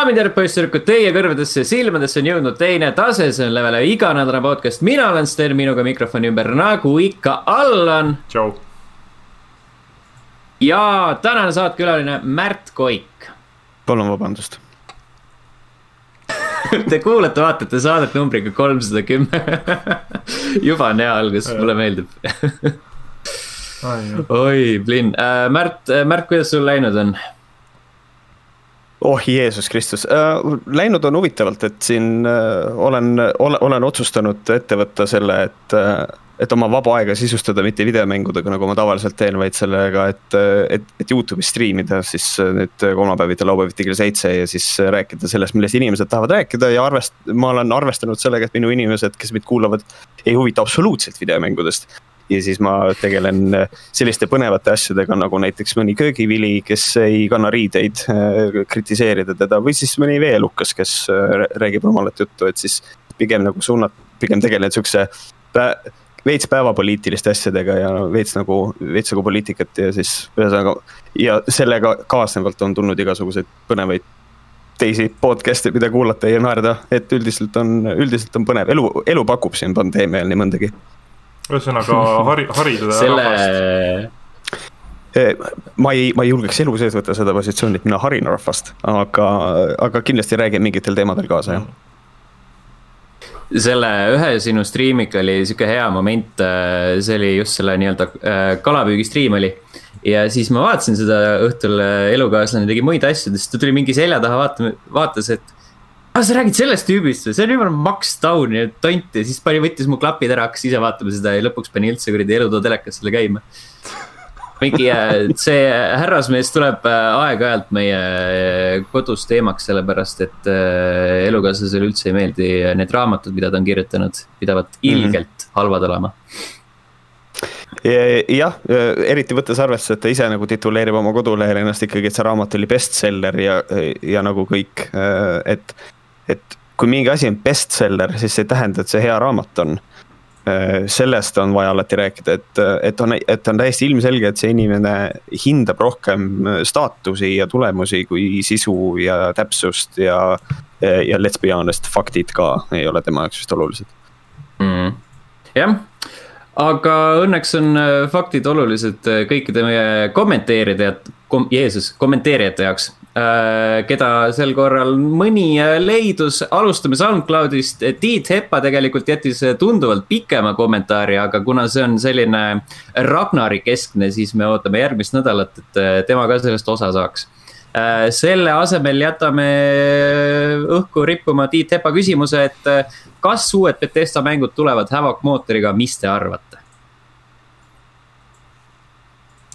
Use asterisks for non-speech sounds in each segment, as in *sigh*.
daamid ja härrad, poisssüdrukud, teie kõrvadesse ja silmadesse on jõudnud teine tase, see on Levele iganädalane podcast, mina olen Sten, minuga mikrofoni ümber nagu ikka Allan. tšau. ja tänane saatekülaline Märt Koik. palun vabandust Te kuulate, vaatate saadet numbriga kolmsada kümme. juba on hea algus, mulle meeldib oi, Blin äh,, Märt, Märt, kuidas sul läinud on? Oh Jeesus Kristus. Äh,, läinud on huvitavalt, et siin äh, olen, olen, olen otsustanud ette võtta selle, et äh, et oma vaba aega sisustada mitte videomängudega, nagu ma tavaliselt teen, vaid sellega, et, et, et Youtube'is striimida siis nüüd kolmapäeviti, laupäeviti kell seitse ja siis rääkida sellest, millest inimesed tahavad rääkida ja arvest-, ma olen arvestanud sellega, et minu inimesed, kes mind kuulavad, ei huvita absoluutselt videomängudest ja siis ma tegelen selliste põnevate asjadega nagu näiteks mõni köögivili, kes ei kanna riideid, äh, kritiseerida teda või siis mõni veelukas, kes äh, räägib rumalat juttu, et siis pigem nagu suunad, pigem tegelen siukse veits päevapoliitiliste asjadega ja veits nagu, veits nagu poliitikat ja siis ühesõnaga. ja sellega kaasnevalt on tulnud igasuguseid põnevaid teisi podcast'e, mida kuulata ja naerda, et üldiselt on, üldiselt on põnev, elu, elu pakub siin pandeemia ajal nii mõndagi ühesõnaga hari, haridada selle... rahvast. Eh, ma ei, ma ei julgeks elu sees võtta seda positsiooni, et mina harin rahvast, aga, aga kindlasti räägin mingitel teemadel kaasa, jah selle ühe sinu striimiga oli sihuke hea moment, äh, see oli just selle nii-öelda äh, kalapüügistriim oli. ja siis ma vaatasin seda õhtul, elukaaslane tegi muid asju, siis ta tuli mingi selja taha vaatama, vaatas, et aa, sa räägid sellest tüübist või, see on jumala Max Down ja tont ja siis pani, võttis mu klapid ära, hakkas ise vaatama seda ja lõpuks pani üldse kuradi Elutoo telekas selle käima. mingi, äh, see härrasmees tuleb äh, aeg-ajalt meie äh, kodus teemaks, sellepärast et elukaaslasele üldse ei meeldi need raamatud, mida ta on kirjutanud, pidavad mhm. ilgelt mm -hmm. halvad olema jah, eriti võttes arvesse, et ta ise nagu tituleerib oma kodulehel ennast ikkagi, et see raamat oli bestseller ja, ja nagu kõik, et et kui mingi asi on bestseller, siis see ei tähenda, et see hea raamat on. Äh, sellest on vaja alati rääkida, et, et on, et on täiesti ilmselge, et see inimene hindab rohkem staatusi ja tulemusi kui sisu ja täpsust ja. ja let's be honest, faktid ka ei ole tema jaoks vist olulised mm.. jah aga õnneks on äh, faktid olulised äh, kõikide meie kommenteerida kom,, Jeesus, kommenteerijate jaoks. Äh, keda sel korral mõni leidus, alustame SoundCloudist, Tiit Heppa tegelikult jättis tunduvalt pikema kommentaari, aga kuna see on selline Ragnari keskne, siis me ootame järgmist nädalat, et tema ka sellest osa saaks. Selle asemel jätame õhku rippuma Tiit Hepa küsimuse, et kas uued Betesta mängud tulevad Havoc mootoriga, mis te arvate?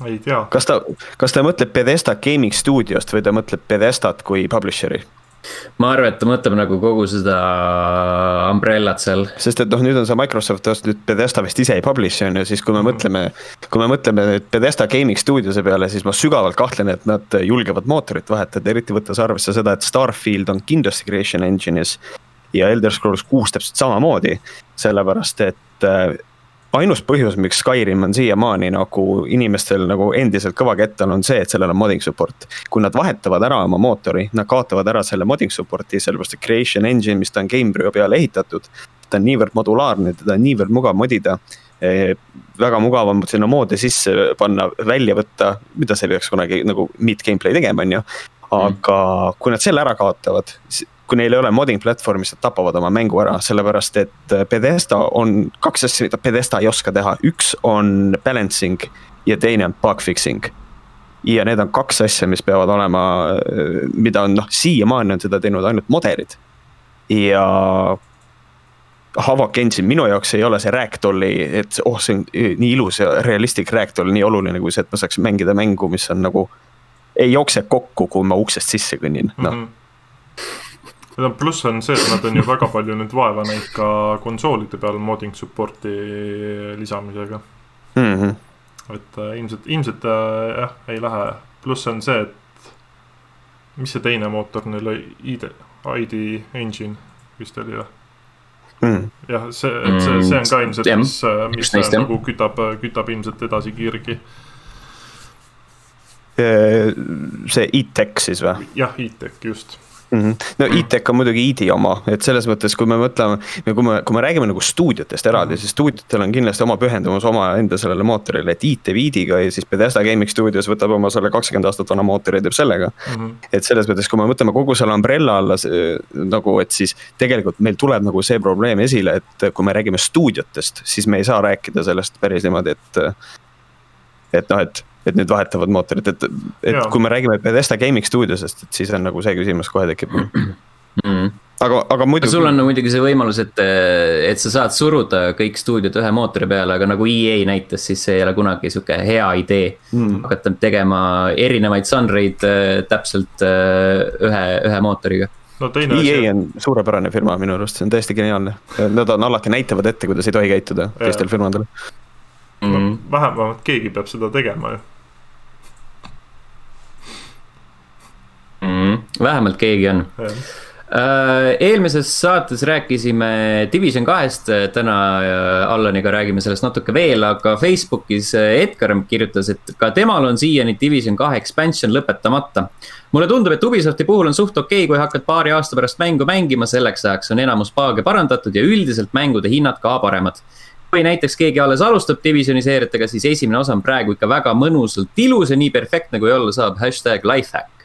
ei tea. kas ta, kas ta mõtleb Bethesda Gaming Studiost või ta mõtleb Bethesdat kui publisher'i? Ma arvan, et ta mõtleb nagu kogu seda umbrellat seal. sest et noh, nüüd on see Microsoft ostnud nüüd Bethesda vist ise ei publish'i on ju, siis kui me mm. mõtleme. kui me mõtleme nüüd Bethesda Gaming Studiose peale, siis ma sügavalt kahtlen, et nad julgevad mootorit vahetada, eriti võttes arvesse seda, et Starfield on kindlasti Creation Engine'is. ja Elder Scrolls kuus täpselt samamoodi, sellepärast et äh, ainus põhjus, miks Skyrim on siiamaani nagu inimestel nagu endiselt kõva kett on, on see, et sellel on modding support. kui nad vahetavad ära oma mootori, nad kaotavad ära selle modding support'i, sellepärast et creation engine, mis ta on Gamebryo peale ehitatud. ta on niivõrd modulaarne, teda on niivõrd mugav modida eh,. väga mugav on sinna moodi sisse panna, välja võtta, mida sa ei peaks kunagi nagu meet gameplay tegema, on ju. aga mm. kui nad selle ära kaotavad, kui neil ei ole modding platvormi, siis nad tapavad oma mängu ära, sellepärast et äh, Bethesda on kaks asja, mida Bethesda ei oska teha, üks on balancing ja teine on bug fixing. ja need on kaks asja, mis peavad olema, äh, mida on noh, siiamaani on seda teinud ainult moderid. ja Havok Engine minu jaoks ei ole see ragdolli, et oh, see on äh, nii ilus ja realistlik ragdoll, nii oluline kui see, et ma saaks mängida mängu, mis on nagu. ei jookse kokku, kui ma uksest sisse kõnnin, noh mm -hmm no pluss on see, et nad on ju väga palju nüüd vaeva näinud ka konsoolide peal modding support'i lisamisega mm. -hmm. et äh, ilmselt, ilmselt äh, jah, ei lähe, pluss on see, et mis see teine mootor neil oli, ID, ID Engine vist oli või? Mm. jah, see, et see, see on ka ilmselt, mis, äh, mis Just nagu kütab, kütab ilmselt edasi kirgi. Äh, see e-tech siis või? jah, e-tech just mm. -hmm. no e-tech on muidugi ID oma, et selles mõttes, kui me mõtleme, kui me, kui me räägime nagu stuudiotest eraldi, siis stuudiotel on kindlasti oma pühendumus omaenda sellele mootorile, et IT teeb ID-ga ja siis Bethesda Gaming Studios võtab oma selle kakskümmend aastat vana mootori ja teeb sellega mm. -hmm. et selles mõttes, kui me mõtleme kogu selle umbrella alla nagu, et siis tegelikult meil tuleb nagu see probleem esile, et kui me räägime stuudiotest, siis me ei saa rääkida sellest päris niimoodi, et. et noh, et et nüüd vahetavad mootorit, et, et ja. kui me räägime Bethesda Gaming Studiosest, et siis on nagu see küsimus kohe tekib mm.. aga, aga muidu. sul on muidugi see võimalus, et, et sa saad suruda kõik stuudiod ühe mootori peale, aga nagu EA näitas, siis see ei ole kunagi sihuke hea idee mm.. hakata tegema erinevaid žanreid äh, täpselt äh, ühe, ühe mootoriga no teine EA asi... on suurepärane firma minu arust, see on täiesti geniaalne. Nad on alati näitavad ette, kuidas ei tohi käituda teistel firmadel mm. -hmm. vähemalt keegi peab seda tegema ju mm,. Vähemalt keegi on. Äh, eelmises saates rääkisime Division kahest, täna äh, Allaniga räägime sellest natuke veel, aga Facebookis äh, Edgar kirjutas, et ka temal on siiani Division kahe expansion lõpetamata. mulle tundub, et Ubisofti puhul on suht okei okay,, kui hakkad paari aasta pärast mängu mängima, selleks ajaks on enamus paage parandatud ja üldiselt mängude hinnad ka paremad kui näiteks keegi alles alustab Divisioni seeriatega, siis esimene osa on praegu ikka väga mõnusalt ilus ja nii perfektne, kui olla saab, hashtag lifehack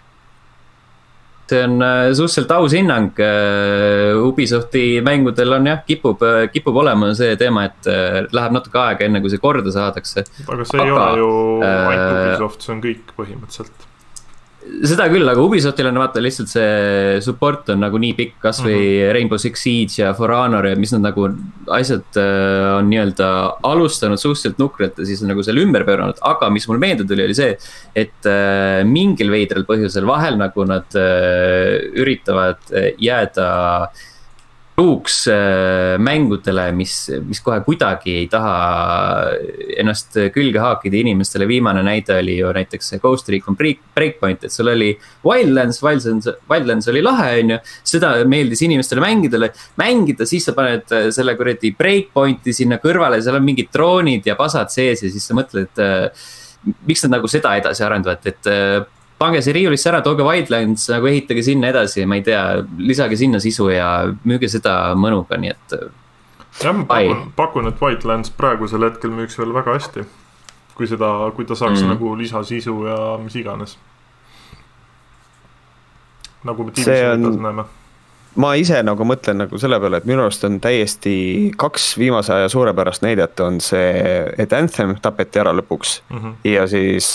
see on äh, suhteliselt aus hinnang. Äh, Ubisofti mängudel on jah, kipub, äh, kipub olema see teema, et läheb natuke aega, enne kui see korda saadakse. aga see aga, ei ole ju ainult Ubisoft, see on kõik põhimõtteliselt seda küll, aga Ubisoftil on vaata lihtsalt see support on nagu nii pikk, kasvõi mm -hmm. Rainbow Six Siege ja For Honor ja mis nad nagu asjad äh, on nii-öelda alustanud suhteliselt nukralt ja siis on nagu selle ümber pööranud, aga mis mul meelde tuli, oli see. et äh, mingil veidral põhjusel vahel nagu nad äh, üritavad äh, jääda äh, truuks äh, mängudele, mis, mis kohe kuidagi ei taha ennast külge haakida inimestele. viimane näide oli ju näiteks see Ghost Recon Breakpoint, et sul oli Wildlands, Wildlands, Wildlands oli lahe, on ju. seda meeldis inimestele mängida, mängida, siis sa paned äh, selle kuradi Breakpointi sinna kõrvale, seal on mingid droonid ja pasad sees ja siis sa mõtled, et äh, miks nad nagu seda edasi arendavad, et pange see riiulisse ära, tooge Wildlands nagu ehitage sinna edasi, ma ei tea, lisage sinna sisu ja müüge seda mõnuga, nii et. jah, ma pakun, pakun, et Wildlands praegusel hetkel müüks veel väga hästi. kui seda, kui ta saaks mm. nagu lisasisu ja mis iganes. nagu me Divisionis on... näeme ma ise nagu mõtlen nagu selle peale, et minu arust on täiesti kaks viimase aja suurepärast näidet on see, et Anthem tapeti ära lõpuks mm. -hmm. ja siis,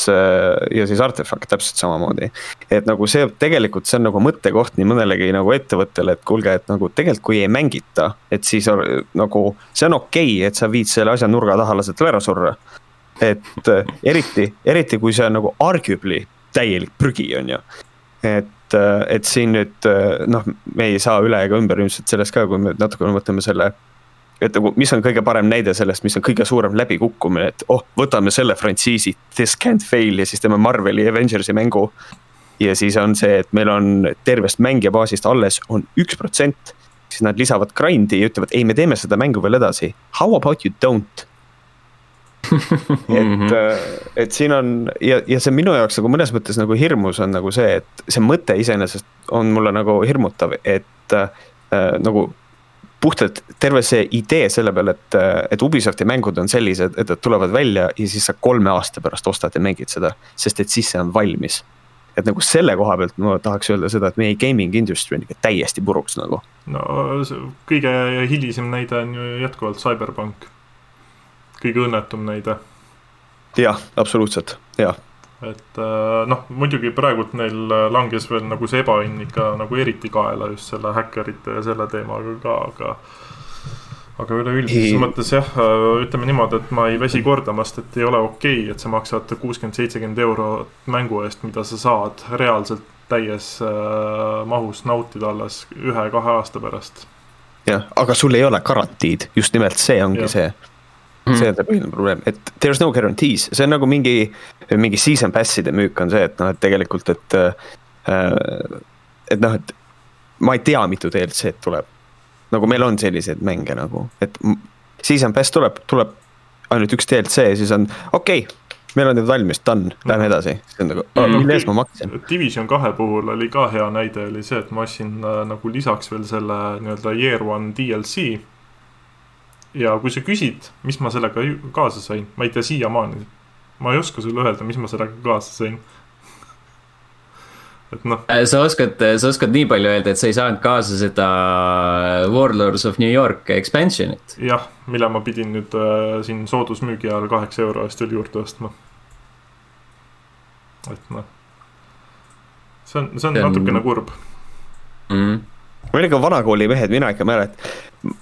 ja siis Artefact täpselt samamoodi. et nagu see tegelikult, see on nagu mõttekoht nii mõnelegi nagu ettevõttele, et kuulge, et nagu tegelikult, kui ei mängita, et siis on, nagu see on okei okay,, et sa viid selle asja nurga taha, lased ära surra. et eriti, eriti kui see on nagu arguably täielik prügi, on ju et et, et siin nüüd noh, me ei saa üle ega ümber ilmselt sellest ka, kui me natukene mõtleme selle. et nagu, mis on kõige parem näide sellest, mis on kõige suurem läbikukkumine, et oh, võtame selle frantsiisi, this can't fail ja siis teeme Marveli Avengersi mängu. ja siis on see, et meil on tervest mängijabaasist alles on üks protsent. siis nad lisavad grind'i ja ütlevad, ei, me teeme seda mängu veel edasi. How about you don't? Et, mhm. äh, et siin on ja, ja see minu jaoks nagu mõnes mõttes nagu hirmus on nagu see, et see mõte iseenesest on mulle nagu hirmutav, et äh, nagu puhtalt terve see idee selle peale, et, et Ubisofti mängud on sellised, et nad tulevad välja ja siis sa kolme aasta pärast ostad ja mängid seda, sest et siis see on valmis. et nagu selle koha pealt ma tahaks öelda seda, et meie gaming industry on ikka täiesti puruks nagu. no kõige hilisem näide on ju jätkuvalt CyberPunk kõige õnnetum näide. jah, absoluutselt, jah. et äh, noh, muidugi praegult neil äh, langes veel nagu see ebaõnn ikka nagu eriti kaela just selle häkkerite ja selle teemaga ka, aga aga üleüldises mõttes jah, äh, ütleme niimoodi, et ma ei väsi kordamast, et ei ole okei okay,, et sa maksad kuuskümmend, seitsekümmend eurot mängu eest, mida sa saad reaalselt täies mahus nautida alles ühe-kahe aasta pärast. jah, aga sul ei ole garantiid, just nimelt see ongi ja. see Mm. see on see põhiline probleem, et there is no guarantees, see on nagu mingi, mingi season pass'ide müük on see, et noh, et tegelikult, et äh,. et noh, et ma ei tea, mitu DLC-d tuleb. nagu meil on selliseid mänge nagu, et season pass tuleb, tuleb ainult üks DLC ja siis on okei okay,, meil on nüüd valmis, done, lähme edasi. siis on nagu oh,, mille eest ma maksin? Division kahe puhul oli ka hea näide, oli see, et ma ostsin äh, nagu lisaks veel selle nii-öelda year one DLC. Ja kui sa küsid, mis ma sellega kaasa sain, ma ei tea siiamaani. ma ei oska sulle öelda, mis ma sellega kaasa sain et noh. Äh, sa oskad, sa oskad nii palju öelda, et sa ei saanud kaasa seda Warlords of New York expansion'it. jah, mille ma pidin nüüd äh, siin soodusmüügi ajal kaheksa euro eest veel juurde ostma. et noh, see on, see on natukene kurb mm. -hmm ma olin ikka vanakooli mehed, mina ikka mäletan,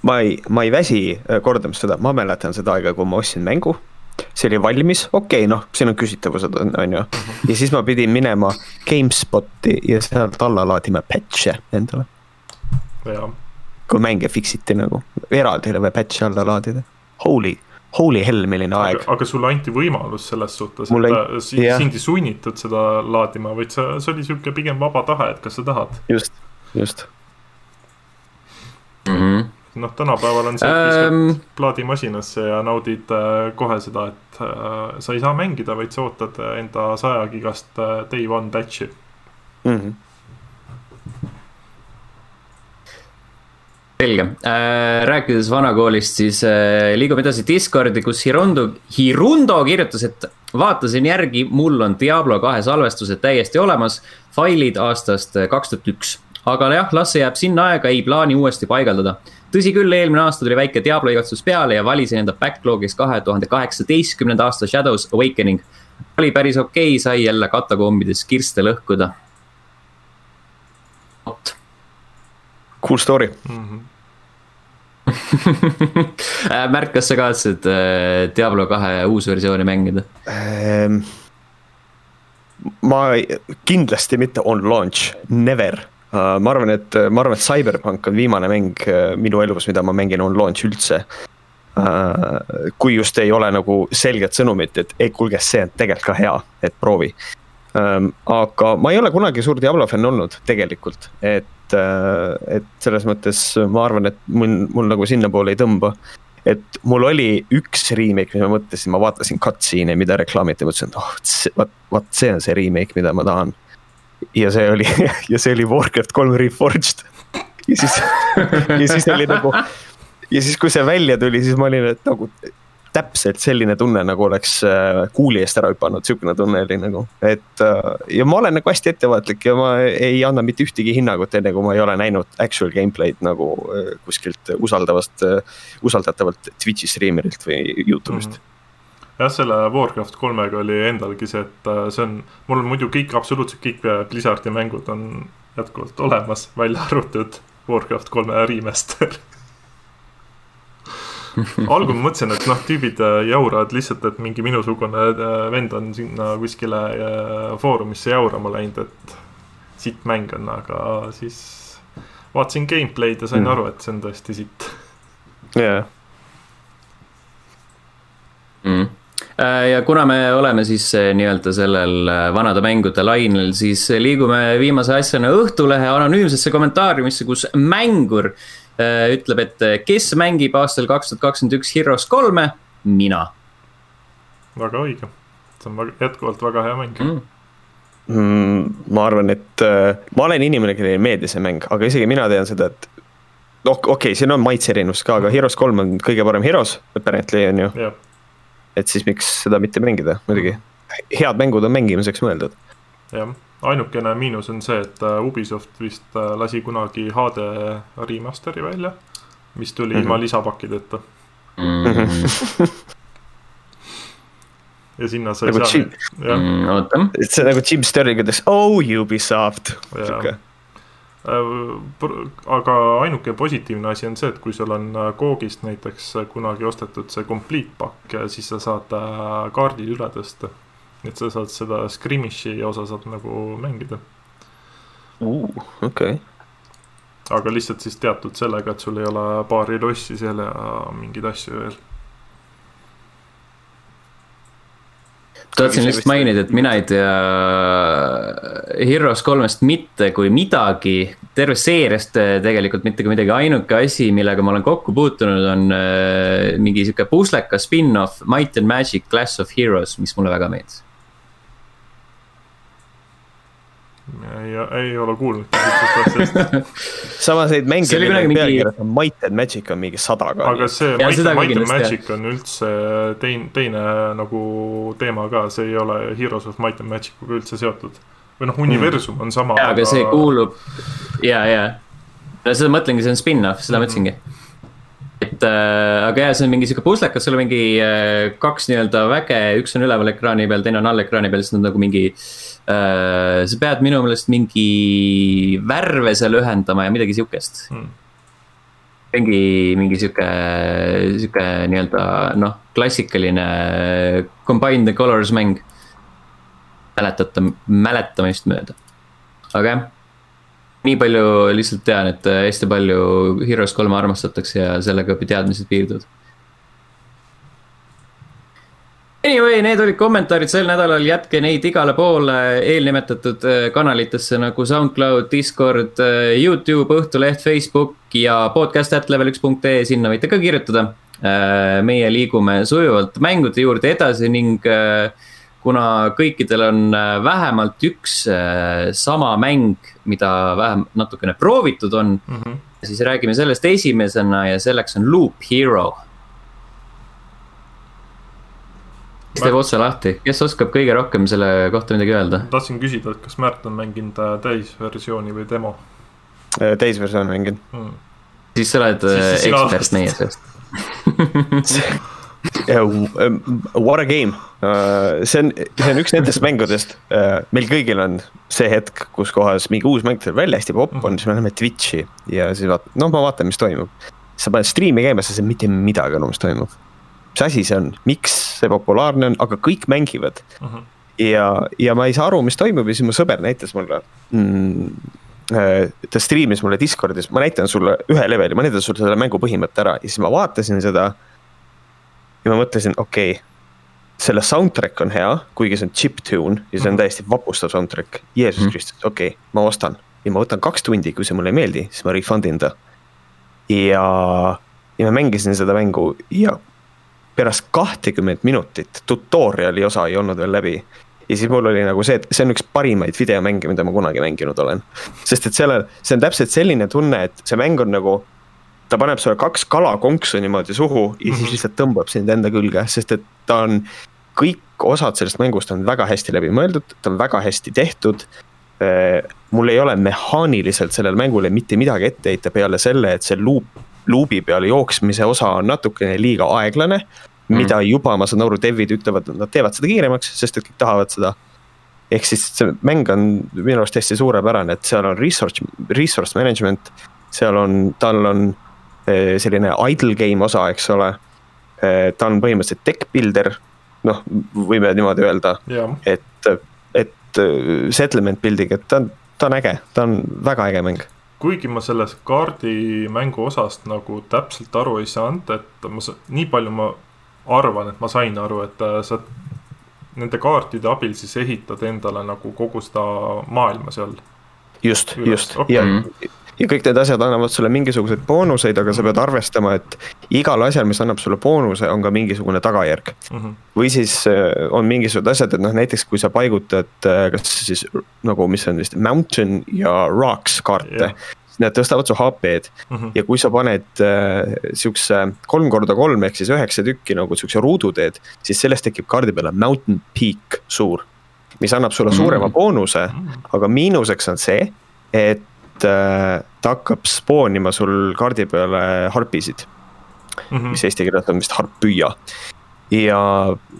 ma ei, ma ei väsi äh, kordamast seda, ma mäletan seda aega, kui ma ostsin mängu see oli valmis, okei okay,, noh, siin on küsitavused, on ju. ja siis ma pidin minema GameSpoti ja sealt alla laadima patch'e endale. kui mänge fix iti nagu, eraldi oli vaja patch'e alla laadida, holy holy hell, milline aeg. aga sulle anti võimalus selles suhtes, et ei, sind ei sunnitud seda laadima, vaid see, see oli sihuke pigem vaba tahe, et kas sa tahad. just, just mm. -hmm noh, tänapäeval on see, et viskad ähm... plaadimasinasse ja naudid äh, kohe seda, et äh, sa ei saa mängida, vaid sa ootad enda saja gigast äh, day one patch'i mm. -hmm. selge äh,, rääkides vanakoolist, siis äh, liigume edasi Discordi, kus Hirundo, Hirundo kirjutas, et vaatasin järgi, mul on Diablo kahe salvestused täiesti olemas, failid aastast kaks tuhat üks aga jah, las see jääb sinna aega, ei plaani uuesti paigaldada tõsi küll, eelmine aasta tuli väike Diablo igatsus peale ja valisin enda backlog'is kahe tuhande kaheksateistkümnenda aasta Shadows Awakening. oli päris okei okay,, sai jälle katakombides kirste lõhkuda. vot. Cool story *laughs* mm. -hmm. Märt, kas sa kavatsed äh, Diablo kahe uusversiooni mängida ähm,? ma kindlasti mitte on launch, never Äh, ma arvan, et, ma arvan, et CyberPunk on viimane mäng äh, minu elus, mida ma mängin on launch üldse. Äh, kui just ei ole nagu selget sõnumit, et ei, kuulge, see on tegelikult ka hea, et proovi. Ähm, aga ma ei ole kunagi suur Diablo fänn olnud tegelikult, et, et selles mõttes ma arvan, et mul, mul nagu sinnapoole ei tõmba et mul oli üks remake, mis ma mõtlesin, ma vaatasin cutscene'e, mida reklaamiti, mõtlesin, et oh, vot, vot see on see remake, mida ma tahan ja see oli, *laughs* ja see oli Warcraft kolm Reforged. ja siis, *laughs* ja siis oli nagu, ja siis, kui see välja tuli, siis ma olin, et nagu täpselt selline tunne, nagu oleks äh, kuuli eest ära hüpanud, sihukene tunne oli nagu, et äh, ja ma olen nagu hästi ettevaatlik ja ma ei anna mitte ühtegi hinnangut, enne kui ma ei ole näinud actual gameplay'd nagu äh, kuskilt usaldavast, usaldatavalt Twitch'i striimerilt või Youtube'ist mm. -hmm jah, selle Warcraft kolmega oli endalgi see, et äh, see on, mul on muidu kõik, absoluutselt kõik äh, Blizzardi mängud on jätkuvalt olemas, välja arvatud Warcraft kolme remaster *laughs* algul ma mõtlesin, et noh, tüübid äh, jauravad lihtsalt, et mingi minusugune vend on sinna kuskile foorumisse jaurama läinud, et sitt mäng on, aga siis vaatasin gameplay'd ja sain mm. aru, et see on tõesti sitt. jaa yeah. mm ja kuna me oleme siis äh, nii-öelda sellel äh, vanade mängude lainel, siis liigume viimase asjana Õhtulehe anonüümsesse kommentaariumisse, kus mängur ütleb, et kes mängib aastal kaks tuhat kakskümmend üks Heroes kolme, mina. väga õige, see on jätkuvalt väga hea mäng. Mm. Mm, ma arvan, et äh, ma olen inimene, kellele ei meeldi see mäng, aga isegi mina tean seda, et noh, okei okay,, siin on maitse erinevus ka, aga Heroes kolm on kõige parem Heroes, apparently on ju. Yeah et siis miks seda mitte mängida, muidugi. head mängud on mängimiseks mõeldud. jah, ainukene miinus on see, et äh, Ubisoft vist äh, lasi kunagi HD remaster'i välja, mis tuli mm -hmm. ilma lisapakkideta mm. -hmm. ja sinna sa ei nagu saa. Mm, see nagu Jim Sterling ütles, oh Ubisoft. Äh, aga ainuke positiivne asi on see, et kui sul on äh, näiteks äh, kunagi ostetud see complete pakk, siis sa saad kaardid üle tõsta. et sa saad seda Skirmishi osa saad nagu mängida uh,. okei okay. aga lihtsalt siis teatud sellega, et sul ei ole paari lossi seal ja mingeid asju veel tahtsin lihtsalt mainida, et mina ei tea Heroes kolmest mitte kui midagi, tervest seeriast äh, tegelikult mitte kui midagi, ainuke asi, millega ma olen kokku puutunud, on äh, mingi sihuke puslekas spin-off Might and Magic Class of Heroes, mis mulle väga meeldis. Ei, ei ole kuulnud niisugusest asjast. *laughs* samas neid mänge, See oli mille kunagi mingi- pealkirjas on Might and Magic on mingi sada ka. aga see Ja Might, Might and Magic on üldse teine, teine nagu teema ka, see ei ole Heroes of Might and Magic uga üldse seotud. või noh, universum on sama. jaa, aga see kuulub ja, ja. no seda mõtlengi, see on spin-off, seda Mhm. mõtlesingi. et äh, aga jaa, see on mingi sihuke puslekas, sul on mingi äh, kaks nii-öelda väge, üks on üleval ekraani peal, teine on all ekraani peal, siis nad nagu mingi äh,. Sa pead minu meelest mingi värve seal ühendama ja midagi sihukest Mm. mingi, mingi sihuke, sihuke nii-öelda noh, klassikaline combine the colors mäng. mäletate, mäletamist mööda. aga jah, nii palju lihtsalt tean, et äh, hästi palju Heroes kolme armastatakse ja sellega teadmised piirduvad. Anyway, need olid kommentaarid sel nädalal, jätke neid igale poole eelnimetatud äh, kanalitesse nagu SoundCloud, Discord, äh, Youtube, Õhtuleht, Facebook ja podcast at level üks punkt ee, sinna võite ka kirjutada. meie liigume sujuvalt mängude juurde edasi ning äh, kuna kõikidel on äh, vähemalt üks äh, sama mäng, mida vähem natukene proovitud on, mm. -hmm. siis räägime sellest esimesena ja selleks on Loop Hero kes teeb otse lahti, kes oskab kõige rohkem selle kohta midagi öelda? tahtsin küsida, et kas Märt on mänginud äh, täisversiooni või demo Äh, täisversioon mängin hmm. siis sa oled Siis- äh, ekspert meie seast. *laughs* What a game, see on, see on üks nendest mängudest, meil kõigil on see hetk, kus kohas mingi uus mäng tuleb välja, hästi popp on, siis me läheme Twitch'i ja siis vaat-, noh, ma vaatan, mis toimub. sa paned striimi käima, sa ei saa mitte midagi aru, mis toimub. Mis asi see on, miks see populaarne on, aga kõik mängivad Mhm. ja, ja ma ei saa aru, mis toimub ja siis mu sõber näitas mulle mm,. ta striimis mulle Discordis, ma näitan sulle ühe leveli, ma näitan sulle selle mängu põhimõtte ära ja siis ma vaatasin seda. ja ma mõtlesin, okei okay,, selle soundtrack on hea, kuigi see on chiptune ja see on täiesti vapustav soundtrack. Jeesus Mhm. Kristus, okei okay,, ma ostan ja ma võtan kaks tundi, kui see mulle ei meeldi, siis ma refund in ta. ja, ja ma mängisin seda mängu ja pärast kahtekümmet minutit tutorial'i osa ei olnud veel läbi ja siis mul oli nagu see, et see on üks parimaid videomänge, mida ma kunagi mänginud olen. sest et sellel, see on täpselt selline tunne, et see mäng on nagu, ta paneb sulle kaks kalakonksu niimoodi suhu ja siis lihtsalt tõmbab sind enda külge, sest et ta on, kõik osad sellest mängust on väga hästi läbi mõeldud, ta on väga hästi tehtud. mul ei ole mehaaniliselt sellele mängule mitte midagi ette heita peale selle, et see luup, luubi peal jooksmise osa on natukene liiga aeglane Mhm. mida juba ma saan aru, dev'id ütlevad, et nad teevad seda kiiremaks, sest et kõik tahavad seda. ehk siis see mäng on minu arust hästi suurepärane, et seal on resource, resource management, seal on, tal on eh, selline idle game osa, eks ole. ta on põhimõtteliselt tech builder, noh, võime niimoodi öelda, jah, et, et eh, settlement building, et ta on, ta on äge, ta on väga äge mäng. Kuigi ma sellest kaardimängu osast nagu täpselt aru ei saanud, et ma, nii palju ma arvan, et ma sain aru, et äh, sa nende kaartide abil siis ehitad endale nagu kogu seda maailma seal. just, just okei. ja, ja kõik need asjad annavad sulle mingisuguseid boonuseid, aga sa pead arvestama, et igal asjal, mis annab sulle boonuse, on ka mingisugune tagajärg. Mhm. või siis äh, on mingisugused asjad, et noh, näiteks kui sa paigutad äh, kas siis nagu, mis on vist mountain ja rocks kaarte siis need tõstavad su HP-d Mhm. ja kui sa paned äh, siukse kolm korda kolm ehk siis üheksa tükki nagu siukse ruuduteed, siis sellest tekib kaardi peale mountain peak suur, mis annab sulle Mm. suurema boonuse, aga miinuseks on see, et äh, ta hakkab spoonima sul kaardi peale harpisid, Mhm. mis eesti keeles on vist harpüüa. ja,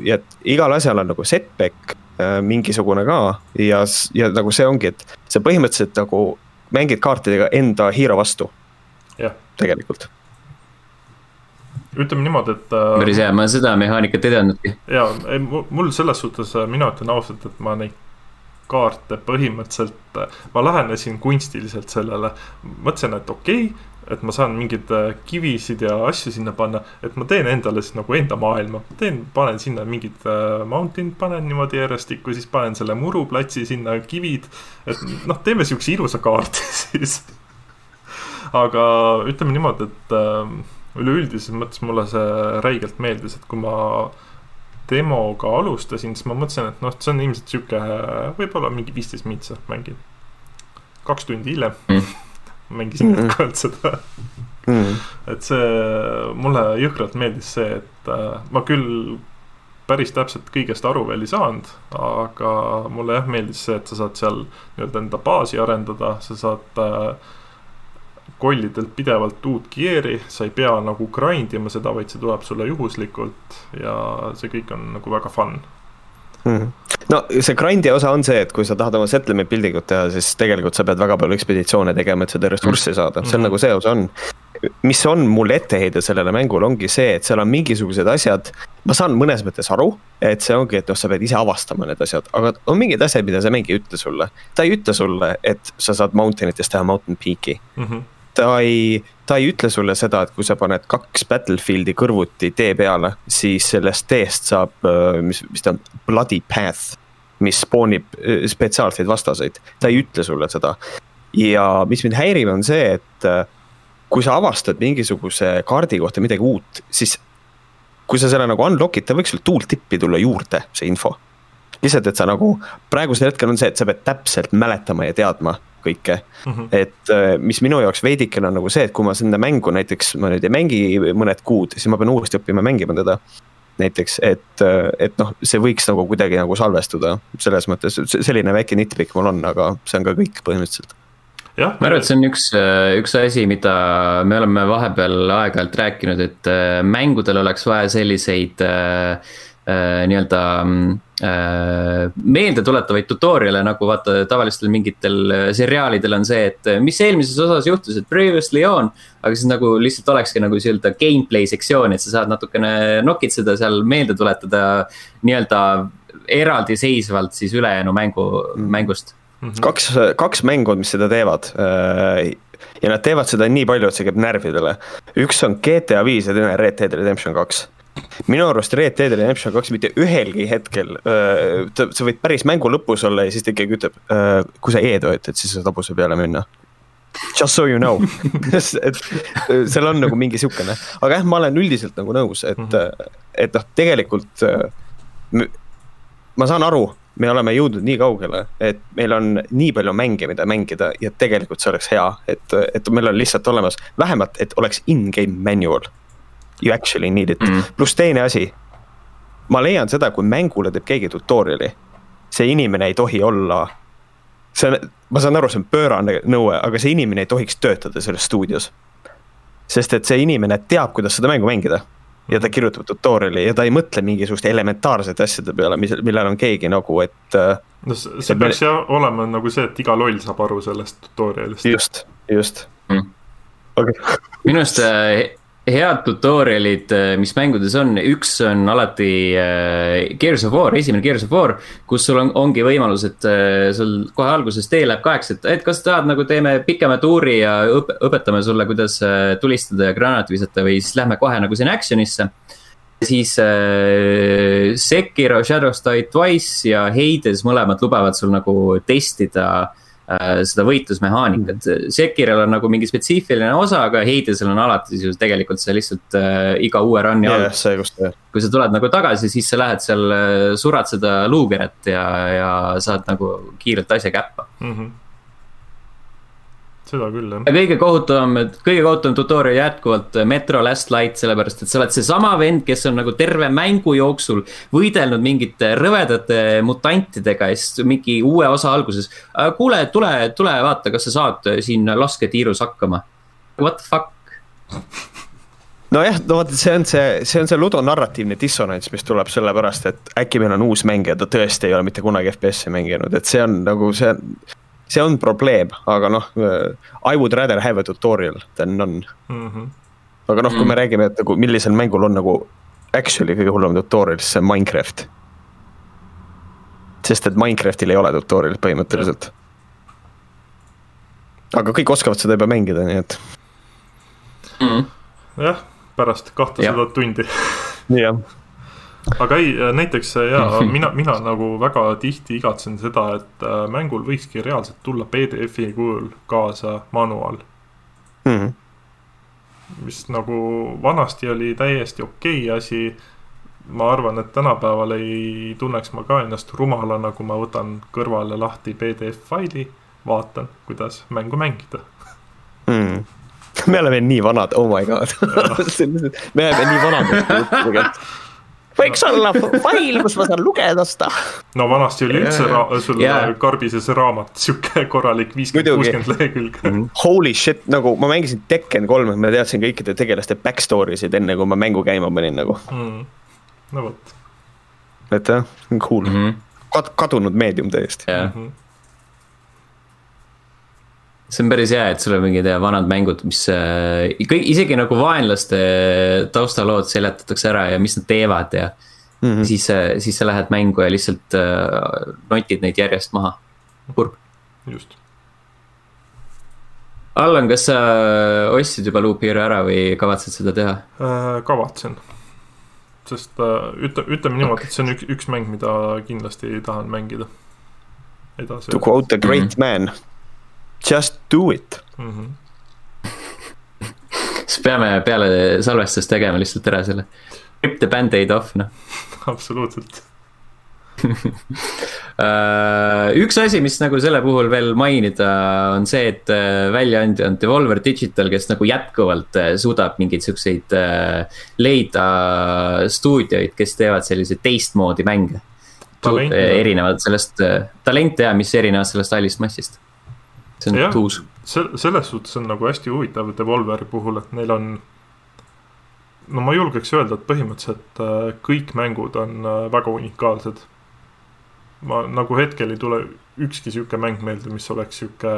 ja et igal asjal on nagu setback äh, mingisugune ka ja, ja nagu see ongi, et sa põhimõtteliselt nagu mängid kaartidega enda hero vastu tegelikult. ütleme niimoodi, et äh, päris hea, ma seda mehaanikat ei teadnudki. ja ei, mu- mul selles suhtes, mina ütlen ausalt, et ma neid kaarte põhimõtteliselt, ma lähenesin kunstiliselt sellele, mõtlesin, et okei okay,, et ma saan mingeid äh, kivisid ja asju sinna panna, et ma teen endale siis nagu enda maailma, teen, panen sinna mingid äh, mountain'id, panen niimoodi järjestikku, siis panen selle muruplatsi sinna, kivid. et noh, teeme siukse ilusa kaardi *laughs* siis. aga ütleme niimoodi, et äh, üleüldises mõttes mulle see räigelt meeldis, et kui ma demoga alustasin, siis ma mõtlesin, et noh, see on ilmselt sihuke, võib-olla mingi viisteist mintsa mängin. kaks tundi hiljem mm *laughs* mängisin mm -hmm. jätkuvalt seda mm. -hmm. et see, mulle jõhkralt meeldis see, et äh, ma küll päris täpselt kõigest aru veel ei saanud, aga mulle jah meeldis see, et sa saad seal nii-öelda enda baasi arendada, sa saad äh, kollidelt pidevalt uut gear'i, sa ei pea nagu grind ima seda, vaid see tuleb sulle juhuslikult ja see kõik on nagu väga fun mm. -hmm no see grind'i osa on see, et kui sa tahad oma settlement building ut teha, siis tegelikult sa pead väga palju ekspeditsioone tegema, et seda ressurssi saada, see on mm -hmm. nagu see osa on. mis on mul etteheide sellele mängule, ongi see, et seal on mingisugused asjad, ma saan mõnes mõttes aru, et see ongi, et noh, sa pead ise avastama need asjad, aga on mingid asjad, mida see mäng ei ütle sulle. ta ei ütle sulle, et sa saad mountain itest teha mountain peak'i mm. -hmm ta ei, ta ei ütle sulle seda, et kui sa paned kaks Battlefield'i kõrvuti tee peale, siis sellest teest saab, äh, mis, mis ta on, Bloody Path. mis spoonib äh, spetsiaalseid vastaseid, ta ei ütle sulle seda. ja mis mind häirib, on see, et äh, kui sa avastad mingisuguse kaardi kohta midagi uut, siis kui sa selle nagu unlock'id, ta võiks sul tooltip'i tulla juurde, see info. lihtsalt, et sa nagu, praegusel hetkel on see, et sa pead täpselt mäletama ja teadma kõike mm. -hmm. et äh, mis minu jaoks veidikene on nagu see, et kui ma seda mängu näiteks, ma nüüd ei mängi mõned kuud, siis ma pean uuesti õppima mängima teda näiteks, et, äh, et noh, see võiks nagu kuidagi nagu salvestuda, selles mõttes selline väike nitpikk mul on, aga see on ka kõik põhimõtteliselt ma arvan, et see on üks, äh, üks asi, mida me oleme vahepeal aeg-ajalt rääkinud, et mängudel oleks vaja selliseid äh, nii-öelda äh, meeldetuletavaid tutorial'e nagu vaata tavalistel mingitel äh, seriaalidel on see, et äh, mis eelmises osas juhtus, et previously on. aga siis nagu lihtsalt olekski nagu nii-öelda gameplay sektsioon, et sa saad natukene nokitseda seal meelde tuletada nii-öelda eraldiseisvalt siis ülejäänu mängu mm., mängust mm. -hmm. kaks, kaks mängu mis seda teevad äh, ja nad teevad seda nii palju, et see käib närvidele. üks on GTA viis ja teine Red Dead Redemption kaks minu arust Red Dead Redemption kaks mitte ühelgi hetkel, sa võid päris mängu lõpus olla ja siis ta ikkagi ütleb, kui sa E-d vajutad, siis saad hobuse peale minna. Just so you know *laughs* *laughs* et seal on nagu mingi sihukene, aga jah, ma olen üldiselt nagu nõus, et mm, -hmm. et noh, tegelikult. ma saan aru, me oleme jõudnud nii kaugele, et meil on nii palju mänge, mida mängida ja tegelikult see oleks hea, et, et meil on lihtsalt olemas vähemalt, et oleks in-game manual you actually need it mm., pluss teine asi. ma leian seda, kui mängule teeb keegi tutorial'i, see inimene ei tohi olla. see on, ma saan aru, see on pöörane nõue, aga see inimene ei tohiks töötada selles stuudios. sest et see inimene teab, kuidas seda mängu mängida ja ta kirjutab tutorial'i ja ta ei mõtle mingisuguste elementaarsete asjade peale, mis, millel on keegi nagu, et. Äh, no see, see peaks me... jah olema nagu see, et iga loll saab aru sellest tutorial'ist. just, just mm.. Okay. minu arust äh, head tutorial'id, äh, mis mängudes on, üks on alati äh, Gears of War, esimene Gears of War. kus sul on, ongi võimalus, et äh, sul kohe alguses tee läheb kaheks, et, et kas tahad nagu teeme pikema tuuri ja õp õpetame sulle, kuidas tulistada ja granaati visata või siis lähme kohe nagu sinna action'isse. siis äh, Sekiro, Shadows Die Twice ja Hades mõlemad lubavad sul nagu testida Äh, seda võitlusmehaanikat. Mm. Sekiril on nagu mingi spetsiifiline osa, aga Heidesel on alati siis tegelikult see lihtsalt äh, iga uue run'i all yeah,. kui sa tuled nagu tagasi, siis sa lähed seal, äh, surad seda luugeret ja, ja saad nagu kiirelt asja käppa mm. -hmm seda küll, jah. kõige kohutavam, kõige kohutavam tutorial jätkuvalt äh, Metro Last Light, sellepärast et sa oled seesama vend, kes on nagu terve mängu jooksul võidelnud mingite rõvedate mutantidega ja siis mingi uue osa alguses. kuule, tule, tule vaata, kas sa saad äh, siin lasketiirus hakkama. What the fuck? nojah, no vot, see on see, see on see ludo narratiivne dissonants, mis tuleb sellepärast, et äkki meil on uus mängija, ta tõesti ei ole mitte kunagi FPS-i mänginud, et see on nagu see on see on probleem, aga noh, I would rather have a tutorial than none mm. -hmm. aga noh, kui me mm. räägime, et nagu millisel mängul on nagu actually kõige hullem tutorial, siis see on Minecraft. sest et Minecraftil ei ole tutorial'it põhimõtteliselt. aga kõik oskavad seda juba mängida, nii et mm.. jah, pärast kahtesadat tundi. jah aga ei, näiteks ja *laughs* mina, mina nagu väga tihti igatsen seda, et äh, mängul võikski reaalselt tulla PDF-i kujul kaasa manual mm. -hmm. mis nagu vanasti oli täiesti okei okay asi. ma arvan, et tänapäeval ei tunneks ma ka ennast rumalana, kui ma võtan kõrvale lahti PDF faili, vaatan, kuidas mängu mängida mm me oleme nii vanad, oh my god *laughs* me oleme nii vanad *laughs* võiks olla fail, kus ma saan lugeda seda. *laughs* no vanasti oli üldse ra sul yeah. karbises raamat, sihuke korralik viiskümmend, kuuskümmend lehekülge. Mm.. Holy shit, nagu ma mängisin Tekken kolme, ma teadsin kõikide tegelaste back story sid enne, kui ma mängu käima panin nagu. Mm.. no vot. et jah, cool. Mm, -hmm. Kad kadunud meedium täiesti. Yeah.. Mm -hmm see on päris hea, et sul on mingid vanad mängud, mis äh, kõik, isegi nagu vaenlaste taustalood seletatakse ära ja mis nad teevad ja mm. -hmm. siis, äh, siis sa lähed mängu ja lihtsalt äh, notid neid järjest maha, kurb. just. Allan, kas sa ostsid juba Loop Hero ära või kavatsed seda teha äh,? kavatsen, sest äh, ütle, ütleme niimoodi okay., et see on üks, üks mäng, mida kindlasti tahan mängida. edasi. To quote a great mm -hmm. man Just do it mm. -hmm. *laughs* siis peame peale salvestust tegema lihtsalt ära selle. Rip the band-aid off, noh. *laughs* absoluutselt *laughs* äh, üks asi, mis nagu selle puhul veel mainida, on see, et äh, väljaandja on Devolver Digital, kes nagu jätkuvalt äh, suudab mingeid siukseid leida stuudioid, kes teevad selliseid teistmoodi mänge. erinevalt sellest, talente ja mis erinevad sellest hallist massist see on ja, uus. selles suhtes on nagu hästi huvitav Devolveri puhul, et neil on. no ma julgeks öelda, et põhimõtteliselt äh, kõik mängud on äh, väga unikaalsed. ma nagu hetkel ei tule ükski sihuke mäng meelde, mis oleks sihuke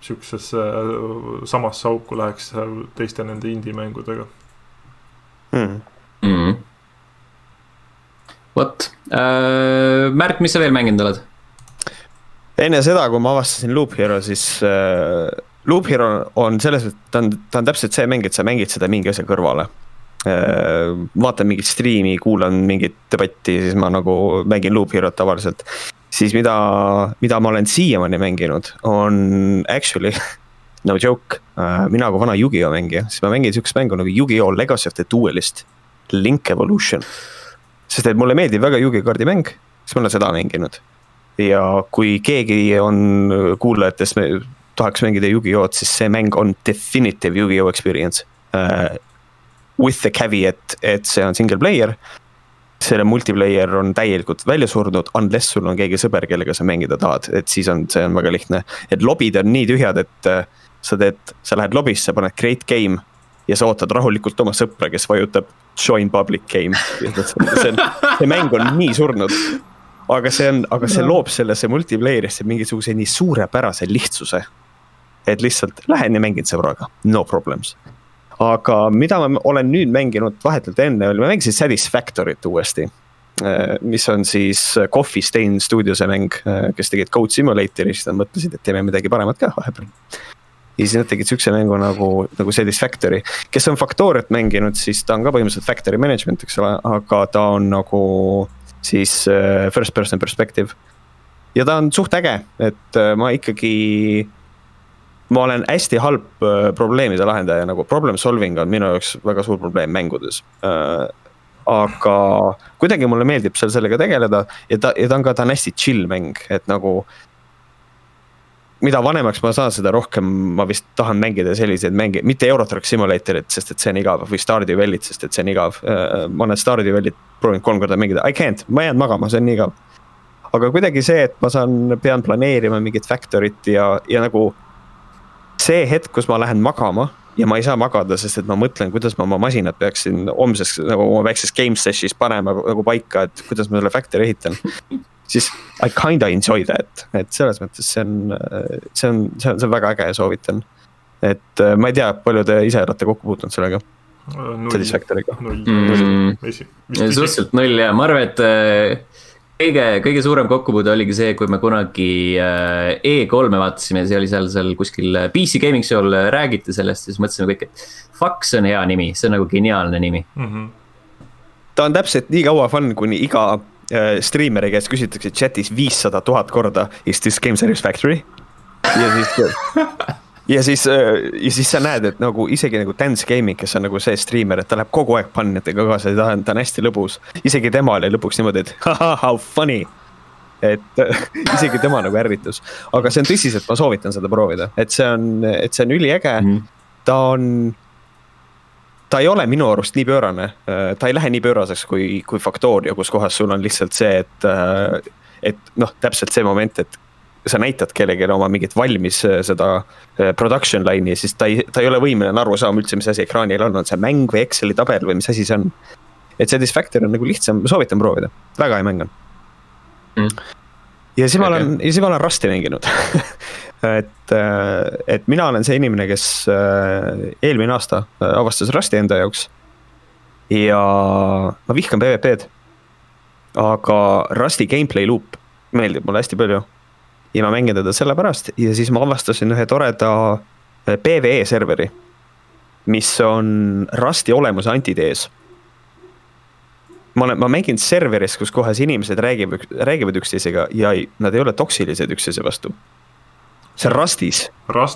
sihukesesse samasse auku läheks teiste nende indie-mängudega mm.. Mm. vot äh,, Märt, mis sa veel mänginud oled? Enne seda, kui ma avastasin Loop Hero, siis äh, Loop Hero on selles mõttes, ta on, ta on täpselt see mäng, et sa mängid seda mingi asja kõrvale äh,. vaatan mingit striimi, kuulan mingit debatti, siis ma nagu mängin Loop Hero't tavaliselt. siis mida, mida ma olen siiamaani mänginud, on actually *laughs* no joke äh,, mina kui vana Yugi-Oh mängija, siis ma mängin sihukest mängu nagu Yugi-Oh Legacy of the Duelist, Link Evolution. sest et mulle meeldib väga Yugi kaardi mäng, siis ma olen seda mänginud ja kui keegi on kuulajatest tahaks mängida Yugi-Oh-d, siis see mäng on definitive Yugi-Oh experience uh,. With the caveat, et see on single player. selle multiplayer on täielikult välja surnud, unless sul on keegi sõber, kellega sa mängida tahad, et siis on, see on väga lihtne. et lobid on nii tühjad, et uh, sa teed, sa lähed lobisse, paned create game ja sa ootad rahulikult oma sõpra, kes vajutab join public game. *laughs* see on, see mäng on nii surnud aga see on, aga see loob sellesse multiplayer'isse mingisuguse nii suurepärase lihtsuse. et lihtsalt lähen ja mängin sõbraga, no problems. aga mida ma olen nüüd mänginud vahetult enne, oli, ma mängisin Satisfactory't uuesti. Äh, mis on siis Coffee Stain stuudiose mäng, äh, kes tegid Code Simulatory, siis nad mõtlesid, et teeme midagi paremat ka vahepeal ja siis nad tegid siukse mängu nagu, nagu Satisfactory. kes on Factoriat mänginud, siis ta on ka põhimõtteliselt factory management, eks ole, aga ta on nagu siis äh, first person perspective. ja ta on suht äge, et äh, ma ikkagi, ma olen hästi halb äh, probleemide lahendaja, nagu problem solving on minu jaoks väga suur probleem mängudes aga kuidagi mulle meeldib seal sellega tegeleda ja ta, ja ta on ka, ta on hästi chill mäng, et nagu. Mida vanemaks ma saan, seda rohkem ma vist tahan mängida selliseid mänge, mitte Eurotruck Simulatorit, sest et see on igav või Stardew Valley't, sest et see on igav. ma olen Stardew Valley't proovinud kolm korda mängida, I can't, ma jään magama, see on nii igav. aga kuidagi see, et ma saan, pean planeerima mingit factory't ja, ja nagu. see hetk, kus ma lähen magama ja ma ei saa magada, sest et ma mõtlen, kuidas ma oma masinat peaksin homseks nagu oma väikses game session'is panema nagu paika, et kuidas ma selle factory ehitan. Siis I kinda enjoy that, et selles mõttes see on, see on, see on, see on väga äge ja soovitan. et ma ei tea, palju te ise olete kokku puutunud sellega Satisfactory'ga. null mm., suhteliselt null ja ma arvan, et äh, kõige, kõige suurem kokkupuude oligi see, kui me kunagi äh, E3-e vaatasime, see oli seal, seal kuskil PC Gaming Show'l räägiti sellest, siis mõtlesime kõik, et. Fuck, see on hea nimi, see on nagu geniaalne nimi mm. -hmm. ta on täpselt nii kaua fun, kuni iga äh, striimeri käest küsitakse chat'is viissada tuhat korda, is this game satisfactory? ja siis *laughs* ja siis, ja siis sa näed, et nagu isegi nagu Dance Gaming, kes on nagu see striimer, et ta läheb kogu aeg punnidega kaasa ja ta on, ta on hästi lõbus. isegi tema oli lõpuks niimoodi, et *laughs* haha, how funny et isegi tema nagu ärritus, aga see on tõsiselt, ma soovitan seda proovida, et see on, et see on üliäge mm. -hmm. ta on, ta ei ole minu arust nii pöörane, ta ei lähe nii pööraseks kui, kui Factorio, kus kohas sul on lihtsalt see, et. et noh, täpselt see moment, et sa näitad kellelegi oma mingit valmis seda production line'i, siis ta ei, ta ei ole võimeline aru saama üldse, mis asi ekraanil on, on see mäng või Exceli tabel või mis asi see on. et Satisfactory on nagu lihtsam, soovitan proovida, väga hea mäng on. Mm.. ja siis ma olen, ja siis ma olen Rusti mänginud *laughs* et, äh, et mina olen see inimene, kes äh, eelmine aasta äh, avastas Rusti enda jaoks. ja ma vihkan PVP-d. aga Rusti gameplay loop meeldib mulle hästi palju. ja ma mängin teda sellepärast ja siis ma avastasin ühe toreda PVE serveri. mis on Rusti olemuse antitees ma olen, ma mängin serveris, kus kohas inimesed räägivad, räägivad üksteisega ja ei, nad ei ole toksilised üksteise vastu. See on Rustis.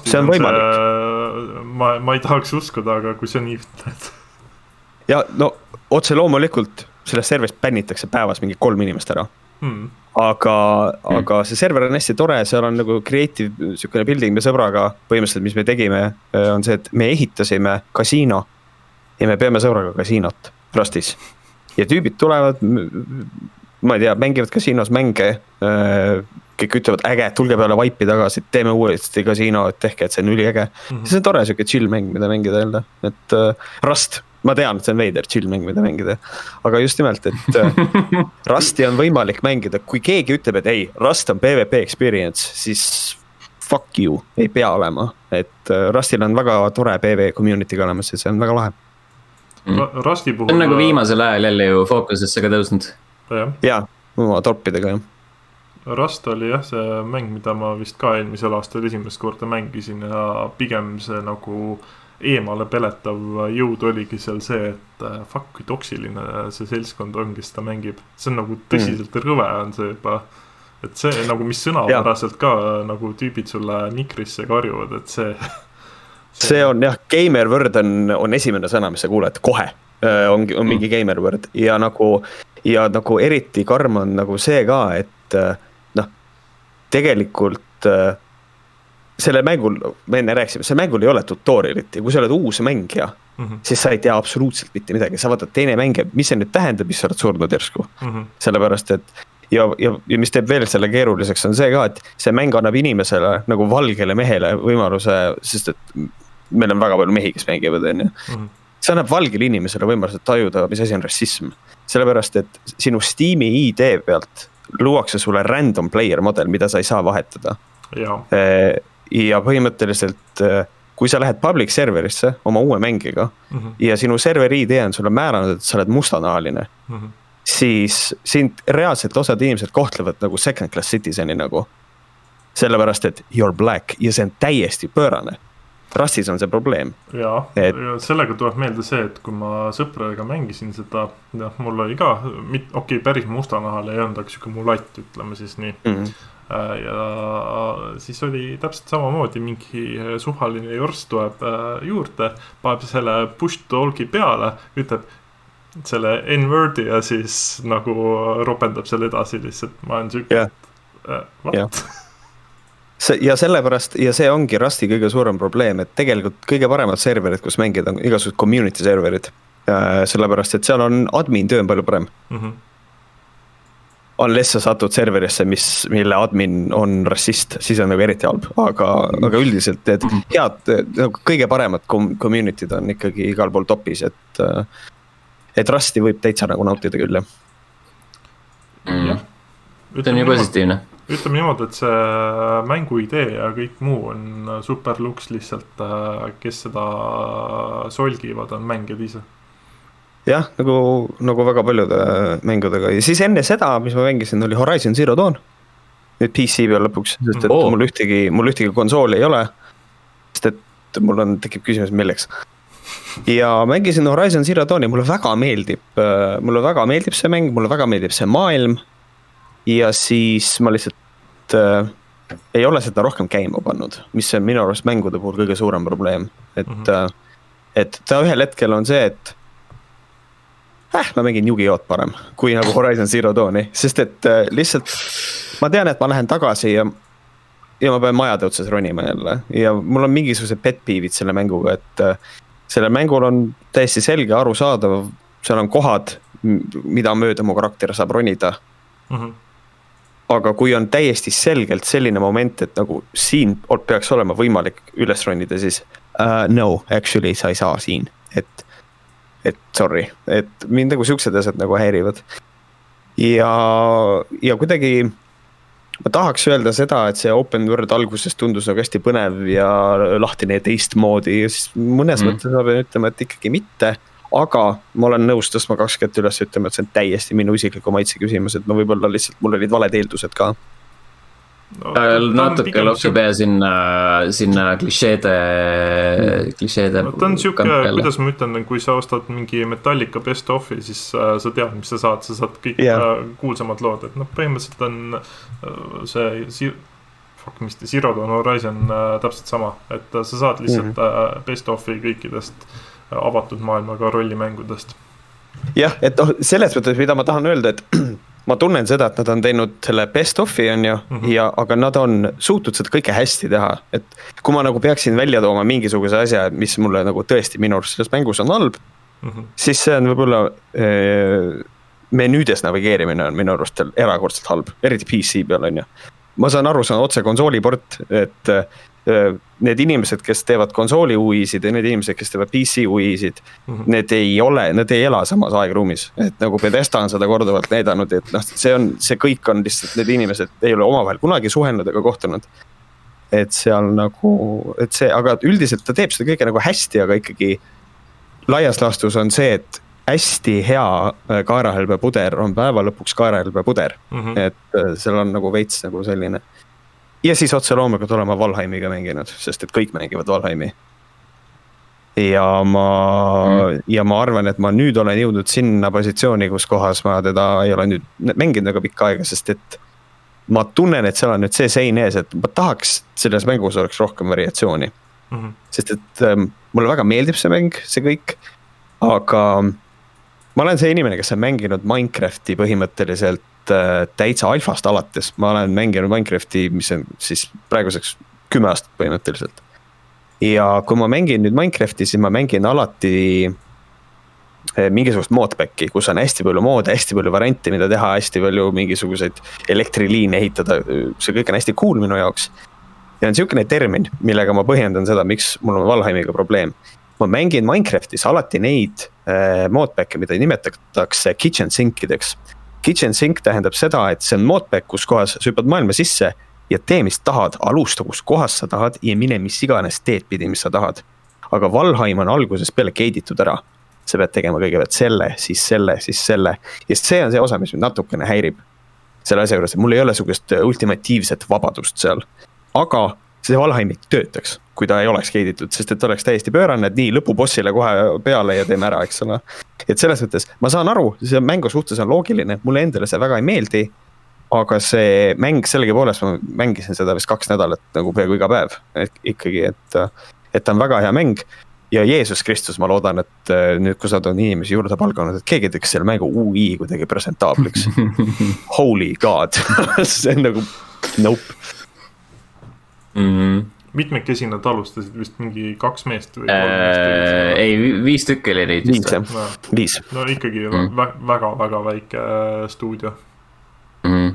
see on võimalik. ma, ma ei tahaks uskuda, aga kui sa nii ütled. *laughs* ja no otse loomulikult sellest serverist bännitakse päevas mingi kolm inimest ära hmm. aga hmm., aga see server on hästi tore, seal on nagu creative sihukene building me sõbraga, põhimõtteliselt, mis me tegime, on see, et me ehitasime kasiino. ja me peame sõbraga kasiinot Rustis ja tüübid tulevad, ma ei tea, mängivad kasiinos mänge. Äh, kõik ütlevad äge, tulge peale Vipe'i tagasi, teeme uuesti kasiino, et tehke, et see on üliäge mm. -hmm. see on tore sihuke chill mäng, mida mängida jälle, et uh, Rust, ma tean, et see on veider chill mäng, mida mängida. aga just nimelt, et uh, *laughs* Rusti on võimalik mängida, kui keegi ütleb, et ei, Rust on PVP experience, siis fuck you, ei pea olema, et uh, Rustil on väga tore PV community'ga olemas ja see on väga lahe mm.. Rusti puhul. on nagu viimasel ajal jälle ju fookusesse ka tõusnud. ja, oma torpidega jah. Rust oli jah, see mäng, mida ma vist ka eelmisel aastal esimest korda mängisin ja pigem see nagu eemale peletav jõud oligi seal see, et äh, fuck, kui toksiline see seltskond on, kes seda mängib. see on nagu tõsiselt mm. rõve on see juba. et see nagu, mis sõnapäraselt ka nagu tüübid sulle mikrisse karjuvad, et *laughs* see see on jah, gamer word on, on esimene sõna, mis sa kuuled kohe. on, on mingi mm. gamer word ja nagu, ja nagu eriti karm on nagu see ka, et tegelikult sellel mängul, me enne rääkisime, sellel mängul ei ole tutorial'it ja kui sa oled uus mängija mm, -hmm. siis sa ei tea absoluutselt mitte midagi, sa vaatad teine mängija, mis see nüüd tähendab, mis sa oled surnud järsku mm. -hmm. sellepärast, et ja, ja, ja mis teeb veel selle keeruliseks, on see ka, et see mäng annab inimesele nagu valgele mehele võimaluse, sest et meil on väga palju mehi, kes mängivad, on ju. Mhm. see annab valgele inimesele võimaluse tajuda, mis asi on rassism. sellepärast, et sinu Steam'i ID pealt luuakse sulle random player model, mida sa ei saa vahetada. ja, ja põhimõtteliselt, kui sa lähed public server'isse oma uue mängiga mm -hmm. ja sinu serveri ID on sulle määranud, et sa oled mustanahaline mm. -hmm siis sind reaalselt osad inimesed kohtlevad nagu second class citizen'i nagu. sellepärast, et you are black ja see on täiesti pöörane Rustis on see probleem. ja et..., ja sellega tuleb meelde see, et kui ma sõpradega mängisin seda, noh, mul oli ka, okei okay,, päris mustanahal ei olnud, aga sihuke mulatt, ütleme siis nii mm. -hmm ja siis oli täpselt samamoodi, mingi suvaline jorss tuleb äh, juurde, paneb selle push talk'i peale, ütleb selle N-word'i ja siis nagu ropendab selle edasi lihtsalt, ma olen sihuke yeah., äh, what *laughs* see ja sellepärast ja see ongi Rusti kõige suurem probleem, et tegelikult kõige paremad serverid, kus mängida, on igasugused community serverid. sellepärast, et seal on admin töö on palju parem mm. -hmm. Unless sa satud serverisse, mis, mille admin on rassist, siis on nagu eriti halb, aga, aga üldiselt need head, nagu kõige paremad community'd on ikkagi igal pool top'is, et. et Rusti võib täitsa nagu nautida küll jah see on ju positiivne ütleme niimoodi, et see mängu idee ja kõik muu on super luks, lihtsalt äh, kes seda solgivad, on mängijad ise. jah, nagu, nagu väga paljude mängudega ja siis enne seda, mis ma mängisin, oli Horizon Zero Dawn. nüüd PC peal lõpuks, sest et oh. mul ühtegi, mul ühtegi konsooli ei ole. sest et mul on, tekib küsimus, milleks. ja mängisin Horizon Zero Dawni, mulle väga meeldib, mulle väga meeldib see mäng, mulle väga meeldib see maailm. Ja siis ma lihtsalt äh, ei ole seda rohkem käima pannud, mis on minu arust mängude puhul kõige suurem probleem, et mm. -hmm. et ta ühel hetkel on see, et äh, ma mängin Yugi-Oh-d parem kui nagu Horizon Zero Dawni, sest et äh, lihtsalt ma tean, et ma lähen tagasi ja. ja ma pean majade otsas ronima jälle ja mul on mingisugused pet peeve'id selle mänguga, et äh, sellel mängul on täiesti selge, arusaadav, seal on kohad, mida mööda mu karakter saab ronida mm. -hmm aga kui on täiesti selgelt selline moment, et nagu siin peaks olema võimalik üles ronida, siis uh, no, actually sa ei saa siin, et, et sorry, et mind nagu siuksed asjad nagu häirivad. ja, ja kuidagi ma tahaks öelda seda, et see open world alguses tundus nagu hästi põnev ja lahtine ja teistmoodi ja siis mõnes mm. mõttes ma pean ütlema, et ikkagi mitte aga ma olen nõus tõstma kaks kätt üles, ütlema, et see on täiesti minu isikliku maitse küsimus, et ma võib-olla lihtsalt, mul olid valed eeldused ka no,. Äh, natuke loksub ja sinna, sinna klišeede mm., klišeede. no ta on sihuke, kuidas ma ütlen, kui sa ostad mingi Metallica best of'i, siis äh, sa tead, mis sa saad, sa saad kõik yeah. äh, kuulsamad lood, et noh, põhimõtteliselt on äh, see fuck, mis ta, Zero Dawn Horizon äh, täpselt sama, et äh, sa saad lihtsalt mm -hmm. äh, best of'i kõikidest äh, avatud maailmaga rollimängudest. jah, et noh, selles mõttes, mida ma tahan öelda, et *clears throat* ma tunnen seda, et nad on teinud selle best of'i on ju mm, -hmm. ja aga nad on suutnud seda kõike hästi teha, et. kui ma nagu peaksin välja tooma mingisuguse asja, mis mulle nagu tõesti minu arust selles mängus on halb mm. -hmm. siis see on võib-olla äh, menüüdes navigeerimine on minu arust erakordselt halb, eriti PC peal on ju. ma saan aru, see on otse konsooliport, et need inimesed, kes teevad konsooli UI-sid ja need inimesed, kes teevad PC UI-sid mm. -hmm. Need ei ole, nad ei ela samas aegruumis, et nagu Pedesta on seda korduvalt näidanud, et noh, see on, see kõik on lihtsalt, need inimesed ei ole omavahel kunagi suhelnud ega kohtunud. et seal nagu, et see, aga üldiselt ta teeb seda kõike nagu hästi, aga ikkagi. laias laastus on see, et hästi hea kaerahelbepuder on päeva lõpuks kaerahelbepuder mm, -hmm. et seal on nagu veits nagu selline ja siis otse loomulikult olen ma Valheimiga mänginud, sest et kõik mängivad Valheimi. ja ma mm., ja ma arvan, et ma nüüd olen jõudnud sinna positsiooni, kus kohas ma teda ei ole nüüd mänginud väga pikka aega, sest et. ma tunnen, et seal on nüüd see sein ees, et ma tahaks selles mängus oleks rohkem variatsiooni mm. -hmm. sest et ähm, mulle väga meeldib see mäng, see kõik, aga ma olen see inimene, kes on mänginud Minecrafti põhimõtteliselt täitsa alfast alates, ma olen mänginud Minecrafti, mis on siis praeguseks kümme aastat põhimõtteliselt. ja kui ma mängin nüüd Minecrafti, siis ma mängin alati äh, mingisugust modpack'i, kus on hästi palju moode, hästi palju variante, mida teha, hästi palju mingisuguseid elektriliine ehitada, see kõik on hästi cool minu jaoks. ja on sihukene termin, millega ma põhjendan seda, miks mul on Valheimiga probleem. ma mängin Minecraftis alati neid äh, modpack'e, mida nimetatakse kitchen sink ideks Kitchen sink tähendab seda, et see on modpack, kus kohas sa hüppad maailma sisse ja tee, mis tahad, alusta, kus kohas sa tahad ja mine mis iganes teed pidi, mis sa tahad. aga Valheim on algusest peale gate itud ära. sa pead tegema kõigepealt selle, siis selle, siis selle ja see on see osa, mis mind natukene häirib. selle asja juures, et mul ei ole sihukest ultimatiivset vabadust seal, aga see Valheim ei töötaks, kui ta ei oleks gate itud, sest et oleks täiesti pöörane, et nii lõpubossile kohe peale ja teeme ära, eks ole. et selles mõttes ma saan aru, see mängu suhtes on loogiline, mulle endale see väga ei meeldi. aga see mäng sellegipoolest, ma mängisin seda vist kaks nädalat nagu peaaegu iga päev, et ikkagi, et, et ta on väga hea mäng ja Jeesus Kristus, ma loodan, et nüüd, kus nad on inimesi juurde palganud, et keegi teeks selle mängu ui kuidagi presentaabliks *laughs* Holy god *laughs* see on nagu nope mm. -hmm. mitmekesi nad alustasid vist mingi kaks meest või äh,? ei, viis tükki oli neid vist. viis no., ikkagi mm. väga-väga väike äh, stuudio mm. -hmm.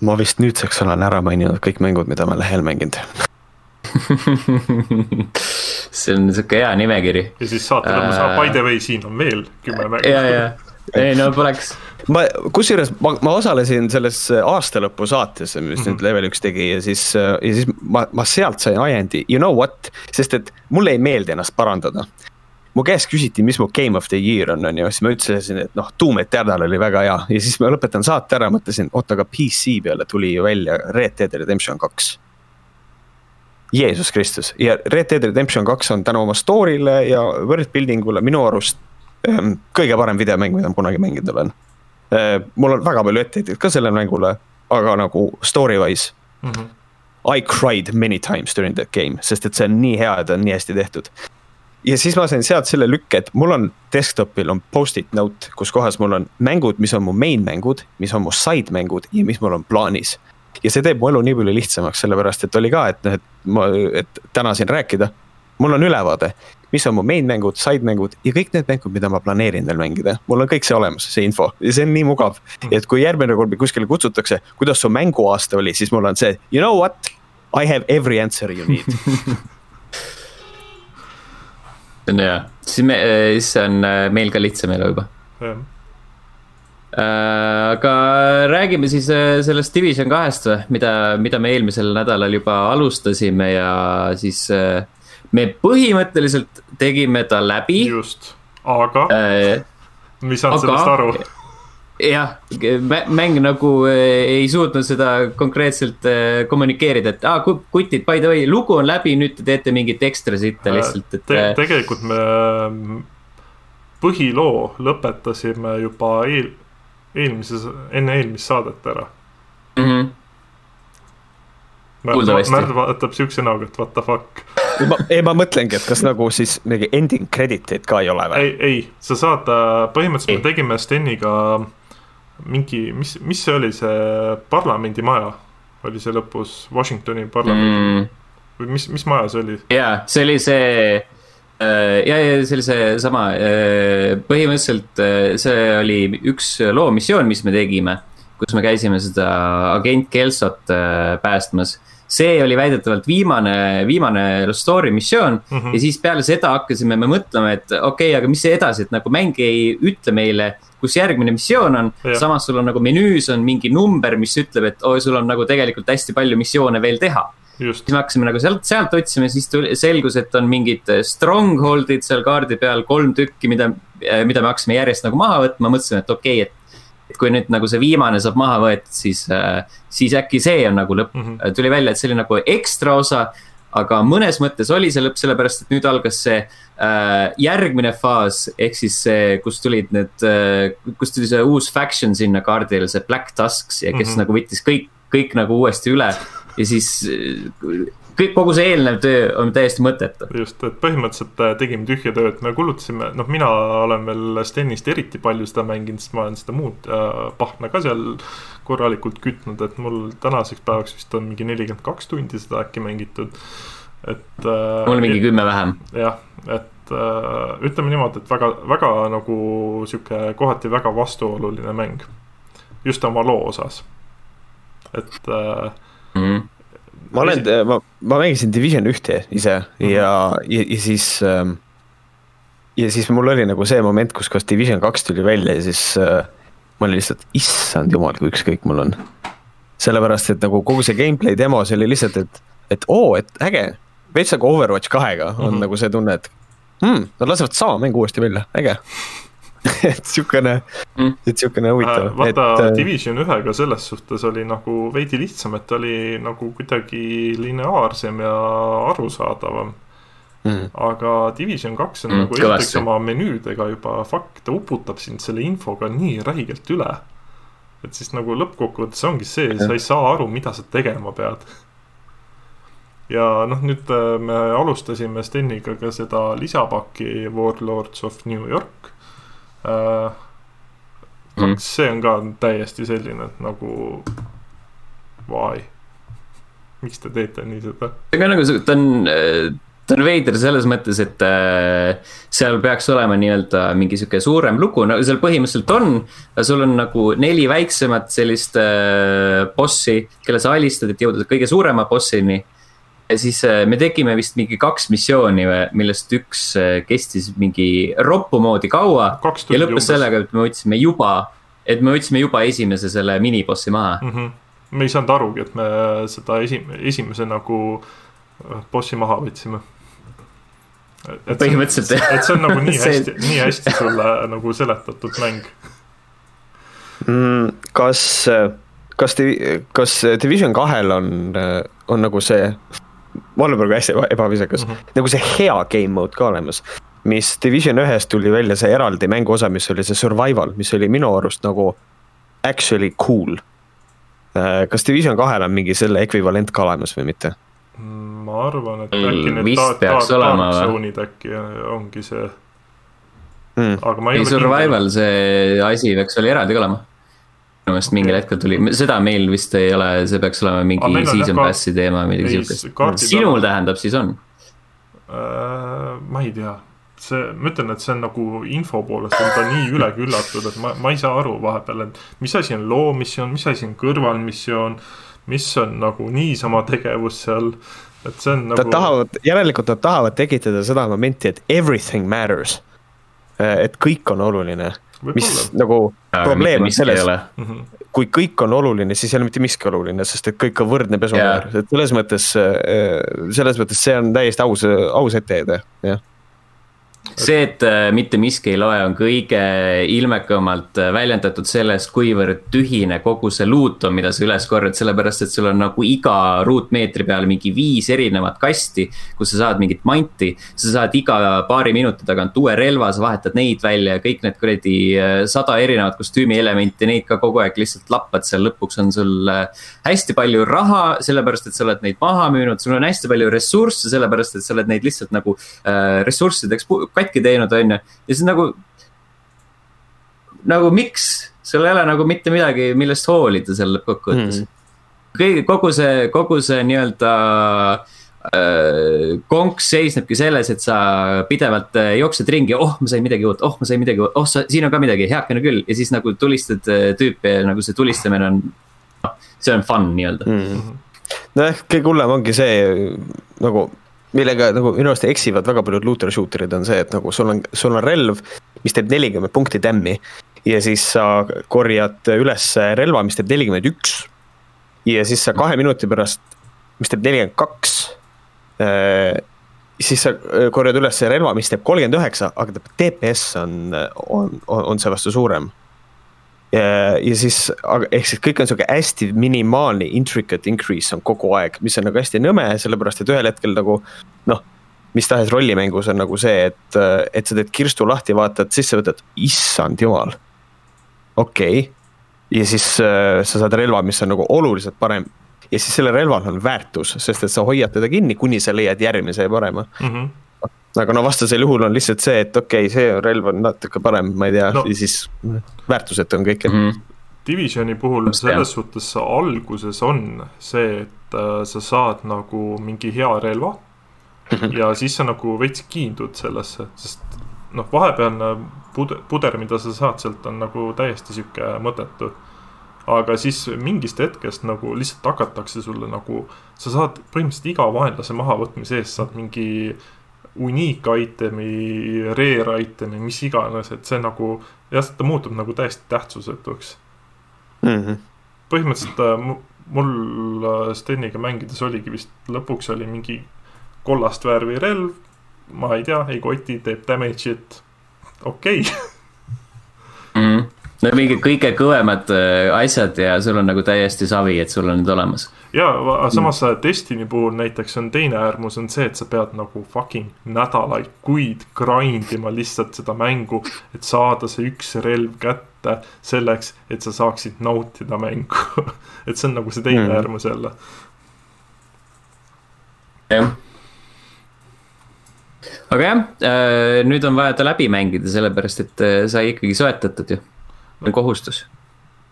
ma vist nüüdseks olen ära maininud kõik mängud, mida ma lehel mänginud *laughs* see on sihuke hea nimekiri. ja siis saate lõpus uh..., by the way, siin on veel kümme mängu. ja, ja, ei no poleks ma, kusjuures ma, ma osalesin selles aastalõpu saates, mis mm -hmm. nüüd Level üks tegi ja siis, ja siis ma, ma sealt sain ajendi, you know what, sest et mulle ei meeldi ennast parandada. mu käest küsiti, mis mu game of the year on, on ju, siis ma ütlesin, et noh, Doom Eternal oli väga hea ja siis ma lõpetan saate ära, mõtlesin, oot, aga PC peale tuli ju välja Red Dead Redemption kaks. Jeesus Kristus ja Red Dead Redemption kaks on tänu oma story'le ja world building ule minu arust ähm, kõige parem videomäng, mida ma kunagi mänginud olen. Mul on väga palju etteheiteid ka sellele mängule, aga nagu story wise mm. -hmm. I cried many times during that game, sest et see on nii hea ja ta on nii hästi tehtud ja siis ma sain sealt selle lükke, et mul on desktop'il on post-it note, kus kohas mul on mängud, mis on mu main mängud, mis on mu side mängud ja mis mul on plaanis. ja see teeb mu elu nii palju lihtsamaks, sellepärast et oli ka, et noh, et ma, et täna siin rääkida. mul on ülevaade, mis on mu main mängud, side mängud ja kõik need mängud, mida ma planeerin veel mängida. mul on kõik see olemas, see info ja see on nii mugav. et kui järgmine kord mind kuskile kutsutakse, kuidas su mänguaasta oli, siis mul on see, you know what? I have every answer you need see *laughs* on hea, siis me, siis on äh, meil ka lihtsam elu juba. Äh, aga räägime siis äh, sellest Division kahest või, mida, mida me eelmisel nädalal juba alustasime ja siis me põhimõtteliselt tegime ta läbi. just, aga äh,, mis saanud sellest aru? *laughs* jah, mäng nagu eh, ei suutnud seda konkreetselt eh, kommunikeerida, et aa ah,, kutid, by the way, lugu on läbi, nüüd te teete mingit ekstra sitta äh, lihtsalt, et Te. tegelikult me põhiloo lõpetasime juba eel, eelmises, enne eelmist saadet ära mm. -hmm. Märd vaatab siukse näoga, et what the fuck ma, ei, ma mõtlengi, et kas nagu siis mingi ending credit'id ka ei ole või? ei, ei, sa saad, äh, põhimõtteliselt ei. me tegime Steniga mingi, mis, mis see oli, see parlamendimaja oli see lõpus, Washingtoni parlamendi mm. või mis, mis maja see oli? jaa, see oli see äh, ja, ja see oli seesama, äh, põhimõtteliselt see oli üks loomissioon, mis me tegime, kus me käisime seda agent Kelsot päästmas see oli väidetavalt viimane, viimane story missioon mm -hmm. ja siis peale seda hakkasime me mõtlema, et okei okay,, aga mis see edasi, et nagu mäng ei ütle meile kus järgmine missioon on. samas sul on nagu menüüs on mingi number, mis ütleb, et oi, sul on nagu tegelikult hästi palju missioone veel teha. siis me hakkasime nagu sealt, sealt otsima, siis tuli, selgus, et on mingid äh, stronghold'id seal kaardi peal, kolm tükki, mida, äh, mida me hakkasime järjest nagu maha võtma, mõtlesime, et okei okay,, et et kui nüüd nagu see viimane saab maha võetud, siis, äh, siis äkki see on nagu lõpp mm. -hmm. tuli välja, et see oli nagu ekstra osa aga mõnes mõttes oli see lõpp, sellepärast et nüüd algas see äh, järgmine faas, ehk siis see, kus tulid need äh,, kus tuli see uus faction sinna kaardile, see Black Tusks ja kes mm -hmm. nagu võttis kõik, kõik nagu uuesti üle ja siis äh, kõik, kogu see eelnev töö on täiesti mõttetu. just, et põhimõtteliselt äh, tegime tühja tööd, me kulutasime, noh, mina olen veel Stenist eriti palju seda mänginud, sest ma olen seda muud äh, pahna ka seal korralikult kütnud, et mul tänaseks päevaks vist on mingi nelikümmend kaks tundi seda äkki mängitud, et äh,. mul mingi kümme vähem. jah, et äh, ütleme niimoodi, et väga, väga nagu sihuke kohati väga vastuoluline mäng. just oma loo osas, et mm. -hmm ma olen, ma, ma mängisin Division ühte ise mm -hmm. ja, ja, ja siis ähm,. ja siis mul oli nagu see moment, kus, kus Division kaks tuli välja ja siis äh, ma olin lihtsalt, issand jumal, kui ükskõik mul on. sellepärast, et nagu kogu see gameplay demo, see oli lihtsalt, et, et oo, et äge. veits nagu Overwatch kahega on mm -hmm. nagu see tunne, et hmm, nad lasevad sama mängu uuesti välja, äge *laughs* et siukene mm., et siukene huvitav. Äh, vaata et, äh, Division ühega selles suhtes oli nagu veidi lihtsam, et ta oli nagu kuidagi lineaarsem ja arusaadavam mm.. aga Division kaks on mm, nagu esiteks oma menüüdega juba fuck, ta uputab sind selle infoga nii räigelt üle. et siis nagu lõppkokkuvõttes ongi see, sa ei saa aru, mida sa tegema pead ja noh, nüüd äh, me alustasime Steniga ka seda lisapakki Warlords of New York äh,. Mm. see on ka täiesti selline nagu why, miks te teete nii seda? see ka nagu, ta on ta on veider selles mõttes, et äh, seal peaks olema nii-öelda mingi sihuke suurem lugu, no seal põhimõtteliselt on. sul on nagu neli väiksemat sellist äh, bossi, kelle sa alistad, et jõuda kõige suurema bossini ja siis äh, me tegime vist mingi kaks missiooni, millest üks äh, kestis mingi roppu moodi kaua. ja lõppes umbes. sellega, et me võtsime juba, et me võtsime juba esimese selle minibossi maha mm. -hmm. me ei saanud arugi, et me seda esi-, esimese nagu äh, bossi maha võtsime. et Põhimõtteliselt, see, jah. et see on nagu nii *laughs* hästi, nii hästi sulle nagu seletatud mäng. mm,. kas, kas, kas Division kahel on, on nagu see, ma olen praegu hästi eba- ebaviisakas mm, -hmm. nagu see hea game mode ka olemas. mis Division ühes tuli välja see eraldi mänguosa, mis oli see survival, mis oli minu arust nagu actually cool. kas Division kahel on mingi selle ekvivalent ka olemas või mitte? ma arvan, et Mm, äkki need Dark? Zone'id äkki ongi see, Mm. ei ole kindel. survival, see asi peaks oli eraldi ka olema. Minu meelest mingil hetkel tuli, seda meil vist ei ole, see peaks olema mingi on season pass'i teema, midagi ei, siukest sinul on- tähendab, siis on. Äh, ma ei tea, see, ma ütlen, et see on nagu info poolest on ta nii üle küllatud, et ma, ma ei saa aru vahepeal, et mis asi on loomissioon, mis asi on kõrvalmissioon, mis on nagu niisama tegevus seal, et see on Nad nagu. tahavad, järelikult nad tahavad tekitada seda momenti, et everything matters. et kõik on oluline, mis võib-olla, nagu probleem on selles, Mhm. kui kõik on oluline, siis ei ole mitte miski oluline, sest et kõik on võrdne pesumäär, et selles mõttes, selles mõttes see on täiesti aus, aus etteheide, jah. see, et äh, mitte miski ei loe, on kõige ilmekamalt äh, väljendatud sellest, kuivõrd tühine kogu see loot on, mida sa üles korjad, sellepärast et sul on nagu iga ruutmeetri peal mingi viis erinevat kasti, kus sa saad mingit manti. sa saad iga paari minuti tagant uue relva, sa vahetad neid välja ja kõik need kuradi äh, sada erinevat kostüümielementi, neid ka kogu aeg lihtsalt lappad seal, lõpuks on sul hästi palju raha, sellepärast et sa oled neid maha müünud, sul on hästi palju ressursse, sellepärast et sa oled neid lihtsalt nagu äh, ressurssideks katki teinud, on ju. ja siis nagu, nagu miks, sul ei ole nagu mitte midagi, millest hoolida seal lõppkokkuvõttes Mm. kõik, kogu see, kogu see nii-öelda äh, konks seisnebki selles, et sa pidevalt äh, jooksed ringi, oh, ma sain midagi uut, oh, ma sain midagi uut, oh, siin on ka midagi, heakene küll ja siis nagu tulistad äh, tüüpi ja nagu see tulistamine on, noh, see on fun nii-öelda Mm. nojah, kõige hullem ongi see nagu, millega nagu minu arust eksivad väga paljud looter shooter'id on see, et nagu sul on, sul on relv, mis teeb nelikümmend punkti tämmi ja siis sa korjad üles relva, mis teeb nelikümmend üks ja siis sa kahe minuti pärast, mis teeb nelikümmend kaks siis sa äh, korjad üles relva, mis teeb kolmkümmend üheksa, aga DPS on, on, on, on seevastu suurem ja, ja siis, ehk siis kõik on sihuke hästi minimaalne intricate increase on kogu aeg, mis on nagu hästi nõme, sellepärast et ühel hetkel nagu noh. mis tahes rollimängus on nagu see, et, et sa teed kirstu lahti, vaatad sisse, võtad, issand jumal. okei okay., ja siis äh, sa saad relva, mis on nagu oluliselt parem ja siis sellel relval on väärtus, sest et sa hoiad teda kinni, kuni sa leiad järgmise parema. Mm -hmm. Aga no vastasel juhul on lihtsalt see, et okei okay,, see relv on natuke parem, ma ei tea No. ja siis väärtusetu on kõik mm. -hmm. Divisioni puhul selles suhtes alguses on see, et äh, sa saad nagu mingi hea relva ja siis sa nagu veits kiindud sellesse, sest noh, vahepealne puder, puder, mida sa saad sealt on nagu täiesti sihuke mõttetu. aga siis mingist hetkest nagu lihtsalt hakatakse sulle nagu, sa saad põhimõtteliselt iga vaenlase mahavõtmise eest saad mingi uniik item'i, rare item'i, mis iganes, et see nagu jah, ta muutub nagu täiesti tähtsusetuks mm. -hmm. põhimõtteliselt äh, mu- mul äh, Steniga mängides oligi vist lõpuks oli mingi kollast värvi relv. ma ei tea, ei koti, teeb damage'it, okei okay. *laughs* Mm no mingid kõige kõvemad äh, asjad ja sul on nagu täiesti savi, et sul on need olemas. ja va- samas mm. Destiny puhul näiteks on teine äärmus on see, et sa pead nagu fucking nädalaid, kuid grind ima lihtsalt seda mängu, et saada see üks relv kätte selleks, et sa saaksid nautida mängu. *laughs* et see on nagu see teine Mm. mm. äärmus jälle. jah. aga jah, nüüd on vaja ta läbi mängida, sellepärast et äh, sai ikkagi soetatud ju. On kohustus.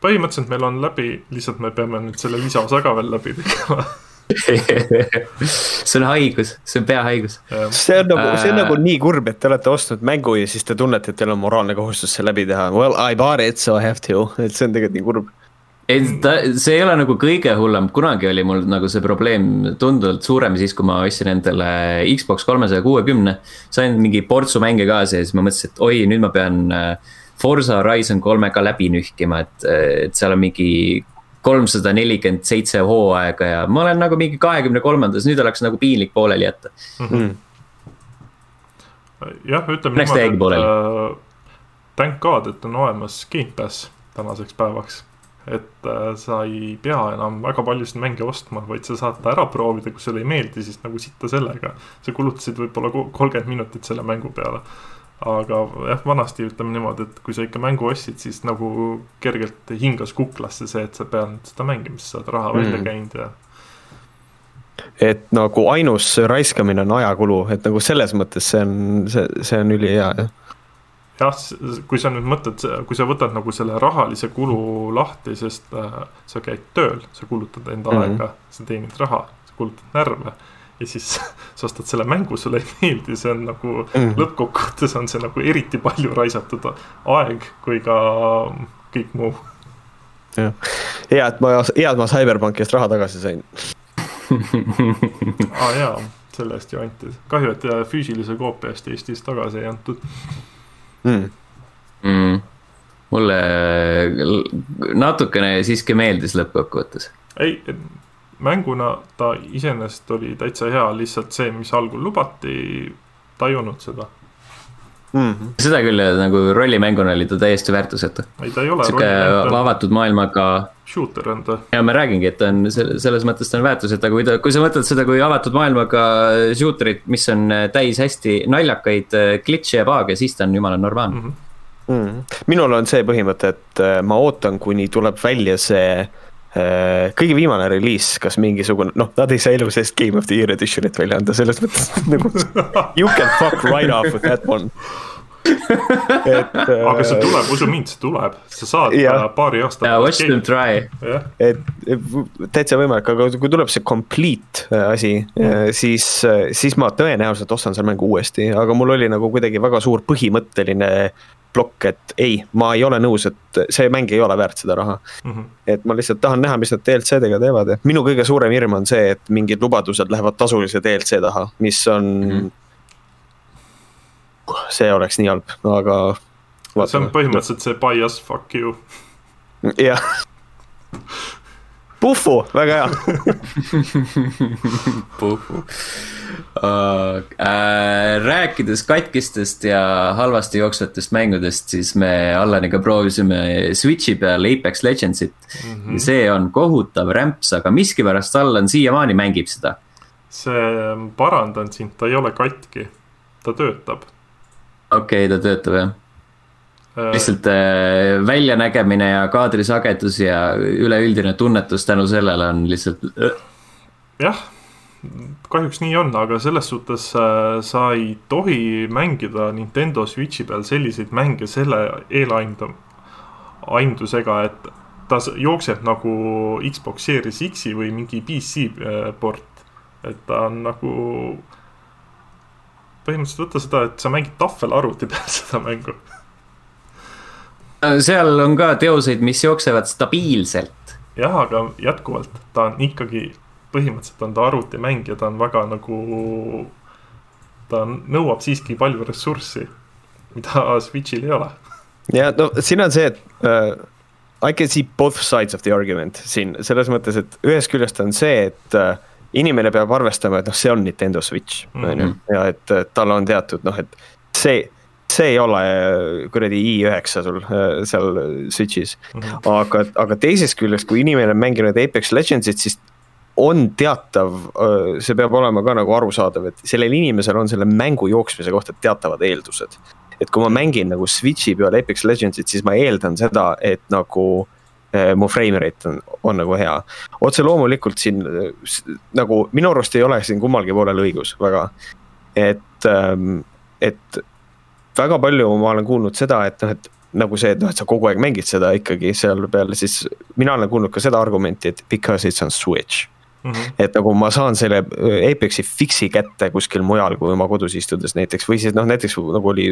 põhimõtteliselt meil on läbi, lihtsalt me peame nüüd selle lisaosa ka veel läbi tegema. *laughs* see on haigus, see on peahaigus. see on nagu, see on Äh. nagu nii kurb, et te olete ostnud mängu ja siis te tunnete, et teil on moraalne kohustus see läbi teha. Well I bought it so I have to, et see on tegelikult nii kurb. ei, ta, see ei ole nagu kõige hullem, kunagi oli mul nagu see probleem tunduvalt suurem siis, kui ma ostsin endale Xbox kolmesaja kuuekümne. sain mingi portsu mänge kaasa ja siis ma mõtlesin, et oi, nüüd ma pean äh, Forza Horizon kolme ka läbi nühkima, et, et seal on mingi kolmsada nelikümmend seitse hooaega ja ma olen nagu mingi kahekümne kolmandas, nüüd oleks nagu piinlik pooleli jätta. Mm. jah, ütleme täiegi pooleli. äh, thank god, et on olemas Gamepass tänaseks päevaks. et äh, sa ei pea enam väga paljusid mänge ostma, vaid sa saad ta ära proovida, kui sulle ei meeldi, siis nagu sitta sellega. sa kulutasid võib-olla kolmkümmend minutit selle mängu peale. Aga jah, vanasti ütleme niimoodi, et kui sa ikka mängu ostsid, siis nagu kergelt hingas kuklasse see, et sa pead seda mängima, siis sa oled raha välja Mm. käinud ja et nagu ainus raiskamine on ajakulu, et nagu selles mõttes see on, see, see on ülihea jah. jah, kui sa nüüd mõtled, kui sa võtad nagu selle rahalise kulu lahti, sest äh, sa käid tööl, sa kulutad enda mm. -hmm. aega, sa teenid raha, sa kulutad närve. Ja siis *laughs* sa ostad selle mängu, sulle ei meeldi, see on nagu mm. -hmm. lõppkokkuvõttes on see nagu eriti palju raisatud aeg, kui ka kõik muu. jah, hea, et ma, hea, et ma CyberPunkist raha tagasi sain. aa *laughs* ah, jaa, selle eest ju anti, kahju, et äh, füüsilise koopia eest Eestis tagasi ei antud. mm. mm. mulle natukene siiski meeldis lõppkokkuvõttes. ei, mänguna ta iseenesest oli täitsa hea, lihtsalt see, mis algul lubati, ta ei olnud seda. Mm -hmm. seda küll, et nagu rollimänguna oli ta täiesti väärtusetu. ei, ta ei ole. sihuke avatud maailmaga. shooter on ta. ja ma räägingi, et ta on selles mõttes ta on väärtusetu, aga kui ta, kui sa mõtled seda kui avatud maailmaga shooter'it, mis on täis hästi naljakaid glitch'e ja bug'e, siis ta on jumala normaalne mm. -hmm. Mm -hmm. minul on see põhimõte, et äh, ma ootan, kuni tuleb välja see kõige viimane reliis, kas mingisugune, noh, nad ei saa elu seest Game of the Year edition'it välja anda, selles mõttes nagu you can fuck right off with that one. Et. aga see tuleb, usu mind, see tuleb, sa saad ja. paari aasta yeah,. Watch them try. et täitsa võimalik, aga kui tuleb see complete asi mm., siis, siis ma tõenäoliselt ostan selle mängu uuesti, aga mul oli nagu kuidagi väga suur põhimõtteline plokk, et ei, ma ei ole nõus, et see mäng ei ole väärt seda raha mm. -hmm. et ma lihtsalt tahan näha, mis nad DLC-dega teevad ja minu kõige suurem hirm on see, et mingid lubadused lähevad tasulise DLC taha, mis on mm. -hmm. See oleks nii halb, aga. see on põhimõtteliselt see bias, fuck you. jah. Puhvu, väga hea *laughs* Puhvu uh,. Äh, rääkides katkistest ja halvasti jooksvatest mängudest, siis me Allaniga proovisime Switch'i peal Apex Legendsit mm. -hmm. see on kohutav rämps, aga miskipärast Allan siiamaani mängib seda. see, parandan sind, ta ei ole katki, ta töötab. Okei okay,, ta töötab jah lihtsalt äh, väljanägemine ja kaadrisagedus ja üleüldine tunnetus tänu sellele on lihtsalt. jah, kahjuks nii on, aga selles suhtes äh, sa ei tohi mängida Nintendo Switchi peal selliseid mänge selle eelaindu-, aindusega, et ta jookseb nagu Xbox Series X-i või mingi PC port. et ta on nagu, põhimõtteliselt võtta seda, et sa mängid tahvelarvuti *laughs* peal seda mängu seal on ka teoseid, mis jooksevad stabiilselt. jah, aga jätkuvalt ta on ikkagi, põhimõtteliselt on ta arvutimäng ja ta on väga nagu, ta nõuab siiski palju ressurssi, mida *laughs* Switch'il ei ole. ja no siin on see, et uh, I can see both sides of the argument siin selles mõttes, et ühest küljest on see, et uh, inimene peab arvestama, et noh, see on Nintendo Switch, on ju, ja et tal on teatud noh, et see see ei ole kuradi i9 sul seal Switch'is mm. -hmm. aga, aga teisest küljest, kui inimene on mänginud Apex Legendsit, siis on teatav, see peab olema ka nagu arusaadav, et sellel inimesel on selle mängu jooksmise kohta teatavad eeldused. et kui ma mängin nagu Switch'i peal Apex Legendsit, siis ma eeldan seda, et nagu äh, mu frame rate on, on nagu hea. otse loomulikult siin nagu minu arust ei ole siin kummalgi poolel õigus väga, et, et väga palju ma olen kuulnud seda, et noh, et nagu see, et noh, et sa kogu aeg mängid seda ikkagi seal peal, siis mina olen kuulnud ka seda argumenti, et because it's on Switch mm. -hmm. et nagu ma saan selle Apexi fix'i kätte kuskil mujal, kui oma kodus istudes näiteks või siis noh, näiteks nagu oli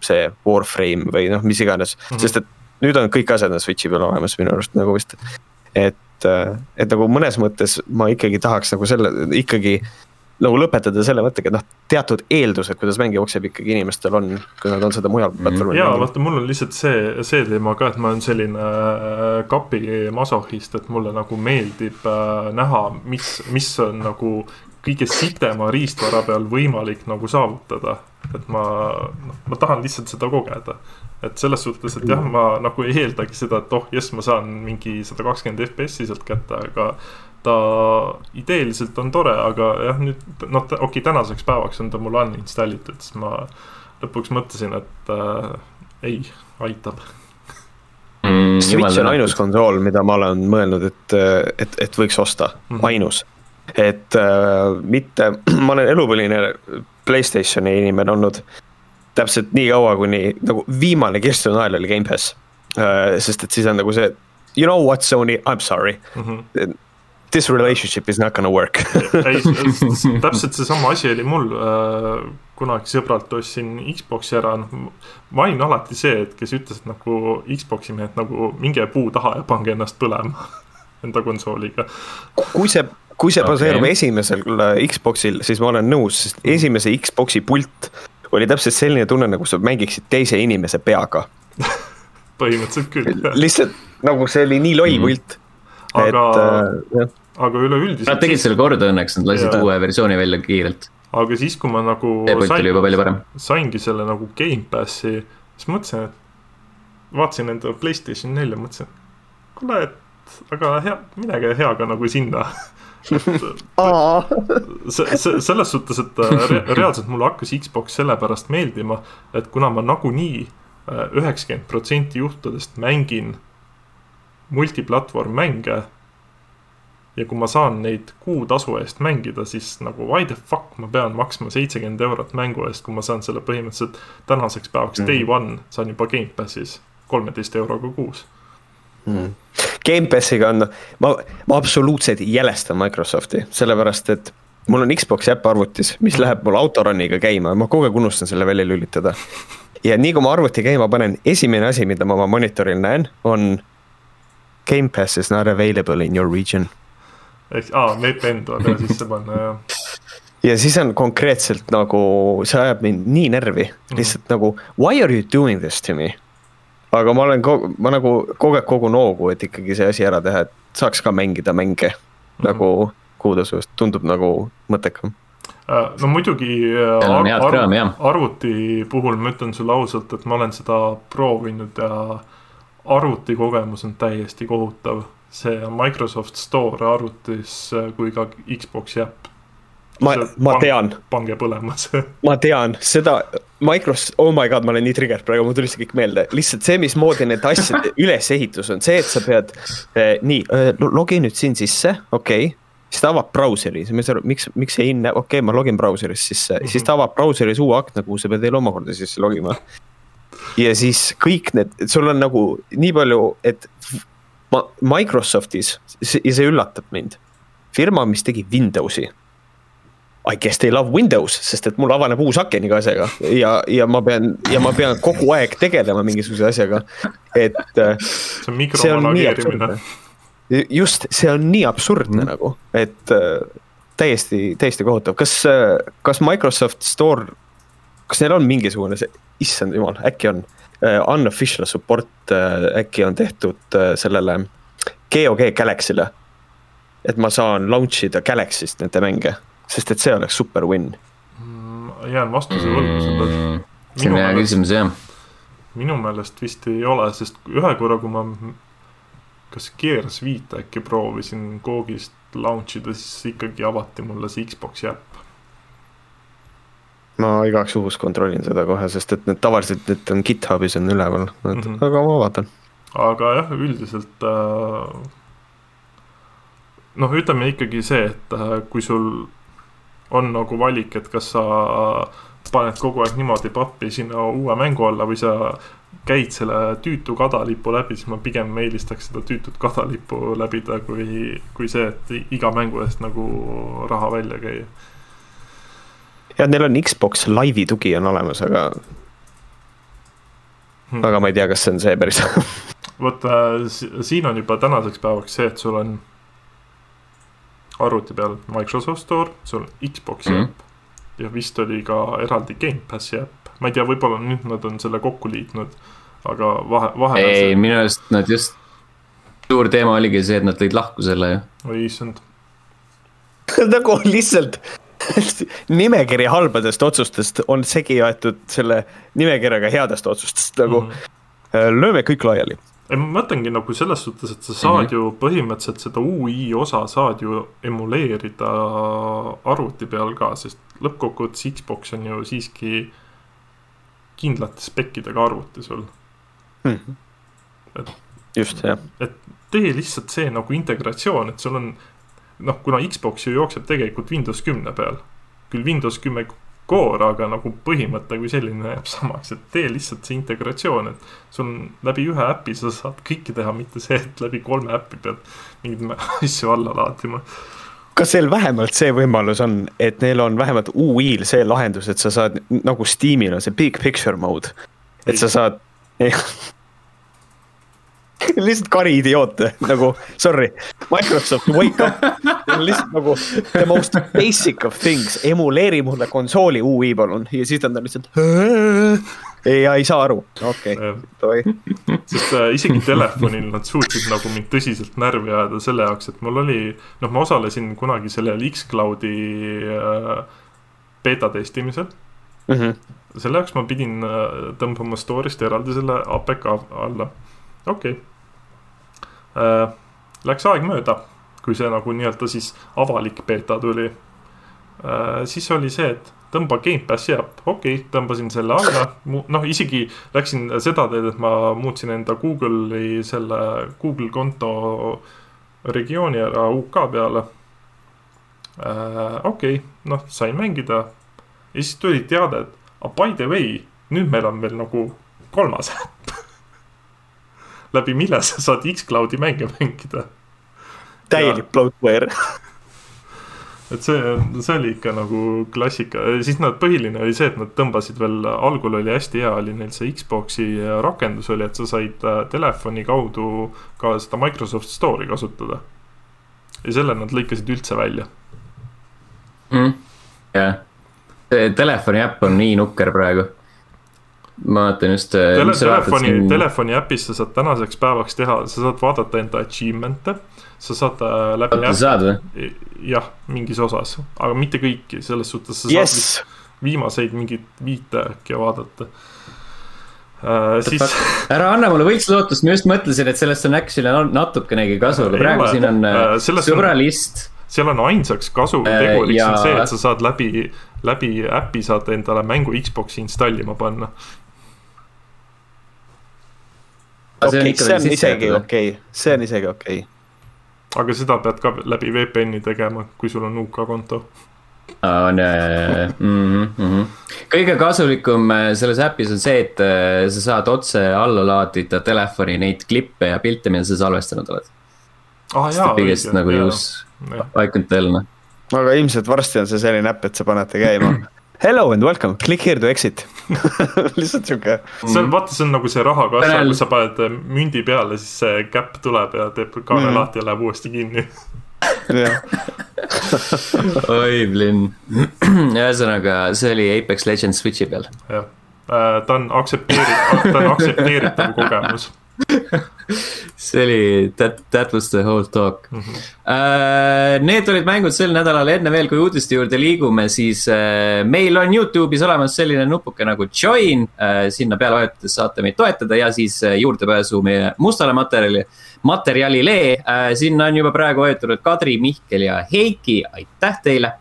see Warframe või noh, mis iganes mm, -hmm. sest et nüüd on kõik asjad on Switch'i peal olemas minu arust nagu vist. et, et nagu mõnes mõttes ma ikkagi tahaks nagu selle, ikkagi nagu lõpetada selle mõttega, et noh, teatud eeldused, kuidas mäng jookseb ikkagi inimestel on, kui nad on seda mujal platvormil. jaa, vaata, mul on lihtsalt see, see teema ka, et ma olen selline kapi masohhist, et mulle nagu meeldib äh, näha, mis, mis on nagu kõige sitema riistvara peal võimalik nagu saavutada. et ma, noh, ma tahan lihtsalt seda kogeda. Et selles suhtes, et jah, ma nagu ei eeldagi seda, et oh jess, ma saan mingi sada kakskümmend FPS-i sealt kätte, aga ta ideeliselt on tore, aga jah, nüüd noh, okei okay,, tänaseks päevaks on ta mul uninstall itud, siis ma lõpuks mõtlesin, et äh, ei, aitab mm,. Switch on ainus konsool, mida ma olen mõelnud, et, et, et võiks osta mm, -hmm. ainus. et äh, mitte, *clears throat* ma olen elupõline Playstationi inimene olnud täpselt nii kaua, kuni nagu viimane kirstunael oli Gamepass äh,. sest et siis on nagu see, you know what Sony, I m sorry mm. -hmm this relationship is not gonna work *laughs* ei, *laughs* täpselt seesama asi oli mul äh, kunagi sõbralt ostsin Xbox'i ära, noh. ma olin alati see, et kes ütles, et nagu Xbox'i mehed nagu minge puu taha ja pange ennast põlema *laughs* enda konsooliga. kui see, kui see okay. baseerub esimesel äh, Xbox'il, siis ma olen nõus, sest esimese Xbox'i pult oli täpselt selline tunne, nagu sa mängiksid teise inimese peaga põhimõtteliselt küll. lihtsalt nagu see oli nii loll mm. pult mm.. aga äh, aga üleüldiselt. Nad tegid selle korda õnneks, nad lasid uue versiooni välja kiirelt. aga siis, kui ma nagu. see pult oli juba palju parem. saingi selle nagu Gamepassi, siis mõtlesin, et vaatasin enda Playstation nelja, mõtlesin, kuule, et aga hea, minege heaga nagu sinna see, *laughs* see, selles suhtes, et äh, re reaalselt mulle hakkas Xbox sellepärast meeldima, et kuna ma nagunii äh, üheksakümmend protsenti juhtudest mängin multiplatvorm mänge ja kui ma saan neid kuutasu eest mängida, siis nagu why the fuck ma pean maksma seitsekümmend eurot mängu eest, kui ma saan selle põhimõtteliselt tänaseks päevaks mm -hmm. day one, saan juba Gamepassis kolmeteist euroga kuus mm.. Gamepassiga on, ma, ma absoluutselt jälestan Microsofti, sellepärast et mul on Xbox äpp arvutis, mis mm. läheb mul autorun'iga käima, ma kogu aeg unustan selle välja lülitada. ja nii kui ma arvuti käima panen, esimene asi, mida ma oma monitoril näen, on Gamepass is not available in your region ehk, aa, VPN tuleb jah sisse panna, jah. ja siis on konkreetselt nagu, see ajab mind nii närvi, lihtsalt mm -hmm. nagu why are you doing this to me? Aga ma olen kogu, ma nagu kogu aeg kogun hoogu, et ikkagi see asi ära teha, et saaks ka mängida mänge mm -hmm. nagu kuutasust, tundub nagu mõttekam äh, no muidugi äh, ar arv, arvuti puhul ma ütlen sulle ausalt, et ma olen seda proovinud ja arvuti kogemus on täiesti kohutav see on Microsoft Store arvutis äh, kui ka Xbox'i äpp. Ma, ma tean. pange põlema see. *laughs* ma tean, seda Microsoft, oh my god, ma olen nii triggered praegu, mul tuli see kõik meelde, lihtsalt see, mismoodi need asjade *laughs* ülesehitus on see, et sa pead eh,. nii eh,, logi nüüd siin sisse, okei okay siis ta avab brauseri, siis ma ei saa aru, miks, miks see hinne, okei okay,, ma login brauserist sisse mm, -hmm. siis ta avab brauseris uue akna, kuhu sa pead veel omakorda sisse logima. ja siis kõik need, sul on nagu nii palju, et ma Microsoftis ja see üllatab mind, firma, mis tegi Windowsi. I guess they love Windows, sest et mul avaneb uus aken iga asjaga ja, ja ma pean ja ma pean kogu aeg tegelema mingisuguse asjaga, et. see on mikromanageerimine. just, see on nii absurdne mm. nagu, et äh, täiesti, täiesti kohutav, kas, kas Microsoft Store, kas neil on mingisugune see, issand jumal, äkki on Äh, unofficial support äh, äkki on tehtud äh, sellele GOG Galaxy'le. et ma saan launch ida Galaxy'st nende mänge, sest et see oleks super win mm,. jään vastuse võlgu selle. see on hea küsimus jah. minu meelest vist ei ole, sest ühe korra, kui ma kas Gears viite äkki proovisin Googist launch ida, siis ikkagi avati mulle see Xbox'i äpp ma igaks juhuks kontrollin seda kohe, sest et need tavaliselt need on GitHubis on üleval, et mm -hmm. aga ma vaatan. aga jah, üldiselt äh, noh, ütleme ikkagi see, et äh, kui sul on nagu valik, et kas sa paned kogu aeg niimoodi pappi sinna uue mängu alla või sa käid selle tüütu kadalipu läbi, siis ma pigem eelistaks seda tüütut kadalippu läbida, kui, kui see, et iga mängu eest nagu raha välja käia. Jah, neil on Xbox Live'i tugi on olemas, aga hmm.. aga ma ei tea, kas see on see päris *laughs* vot äh, siin on juba tänaseks päevaks see, et sul on arvuti peal Microsoft Store, sul on Xbox'i mm -hmm. äpp ja vist oli ka eraldi Gamepassi äpp, ma ei tea, võib-olla nüüd nad on selle kokku liitnud, aga vahe, vahe. ei see..., minu arust nad just, suur teema oligi see, et nad lõid lahku selle ju. oi issand *laughs* nagu lihtsalt *laughs* nimekiri halbadest otsustest on segi aetud selle nimekirjaga headest otsustest nagu mm. -hmm. lööme kõik laiali. Ei, ma mõtlengi nagu selles suhtes, et sa saad mm -hmm. ju põhimõtteliselt seda ui osa saad ju emuleerida arvuti peal ka, sest lõppkokkuvõttes Xbox on ju siiski kindlate spekkidega arvuti sul mm. -hmm. et, just, jah. et tee lihtsalt see nagu integratsioon, et sul on noh, kuna Xbox ju jookseb tegelikult Windows kümne peal, küll Windows kümme Core, aga nagu põhimõte kui selline jääb samaks, et tee lihtsalt see integratsioon, et sul on läbi ühe äpi sa saad kõike teha, mitte see, et läbi kolme äpi pead mingeid *laughs* asju alla laadima. Kas neil vähemalt see võimalus on, et neil on vähemalt UI-l see lahendus, et sa saad nagu Steamil on see big picture mode, et sa saad *laughs* *laughs* lihtsalt kari idioote nagu, sorry, Microsoft, wake up. lihtsalt nagu the most basic of things, emuleeri mulle konsooli ui palun ja siis ta on lihtsalt. ei, ei saa aru, okei okay., sest äh, isegi telefonil nad suutsid nagu mind tõsiselt närvi ajada selle jaoks, et mul oli, noh, ma osalesin kunagi sellel X-Cloudi äh, beeta testimisel mm. -hmm. selle jaoks ma pidin äh, tõmbama store'ist eraldi selle APK alla, okei okay läks aeg mööda, kui see nagu nii-öelda siis avalik beeta tuli. Äh, siis oli see, et tõmba Gamepassi äpp, okei okay,, tõmbasin selle alla, noh, isegi läksin seda teed, et ma muutsin enda Google'i selle Google konto regiooni ära UK peale. Äh, okei okay,, noh, sain mängida ja siis tuli teade, et ah, by the way, nüüd meil on veel nagu kolmas äpp *laughs* läbi mille sa saad X-Cloudi mänge mängida. täielik bloatware et see, see oli ikka nagu klassika, siis nad, põhiline oli see, et nad tõmbasid veel, algul oli hästi hea, oli neil see Xbox'i rakendus oli, et sa said äh, telefoni kaudu ka seda Microsoft Store'i kasutada. ja selle nad lõikasid üldse välja mm,. jah see telefoni äpp on nii nukker praegu ma vaatan just äh, Tele. telefoni telefoni äpis sa saad tänaseks päevaks teha, sa saad vaadata enda achievement'e. sa saad äh, läbi. saad või? jah, mingis osas, aga mitte kõiki, selles suhtes sa yes. saad viimaseid mingeid viite äkki vaadata Uh, siis... ära anna mulle võlts lootust, ma just mõtlesin, et sellest on actually natukenegi kasu, aga praegu siin on uh, sõbralist. seal on ainsaks kasuteguriks uh, ja... on see, et sa saad läbi, läbi äpi saad endale mängu Xbox'i installima panna okei, see on isegi okei okay., see on isegi okei okay.. aga seda pead ka läbi VPN-i tegema, kui sul on UK konto on ja, ja, ja, *laughs* mm -hmm. kõige kasulikum äh, selles äpis on see, et äh, sa saad otse alla laadida telefoni neid klippe ja pilte, mida sa salvestanud oled ah,. õige. nagu use, I can tell noh. aga ilmselt varsti on see selline äpp, et sa panete käima *laughs* *laughs* hello and welcome, click here to exit *laughs* lihtsalt sihuke. see on, vaata, see on nagu see rahakassa, kus sa paned äh, mündi peale, siis see käpp tuleb ja teeb kaane mm. lahti ja läheb uuesti kinni *laughs* oi, Blinn. *clears throat* ühesõnaga, see oli Apex Legends Switch'i peal. jah, äh, ta on aktsepteeritav, *laughs* ta on aktsepteeritav kogemus *laughs* see oli that, that was the whole talk mm. -hmm. Uh, need olid mängud sel nädalal, enne veel, kui uudiste juurde liigume, siis uh, meil on Youtube'is olemas selline nupuke nagu join uh,. sinna peale vajutades saate meid toetada ja siis uh, juurdepääsu meie mustale materjali, materjalile uh,. sinna on juba praegu vajutatud Kadri, Mihkel ja Heiki, aitäh teile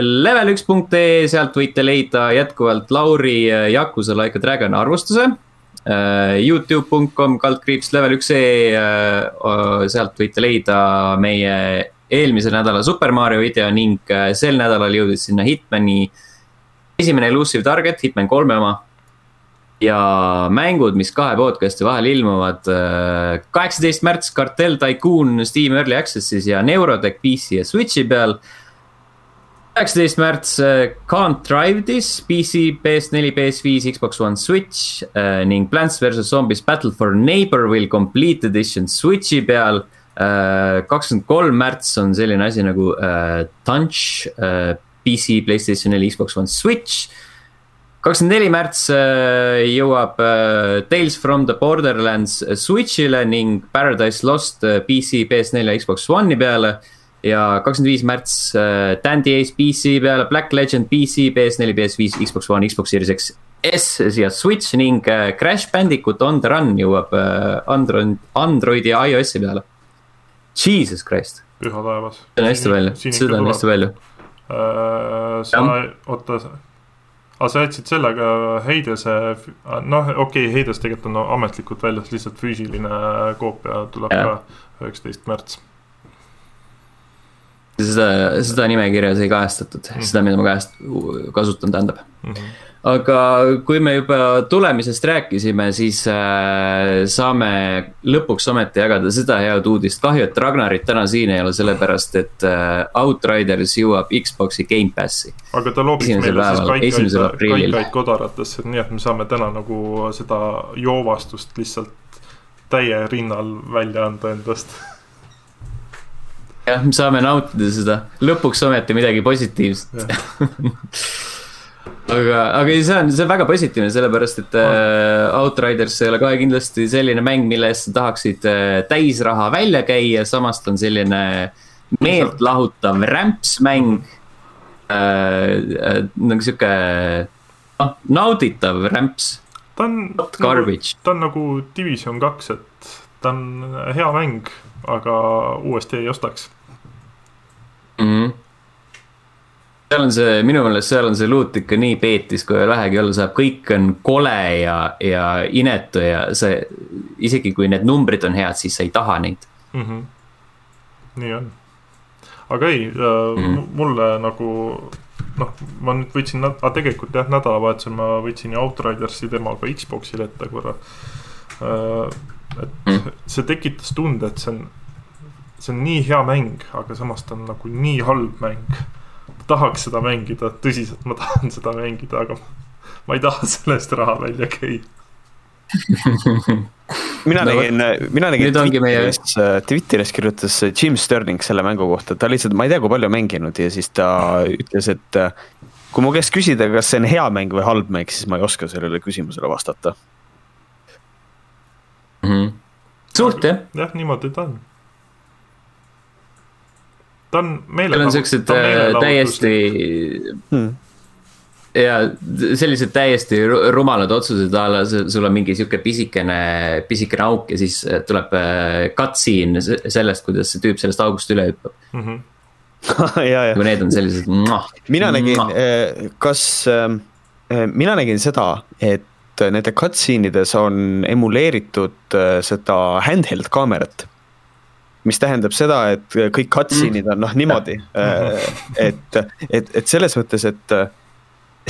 level1.ee, sealt võite leida jätkuvalt Lauri Jakusa Like a Dragon arvustuse Youtube.com kaldkriips level üks E, äh, sealt võite leida meie eelmise nädala Super Mario video ning äh, sel nädalal jõudis sinna Hitmani esimene elusive target, Hitman kolme oma. ja mängud, mis kahe podcast'i vahel ilmuvad, kaheksateist märts Cartel Tycoon Steam Early Access'is ja Neurodeck PC ja Switch'i peal üheksateist märts äh, Can't Drive This PC, PS4, PS5, Xbox One, Switch äh, ning Plants versus Zombies Battle for Neighborville Complete Edition Switch'i peal äh,. kakskümmend kolm märts on selline asi nagu äh, Tunch äh, PC, Playstation 4, Xbox One, Switch. kakskümmend neli märts äh, jõuab äh, Tales from the Borderlands Switch'ile ning Paradise Lost äh, PC, PS4 ja Xbox One'i peale ja kakskümmend viis märts äh, Dandy Ace PC peale, Black Legend PC, PS4, PS5, Xbox One, Xbox Series X S siia Switch ning äh, Crash Bandicoot on the run jõuab äh, Android, Androidi ja iOS-i peale. Jesus Christ. püha taevas. see on hästi palju, seda on hästi palju uh,. sa, oota, aga sa jätsid sellega Heidese, noh, okei okay,, Heides tegelikult on ametlikult väljas, lihtsalt füüsiline koopia tuleb ja. ka üheksateist märts seda, seda nimekirjas ei kajastatud mm, -hmm. seda, mida ma kajast-, kasutan, tähendab mm. -hmm. aga kui me juba tulemisest rääkisime, siis äh, saame lõpuks ometi jagada seda head uudist, kahju, et Ragnarit täna siin ei ole, sellepärast et äh, Outriders jõuab Xbox'i Gamepassi. aga ta loobis meile siis kaikaid, kaikaid kodaratesse, nii et me saame täna nagu seda joovastust lihtsalt täie rinnal välja anda endast *laughs* jah, me saame nautida seda, lõpuks ometi midagi positiivset. *laughs* Aga, aga see on, see on väga positiivne, sellepärast et äh, Outriders ei ole kohe kindlasti selline mäng, mille eest sa tahaksid äh, täisraha välja käia, samas ta on selline meeltlahutav rämpsmäng. Äh,. äh nagu sihuke, noh, nauditav rämps. ta on, nagu, ta on nagu Division kaks, et ta on hea mäng, aga uuesti ei ostaks mm. -hmm seal on see, minu meelest seal on see loot ikka nii peetis, kui vähegi olla saab, kõik on kole ja, ja inetu ja see. isegi kui need numbrid on head, siis sa ei taha neid mm. -hmm. nii on, aga ei äh, mm, -hmm. mulle nagu noh, ma nüüd võtsin, aga tegelikult jah, nädalavahetusel ma võtsin ju Outridersi temaga Xbox'ile ette korra äh,. et mm see tekitas tunde, et see on see on nii hea mäng, aga samas ta on nagu nii halb mäng. tahaks seda mängida, tõsiselt ma tahan *laughs* seda mängida, aga ma ei taha selle eest raha välja käia *laughs* mina no, nägin, mina nägin Twitteris meie..., Twitteris kirjutas Jim Sterling selle mängu kohta, ta lihtsalt, ma ei tea, kui palju mänginud ja siis ta ütles, et kui mu käest küsida, kas see on hea mäng või halb mäng, siis ma ei oska sellele küsimusele vastata mm. -hmm. suht jah. jah, niimoodi ta on ta on meile. Need on siuksed äh, täiesti hmm. ja sellised täiesti rumalad otsused a la sul on mingi sihuke pisikene, pisikene auk ja siis äh, tuleb äh, cutscene sellest, kuidas see tüüp sellest august üle hüppab mm. -hmm. *laughs* ja, ja. kui need on sellised. mina nägin, kas, mina nägin seda, et nende cutscene ides on emuleeritud seda handheld kaamerat mis tähendab seda, et kõik cutscene'id on noh niimoodi, et, et, et selles mõttes, et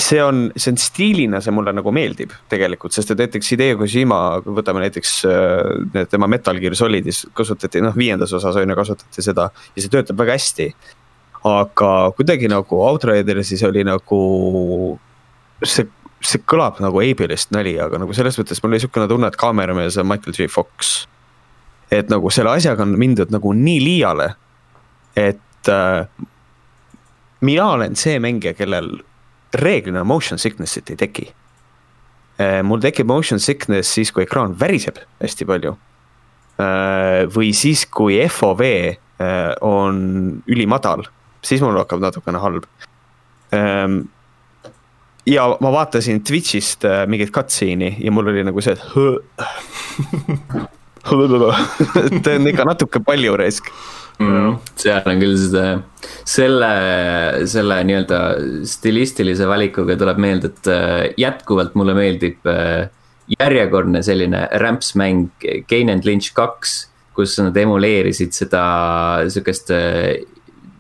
see on, see on stiilina, see mulle nagu meeldib tegelikult, sest et näiteks Hideo Kojima, võtame näiteks äh, tema Metal Gear Solidis kasutati, noh viiendas osas on ju kasutati seda ja see töötab väga hästi. aga kuidagi nagu Outridersis oli nagu see, see kõlab nagu ableist nali, aga nagu selles mõttes mul oli sihukene tunne, et kaameramees on Michael J. Fox et nagu selle asjaga on mindud nagu nii liiale, et äh, mina olen see mängija, kellel reeglina motion sickness'it ei teki äh,. mul tekib motion sickness siis, kui ekraan väriseb hästi palju äh,. või siis, kui FOV äh, on ülimadal, siis mul hakkab natukene halb ähm, ja ma vaatasin Twitch'ist äh, mingit cutscene'i ja mul oli nagu see, et *laughs* *laughs* et on ikka natuke palju raisk mm,. seal on küll seda, selle, selle nii-öelda stilistilise valikuga tuleb meelde, et äh, jätkuvalt mulle meeldib äh, järjekordne selline rämpsmäng Kane and Lynch kaks, kus nad emuleerisid seda sihukest äh,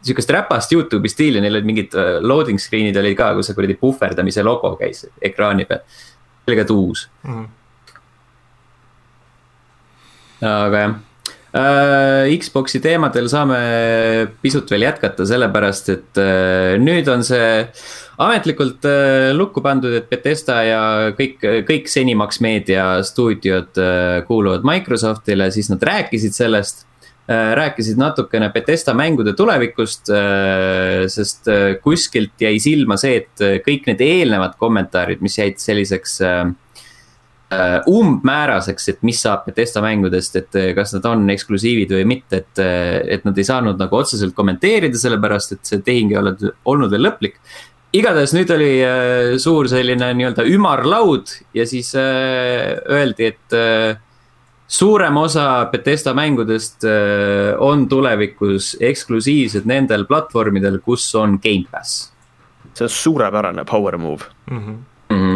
sihukest räpast Youtube'i stiili, neil olid mingid loading screen'id olid ka, kus see kuradi puhverdamise logo käis ekraani peal. see oli ka uus mm. -hmm aga jah äh,. Xbox'i teemadel saame pisut veel jätkata, sellepärast et äh, nüüd on see ametlikult äh, lukku pandud, et Betesta ja kõik, kõik Zenimax Meedia stuudiod äh, kuuluvad Microsoftile, siis nad rääkisid sellest rääkisid natukene Betesta mängude tulevikust sest kuskilt jäi silma see, et kõik need eelnevad kommentaarid, mis jäid selliseks äh, umbmääraseks, et mis saab Betesta mängudest, et äh, kas nad on eksklusiivid või mitte, et, äh, et nad ei saanud nagu otseselt kommenteerida, sellepärast et see tehing ei ole olnud veel lõplik. igatahes nüüd oli äh, suur selline nii-öelda ümarlaud ja siis äh, öeldi, et äh, suurem osa Betesta mängudest äh, on tulevikus eksklusiivsed nendel platvormidel, kus on Gamepass. see on suurepärane power move mm. -hmm mm.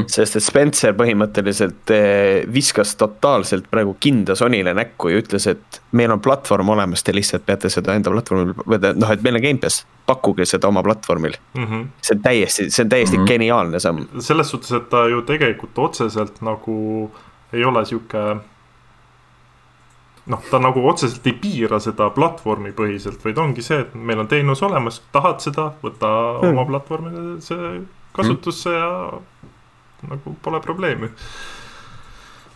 -hmm. sest et Spencer põhimõtteliselt eh, viskas totaalselt praegu kinda Sonyle näkku ja ütles, et meil on platvorm olemas, te lihtsalt peate seda enda platvormil, või noh, et meil on Gamepass, pakkuge seda oma platvormil mm. -hmm. see on täiesti, see on täiesti mm -hmm. geniaalne samm. selles suhtes, et ta ju tegelikult otseselt nagu ei ole sihuke noh, ta nagu otseselt ei piira seda platvormi põhiselt, vaid ongi see, et meil on teenus olemas, tahad seda, võta hmm. oma platvormile see kasutusse hmm. ja nagu pole probleemi.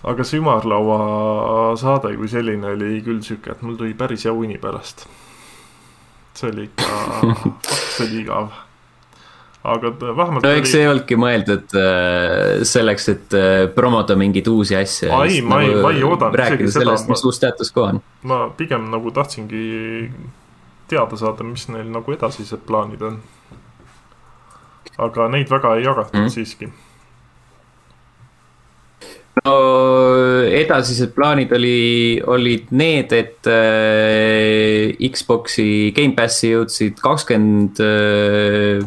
aga see ümarlaua saade kui selline oli küll sihuke, et mul tuli päris hea uni pärast. see oli ikka, *laughs* see oli igav aga vähemalt. no eks see ei olnudki mõeldud äh, selleks, et äh, promoda mingeid uusi asju. ei, ma ei, ma ei oodanud isegi seda. mis uus status quo on. ma pigem nagu tahtsingi teada saada, mis neil nagu edasised plaanid on. aga neid väga ei jagatud mm. siiski no edasised plaanid oli, olid need, et äh, Xbox'i Gamepassi jõudsid kakskümmend äh,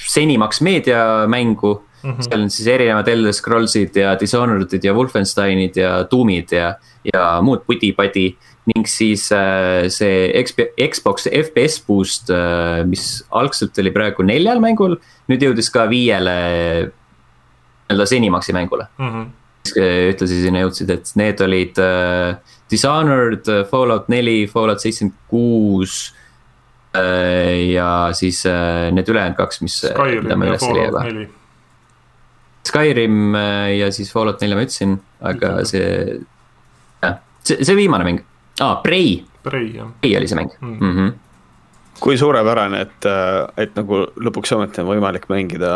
senimaks meediamängu mm. -hmm. seal on siis erinevad Elder Scrollsid ja Dishonored'id ja Wolfensteinid ja Doom'id ja, ja muud pudi-padi. ning siis äh, see Xbox FPS boost äh,, mis algselt oli praegu neljal mängul, nüüd jõudis ka viiele nii-öelda senimaksi mängule mm. -hmm ühtlasi sinna jõudsid, et need olid äh, Dishonored, äh, Fallout neli, Fallout seitsekümmend kuus. Äh, ja siis äh, need ülejäänud kaks, mis. Skyrim ja Fallout neli. Skyrim ja siis Fallout nelja ma ütlesin, aga see, jah, see, see viimane mäng ah,, Prey. Prey jah. Prey oli see mäng mm. mm. -hmm kui suurepärane, et, et nagu lõpuks ometi on võimalik mängida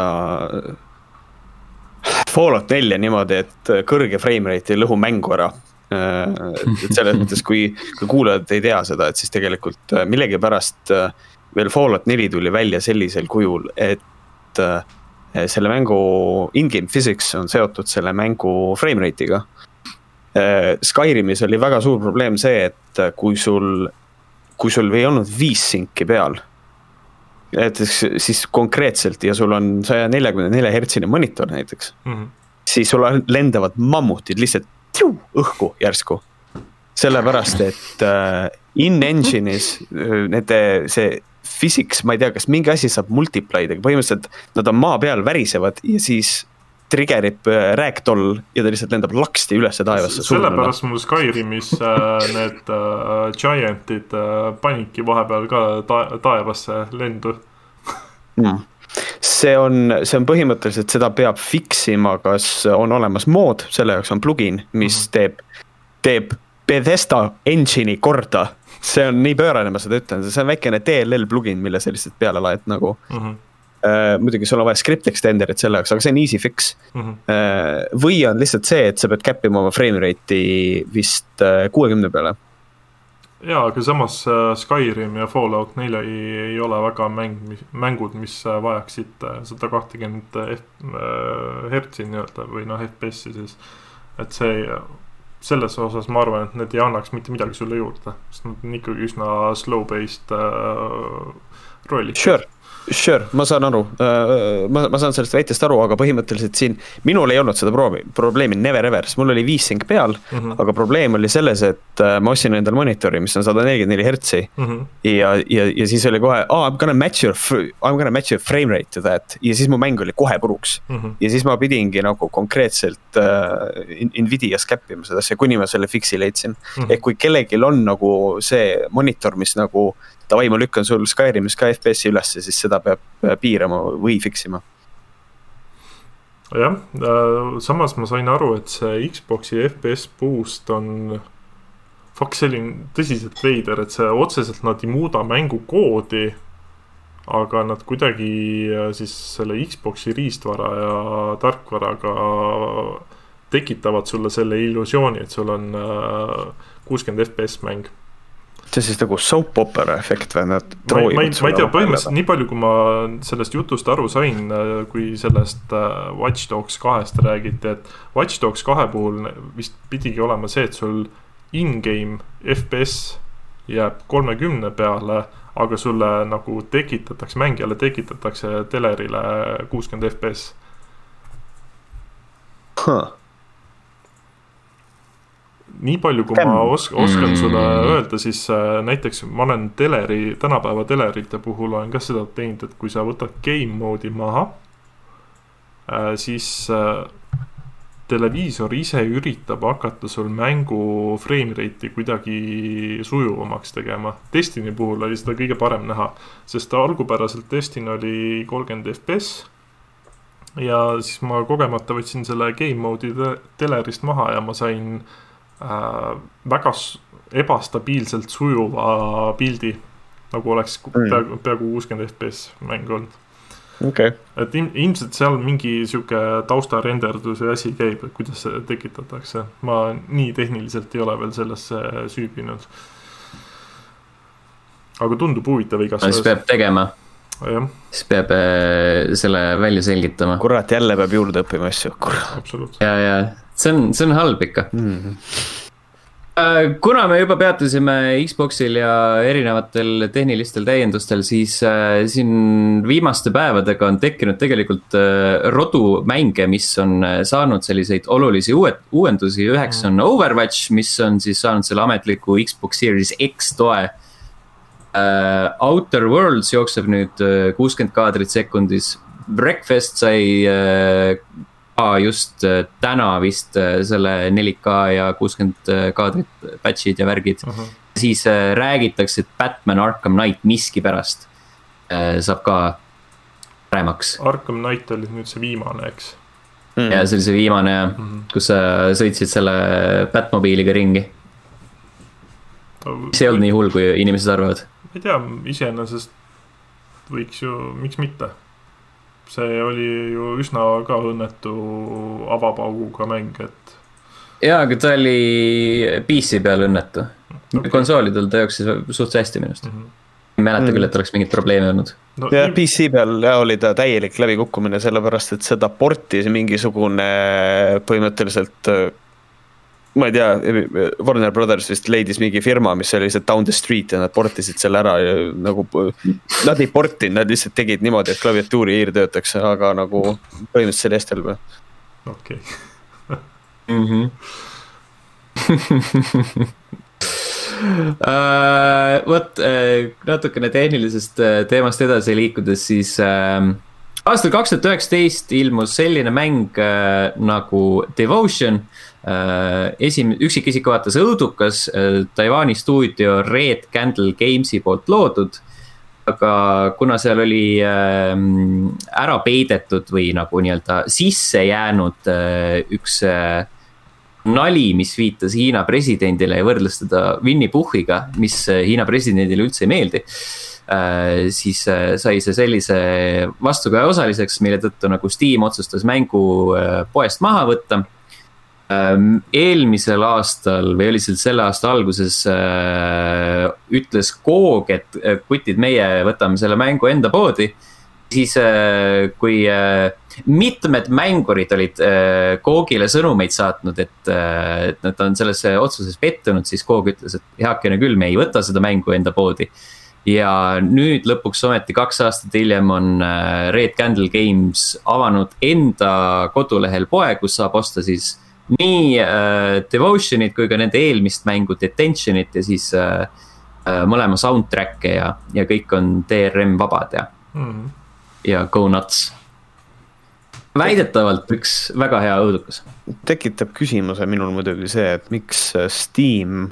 Fallout nelja niimoodi, et kõrge frame rate ei lõhu mängu ära. et selles mõttes, kui, kui kuulajad ei tea seda, et siis tegelikult äh, millegipärast äh, veel Fallout neli tuli välja sellisel kujul, et äh, selle mängu in-game physics on seotud selle mängu frame rate'iga. Skyrimis oli väga suur probleem see, et kui sul, kui sul ei olnud viis sinki peal näiteks siis konkreetselt ja sul on saja neljakümne nelja hertsine monitor näiteks mm. -hmm. siis sul lendavad mammutid lihtsalt tiu, õhku järsku. sellepärast, et äh, in-engine'is äh, nende see physics, ma ei tea, kas mingi asi saab multiply da, põhimõtteliselt nad on maa peal, värisevad ja siis trigger ib äh, ragdoll ja ta lihtsalt lendab laksti ülesse taevasse. sellepärast mul Skyrimis äh, need äh, giant'id äh, panidki vahepeal ka ta taevasse lendu mm see on, see on põhimõtteliselt, seda peab fix ima, kas on olemas mood, selle jaoks on plugin, mis mm -hmm. teeb, teeb Bethesda engine'i korda. see on nii pöörane, ma seda ütlen, see on väikene DLL plugin, mille sa lihtsalt peale laed nagu mm. -hmm muidugi sul on vaja script extender'it selle jaoks, aga see on easy fix mm. -hmm. Või on lihtsalt see, et sa pead cap ima oma frame rate'i vist äh, kuuekümne peale. ja, aga samas Skyrim ja Fallout neil ei, ei ole väga mäng, mängud, mis vajaksid sada kahtekümmet hertsi nii-öelda või noh, FPS-i siis. et see, selles osas ma arvan, et need ei annaks mitte midagi sulle juurde, sest nad on ikkagi üsna slow-based äh, rollid. Sure Sure, ma saan aru, äh, ma, ma saan sellest väitest aru, aga põhimõtteliselt siin minul ei olnud seda proovi, probleemi never ever, sest mul oli viis sync peal mm. -hmm. aga probleem oli selles, et äh, ma ostsin endale monitori, mis on sada nelikümmend neli hertsi mm. -hmm. ja, ja, ja siis oli kohe, aa, I m gonna match your, I m gonna match your frame rate to that ja siis mu mäng oli kohe puruks mm. -hmm. ja siis ma pidingi nagu konkreetselt uh, Nvidias cap ima seda asja, kuni ma selle fix'i leidsin mm. -hmm. ehk kui kellelgi on nagu see monitor, mis nagu davai, ma lükkan sul Skyrimis ka FPS-i ülesse, siis seda peab äh, piirama või fix ima. jah, äh, samas ma sain aru, et see Xbox'i FPS boost on. Fuck, see oli tõsiselt veider, et see otseselt nad ei muuda mängukoodi. aga nad kuidagi äh, siis selle Xbox'i riistvara ja tarkvaraga tekitavad sulle selle illusiooni, et sul on kuuskümmend FPS mäng see on siis nagu soap opera efekt või nad trooivad ma, ma, ma ei tea, põhimõtteliselt nii palju, kui ma sellest jutust aru sain, kui sellest äh, Watch Dogs kahest räägiti, et Watch Dogs kahe puhul vist pidigi olema see, et sul in-game FPS jääb kolmekümne peale, aga sulle nagu tekitatakse, mängijale tekitatakse telerile kuuskümmend FPS huh nii palju, kui Käm. ma os-, oskan mm. sulle öelda, siis äh, näiteks ma olen teleri, tänapäeva telerite puhul olen ka seda teinud, et kui sa võtad game mode'i maha äh,, siis äh, televiisor ise üritab hakata sul mängu frame rate'i kuidagi sujuvamaks tegema. Destiny puhul oli seda kõige parem näha, sest algupäraselt Destiny oli kolmkümmend FPS ja siis ma kogemata võtsin selle game mode'i telerist maha ja ma sain äh, äh, väga ebastabiilselt sujuva pildi. nagu oleks mm. peaaegu, peaaegu kuuskümmend FPS mäng olnud okay.. et ilm, ilmselt seal mingi sihuke taustarenderduse asi käib, et kuidas see tekitatakse. ma nii tehniliselt ei ole veel sellesse süübinud. aga tundub huvitav igastahes. siis peab tegema. siis peab äh, selle välja selgitama. kurat, jälle peab juurde õppima asju, kurat. ja, ja see on, see on halb ikka mm. -hmm kuna me juba peatusime Xboxil ja erinevatel tehnilistel täiendustel, siis äh, siin viimaste päevadega on tekkinud tegelikult äh, rodumänge, mis on saanud selliseid olulisi uued, uuendusi. üheks on Overwatch, mis on siis saanud selle ametliku Xbox Series X toe äh,. Outer Worlds jookseb nüüd kuuskümmend kaadrit sekundis. Breakfast sai äh, just äh, täna vist äh, selle 4K ja kuuskümmend äh, kaadrit patch'id ja värgid uh. -huh. siis räägitakse, et Batman Arkham Knight miskipärast saab ka paremaks. Arkham Knight oli nüüd see viimane, eks mm.? ja see oli see viimane jah mm, -hmm. kus sa sõitsid selle Batmobiiliga ringi. mis ei olnud nii hull, kui inimesed arvavad. ma ei tea, iseenesest võiks ju, miks mitte see oli ju üsna ka õnnetu avapauguga mäng, et. jaa, aga ta oli PC peal õnnetu okay.. konsoolidel ta jooksis suht hästi minu arust mm. -hmm ei mäleta küll, et oleks mingit probleemi olnud no,. jah, PC peal jah, oli ta täielik läbikukkumine, sellepärast et seda portis mingisugune põhimõtteliselt ma ei tea, Warner Brothers vist leidis mingi firma, mis oli lihtsalt down the street ja nad portisid selle ära ja nagu. Nad ei portinud, nad lihtsalt tegid niimoodi, et klaviatuuri hiir töötaks, aga nagu põhimõtteliselt oli hästi halb. okei. Mhm. Äh, vot äh, natukene tehnilisest äh, teemast edasi liikudes, siis äh, aastal kaks tuhat üheksateist ilmus selline mäng äh, nagu Devotion Äh, esim-, üksikisiku vaates õudukas, äh, Taiwan'i stuudio Red Candle Games'i poolt loodud. aga kuna seal oli ähm, ära peidetud või nagu nii-öelda sisse jäänud äh, üks nali, mis viitas Hiina presidendile ja võrdles teda Winnie Puhhiga, mis Hiina presidendile üldse ei meeldi siis sai see sellise vastukaja osaliseks, mille tõttu nagu Steam otsustas mängu poest maha võtta eelmisel aastal või oli see selle aasta alguses äh, ütles Coog, et kutid, meie võtame selle mängu enda poodi. siis äh, kui äh, mitmed mängurid olid Coogile sõnumeid saatnud, et, et nad on sellesse otsuses pettunud, siis Coog ütles, et heakene küll, me ei võta seda mängu enda poodi ja nüüd lõpuks ometi kaks aastat hiljem on Red Candle Games avanud enda kodulehel poe, kus saab osta siis nii äh, Devotionit kui ka nende eelmist mängu Detentionit ja siis äh, äh, mõlema soundtrack'e ja, ja kõik on DRM vabad ja mm, -hmm. ja go nuts. väidetavalt üks väga hea õudukas. tekitab küsimuse minul muidugi see, et miks äh, Steam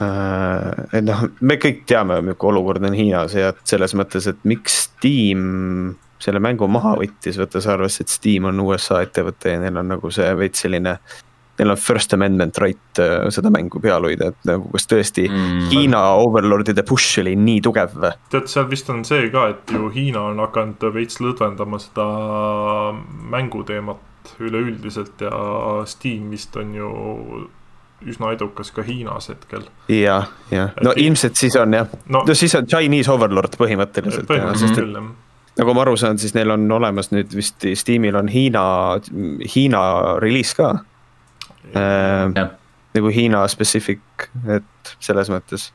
äh,. et noh, me kõik teame, milline olukord on Hiinas ja selles mõttes, et miks Steam selle mängu maha võttis, võttes arvesse, et Steam on USA ettevõte ja neil on nagu see veits selline. Neil on first amendment right äh, seda mängu peal hoida, et nagu kas tõesti mm. Hiina overlordide push oli nii tugev või? tead, seal vist on see ka, et ju Hiina on hakanud veits lõdvendama seda mänguteemat üleüldiselt ja Steam vist on ju üsna edukas ka Hiinas hetkel. ja, ja no Et ilmselt siis on jah no,, no siis on Chinese overlord põhimõtteliselt. põhimõtteliselt küll jah nagu ma aru saan, siis neil on olemas nüüd vist Steamil on Hiina, Hiina reliis ka äh,. nagu Hiina specific, et selles mõttes,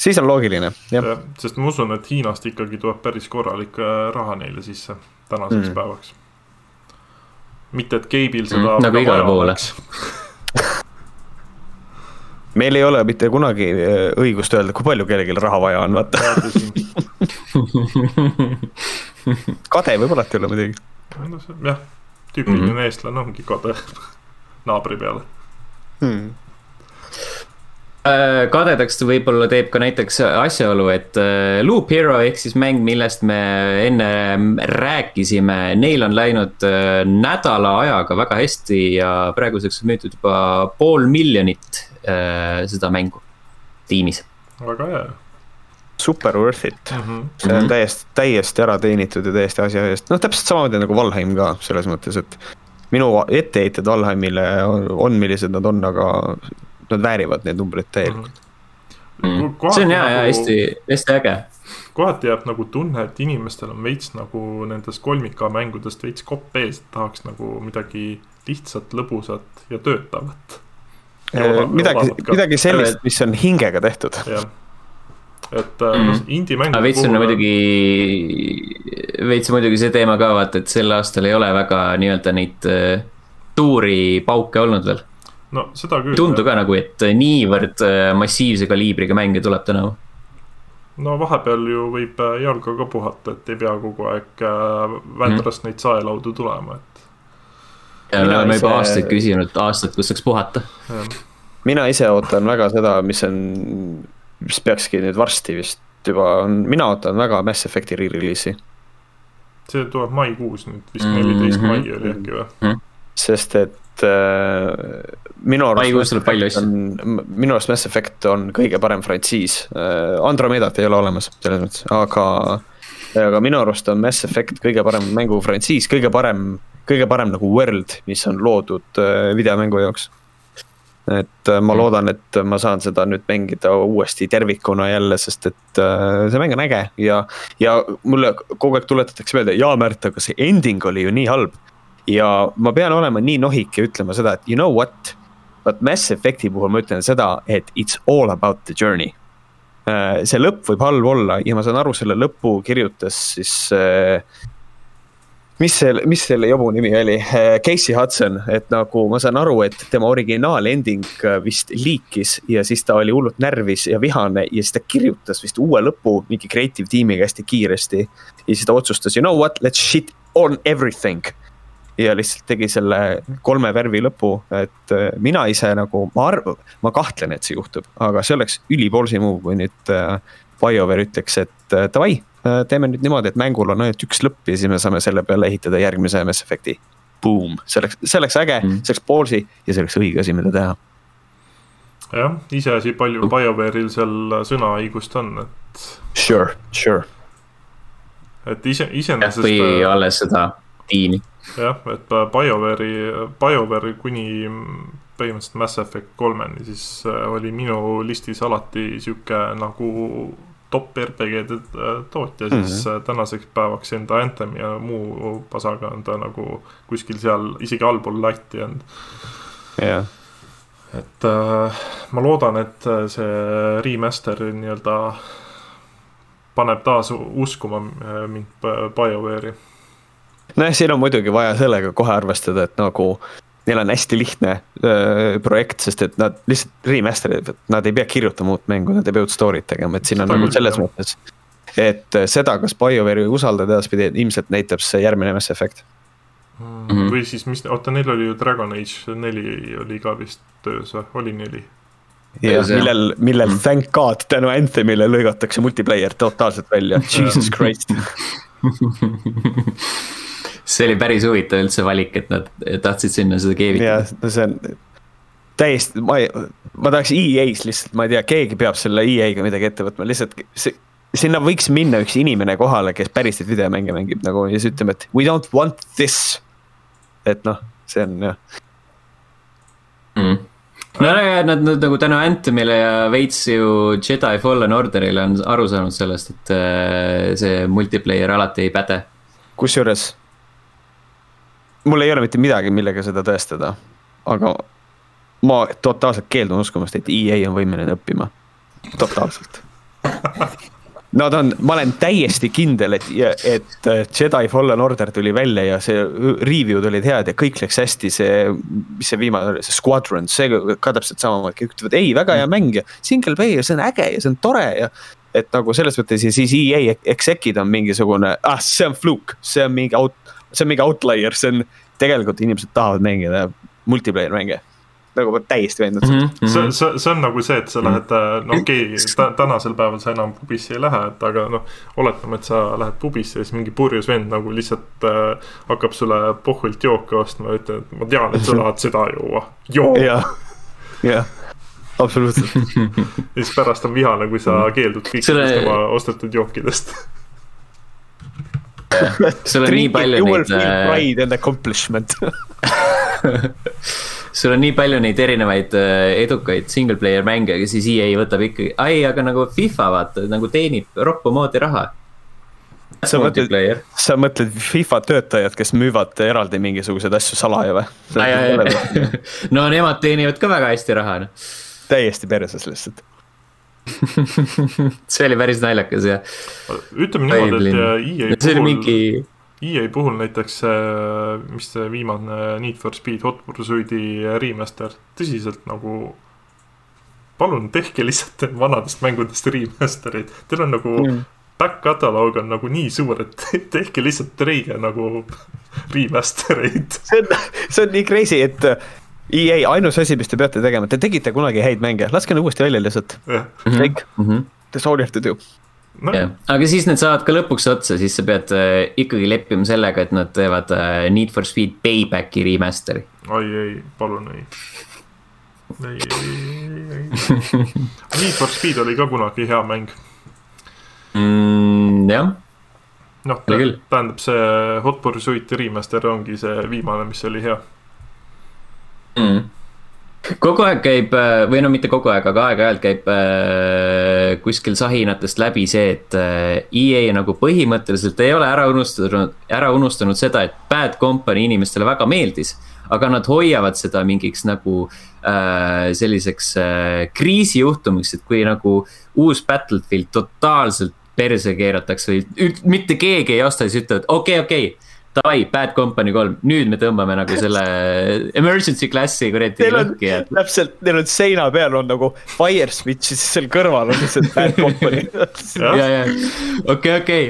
siis on loogiline, jah ja,. sest ma usun, et Hiinast ikkagi tuleb päris korralik äh, raha neile sisse tänaseks mm. päevaks. mitte, et Gabe'il seda mm, nagu igale poole *laughs* meil ei ole mitte kunagi äh, õigust öelda, kui palju kellelgi raha vaja on, vaata *laughs* kade võib alati olla muidugi. jah, tüüpiline mm -hmm. eestlane ongi kade *laughs* naabri peale hmm kadedaks võib-olla teeb ka näiteks asjaolu, et äh, Loop Hero ehk siis mäng, millest me enne rääkisime, neil on läinud nädala ajaga väga hästi ja praeguseks on müüdud juba pool miljonit äh, seda mängu tiimis. väga hea. Super worth it mm, -hmm. see on täiesti, täiesti ära teenitud ja täiesti asja eest, noh täpselt samamoodi nagu Valheim ka selles mõttes, et minu etteheited Valheimile on, on, millised nad on, aga nad väärivad neid numbreid täielikult mm. see on hea nagu... ja hästi, hästi äge kohati jääb nagu tunne, et inimestel on veits nagu nendest kolmika mängudest veits kopp ees, tahaks nagu midagi lihtsat, lõbusat ja töötavat Äh, midagi, midagi sellist, mis on hingega tehtud. et äh, mm. indie-mängude puhul. veits on muidugi, veits muidugi see teema ka vaata, et sel aastal ei ole väga nii-öelda neid äh, suuri pauke olnud veel. No seda küll. ei tundu ka nagu, et niivõrd massiivse kaliibriga mänge tuleb tänavu no vahepeal ju võib jalga ka puhata, et ei pea kogu aeg Vändrast mm. neid saelaudu tulema, et ja me oleme ise... juba aastaid küsinud, aastaid, kus saaks puhata. mina ise ootan väga seda, mis on, mis peakski nüüd varsti vist juba on, mina ootan väga Mass Effect'i re-release'i. see tuleb maikuus nüüd, vist neliteist mm -hmm. mai oli äkki või mm? -hmm. sest et äh, minu arust. minu arust Mass Effect on kõige parem frantsiis äh,, Andromedat ei ole olemas selles mõttes, aga aga minu arust on Mass Effect kõige parem mängufrantsiis, kõige parem kõige parem nagu world, mis on loodud äh, videomängu jaoks. et äh, ma mm. loodan, et ma saan seda nüüd mängida uuesti tervikuna jälle, sest et äh, see mäng on äge ja, ja mulle kogu aeg tuletatakse meelde, jaa Märt, aga see ending oli ju nii halb. Ja ma pean olema nii nohik ja ütlema seda, et you know what, vot Mass Effect'i puhul ma ütlen seda, et it's all about the journey. See lõpp võib halb olla ja ma saan aru, selle lõpu kirjutas siis äh, mis selle, mis selle jobu nimi oli, äh, Casey Hudson, et nagu ma saan aru, et tema originaalending äh, vist liikis ja siis ta oli hullult närvis ja vihane ja siis ta kirjutas vist uue lõpu mingi creative tiimiga hästi kiiresti. ja siis ta otsustas, you know what, let's shit on everything. Ja lihtsalt tegi selle kolme värvi lõpu, et äh, mina ise nagu, ma arv-, ma kahtlen, et see juhtub, aga see oleks ülipoolsi move, kui nüüd BioWare ütleks, et davai Äh, teeme nüüd niimoodi, et mängul on ainult üks lõpp ja siis me saame selle peale ehitada järgmise Mass Effect'i. Boom, see oleks, see oleks äge mm., see oleks ballsy ja see oleks õige asi, mida teha. jah, iseasi, palju BioWare'il seal sõnaõigust on, et. Sure, sure. et ise, iseenesest. või äh, alles seda tiimi. Jah, et BioWare'i, BioWare kuni põhimõtteliselt Mass Effect kolmeni, siis äh, oli minu listis alati sihuke nagu top RPG-de äh, tootja mm, -hmm. siis tänaseks päevaks enda Anthem ja muu pasaga on ta nagu kuskil seal isegi allpool latti jäänud. jah. et äh, ma loodan, et see remaster nii-öelda paneb taas uskuma mind BioWare'i. Nojah, siin on muidugi vaja sellega kohe arvestada, et nagu neil on hästi lihtne äh, projekt, sest et nad lihtsalt remaster ivad, nad ei pea kirjutama uut mängu, nad ei pea uut story't tegema, et siin on nagu selles mõttes. et äh, seda, kas BioWare'i usaldada edaspidi, ilmselt näitab see järgmine Mass Effect mm. -hmm. või siis, mis, oota, neil oli ju Dragon Age neli oli ka vist töös või, oli neli? jah, millel, millel mm. thank god tänu Anthemile lõigatakse multiplayer totaalselt välja, jesus christ *laughs* see oli päris huvitav üldse valik, et nad tahtsid sinna seda keevitada. jah, no see on täiesti, ma ei, ma tahaks EA-s lihtsalt, ma ei tea, keegi peab selle EA-ga midagi ette võtma, lihtsalt see, sinna võiks minna üks inimene kohale, kes päriselt videomänge mängib nagu ja siis ütleme, et we don't want this. et noh, see on jah mm.. no ja nad nüüd nagu tänu Anthemile ja veits ju Jedi Fallen Orderile on aru saanud sellest, et äh, see multiplayer alati ei päde. kusjuures mul ei ole mitte midagi, millega seda tõestada, aga ma totaalselt keeldun uskumast, et EA on võimeline õppima, totaalselt. Nad on, ma olen täiesti kindel, et, et Jedi Fallen Order tuli välja ja see review'd olid head ja kõik läks hästi, see, mis see viimane oli, see Squadron, see ka täpselt samamoodi, kõik ütlevad ei, väga hea mäng ja single player, see on äge ja see on tore ja. et nagu selles mõttes ja siis EA exec'id on mingisugune, ah see on fluke, see on mingi out, see on mingi outlier, see on, tegelikult inimesed tahavad mängida multiplayer mänge nagu ma täiesti veendunud mm. -hmm. see, see, see on nagu see, et sa lähed, äh, no okei okay,, tänasel päeval sa enam pubisse ei lähe, et aga noh. oletame, et sa lähed pubisse ja siis mingi purjus vend nagu lihtsalt äh, hakkab sulle pohvilt jooke ostma ja ütleb, et ma tean, et sa tahad seda juua, joo. jah, jah absoluutselt ja siis pärast on vihane, kui sa keeldud kõikidest Selle... oma ostetud jookidest *laughs* sul on nii palju neid. Äh, pride and accomplishment *laughs* sul on nii palju neid erinevaid äh, edukaid single player mänge, aga siis EA võtab ikkagi, ai, aga nagu FIFA vaata, nagu teenib roppu moodi raha. sa mõtled, sa mõtled FIFA töötajad, kes müüvad eraldi mingisuguseid asju salaja või? *laughs* no nemad teenivad ka väga hästi raha, noh. täiesti perses lihtsalt *laughs* see oli päris naljakas ja. ütleme niimoodi, et EA puhul mingi EA puhul näiteks, mis see viimane Need for Speed Hot Pursuit'i remaster, tõsiselt nagu. palun tehke lihtsalt vanadest mängudest remaster'id, teil on nagu mm. back catalog on nagu nii suur, et *laughs* tehke lihtsalt treige nagu *laughs* remaster eid. see on, see on nii crazy, et EA ainus asi, mis te peate tegema, te tegite kunagi häid mänge, laske need uuesti välja lihtsalt. kõik, that's all you have to do jah, aga siis need saavad ka lõpuks otsa, siis sa pead äh, ikkagi leppima sellega, et nad teevad äh, Need for Speed Paybacki remaster'i. ai ei, palun ei. ei, ei, ei, ei. *laughs* Need for Speed oli ka kunagi hea mäng mm,. jah. noh, tähendab see Hot Pursuit remaster ongi see viimane, mis oli hea mm kogu aeg käib äh, või no mitte kogu aeg, aga aeg-ajalt käib äh, kuskil sahinatest läbi see, et äh, EA nagu põhimõtteliselt ei ole ära unustanud, ära unustanud seda, et Bad Company inimestele väga meeldis. aga nad hoiavad seda mingiks nagu äh, selliseks äh, kriisijuhtumiks, et kui nagu uus Battlefield totaalselt perse keeratakse või mitte keegi ei osta, siis ütlevad okei okay,, okei okay davai, Bad Company kolm, nüüd me tõmbame nagu selle *laughs* emergency class'i kuradi lõhki. täpselt, neil on seina peal on nagu fire switch ja siis seal kõrval on lihtsalt Bad *laughs* Company ja, ja, okei, okei.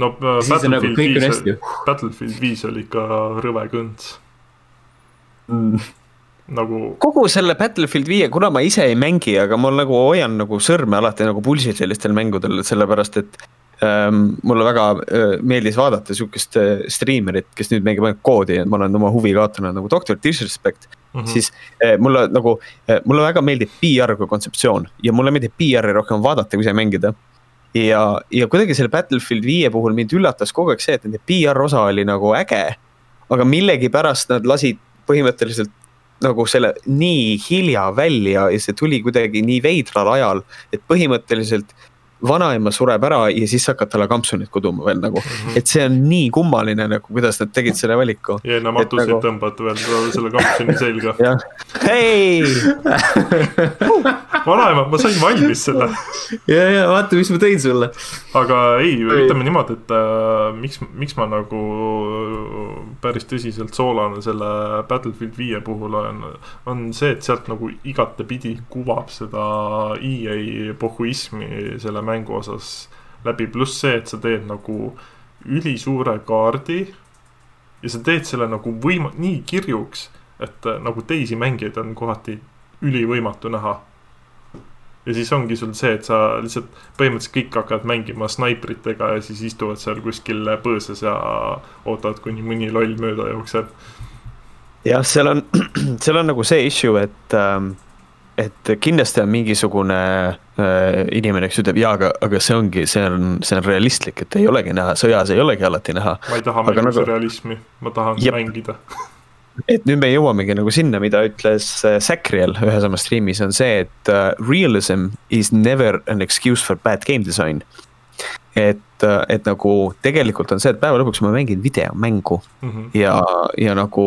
no äh, nagu Battlefield nagu viis, Battlefield viis oli ikka rõve kõnts mm. nagu. kogu selle Battlefield viie, kuna ma ise ei mängi, aga ma nagu hoian nagu sõrme alati nagu pulsil sellistel mängudel, sellepärast et mulle väga meeldis vaadata sihukest striimerit, kes nüüd mängib ainult koodi ja ma olen oma huvi kaotanud nagu Doctor Disrespect mm. -hmm. siis mulle nagu, mulle väga meeldib PR kui kontseptsioon ja mulle meeldib PR-i rohkem vaadata, kui ise mängida. ja, ja kuidagi selle Battlefield viie puhul mind üllatas kogu aeg see, et nende PR osa oli nagu äge. aga millegipärast nad lasid põhimõtteliselt nagu selle nii hilja välja ja see tuli kuidagi nii veidral ajal, et põhimõtteliselt vanaema sureb ära ja siis hakkad talle kampsunit kuduma veel nagu mm. -hmm. et see on nii kummaline nagu, kuidas nad tegid selle valiku. ja enne matuseid nagu... tõmbad veel selle kampsuni selga. *laughs* hei *laughs* vanaema, ma sain valmis selle. ja, ja vaata, mis ma tõin sulle. aga ei, ütleme niimoodi, et äh, miks, miks ma nagu päris tõsiselt soolane selle Battlefield viie puhul olen, on see, et sealt nagu igatepidi kuvab seda EA pohhuismi selle mängu mängu osas läbi, pluss see, et sa teed nagu ülisuure kaardi ja sa teed selle nagu võima-, nii kirjuks, et äh, nagu teisi mängijaid on kohati ülivõimatu näha. ja siis ongi sul see, et sa lihtsalt põhimõtteliselt kõik hakkavad mängima snaipritega ja siis istuvad seal kuskil põõsas ja ootavad, kuni mõni loll mööda jookseb. jah, seal on, *clears throat* seal on nagu see issue, et ähm et kindlasti on mingisugune äh, inimene, kes ütleb jaa, aga, aga see ongi, see on, see on realistlik, et ei olegi näha, sõjas ei olegi alati näha. ma ei taha mängida nagu... realismi, ma tahan Jep. mängida et nüüd me jõuamegi nagu sinna, mida ütles Sacriel ühes oma striimis on see, et uh, realism is never an excuse for bad game design. et, et nagu tegelikult on see, et päeva lõpuks ma mängin videomängu mm -hmm. ja, ja nagu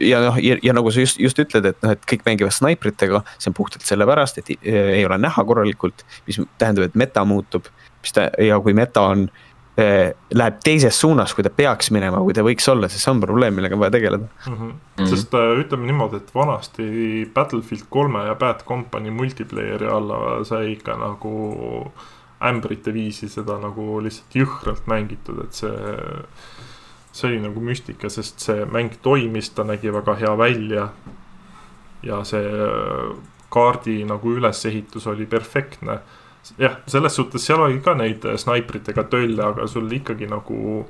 ja noh, ja, nagu sa just, just ütled, et noh, et kõik mängivad snaipritega, see on puhtalt sellepärast, et ei ole näha korralikult, mis tähendab, et meta muutub. mis ta ja kui meta on äh, Eh, läheb teises suunas, kui ta peaks minema, kui ta võiks olla, siis see on probleem, millega on vaja tegeleda mm. -hmm. Mm -hmm. sest äh, ütleme niimoodi, et vanasti Battlefield kolme ja Bad Company multiplayer'i alla sai ikka nagu ämbrite viisi seda nagu lihtsalt jõhkralt mängitud, et see, see oli nagu müstika, sest see mäng toimis, ta nägi väga hea välja. ja see äh, kaardi nagu ülesehitus oli perfektne jah, selles suhtes seal oli ka neid äh, snaipritega tölle, aga sul ikkagi nagu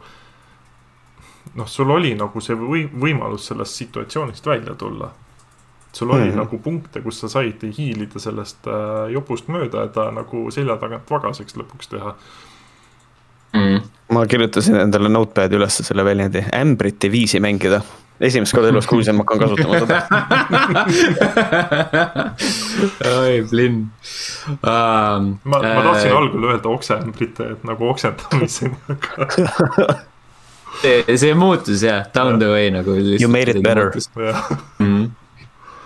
noh, sul oli nagu see või võimalus sellest situatsioonist välja tulla. sul oli mm -hmm. nagu punkte, kus sa said hiilida sellest äh, jopust mööda ja ta nagu selja tagant vagaseks lõpuks teha mm. -hmm. Ma kirjutasin endale notepad'i ülesse selle väljendi, ämbrite viisi mängida esimest korda elus kuulsin, ma hakkan kasutama seda *laughs* oi, plinn um,. ma, ma tahtsin äh, algul öelda oksembrite, et nagu oksendamiseni, aga *laughs* see, see muutus jah, down the way nagu. You made it better. -hmm.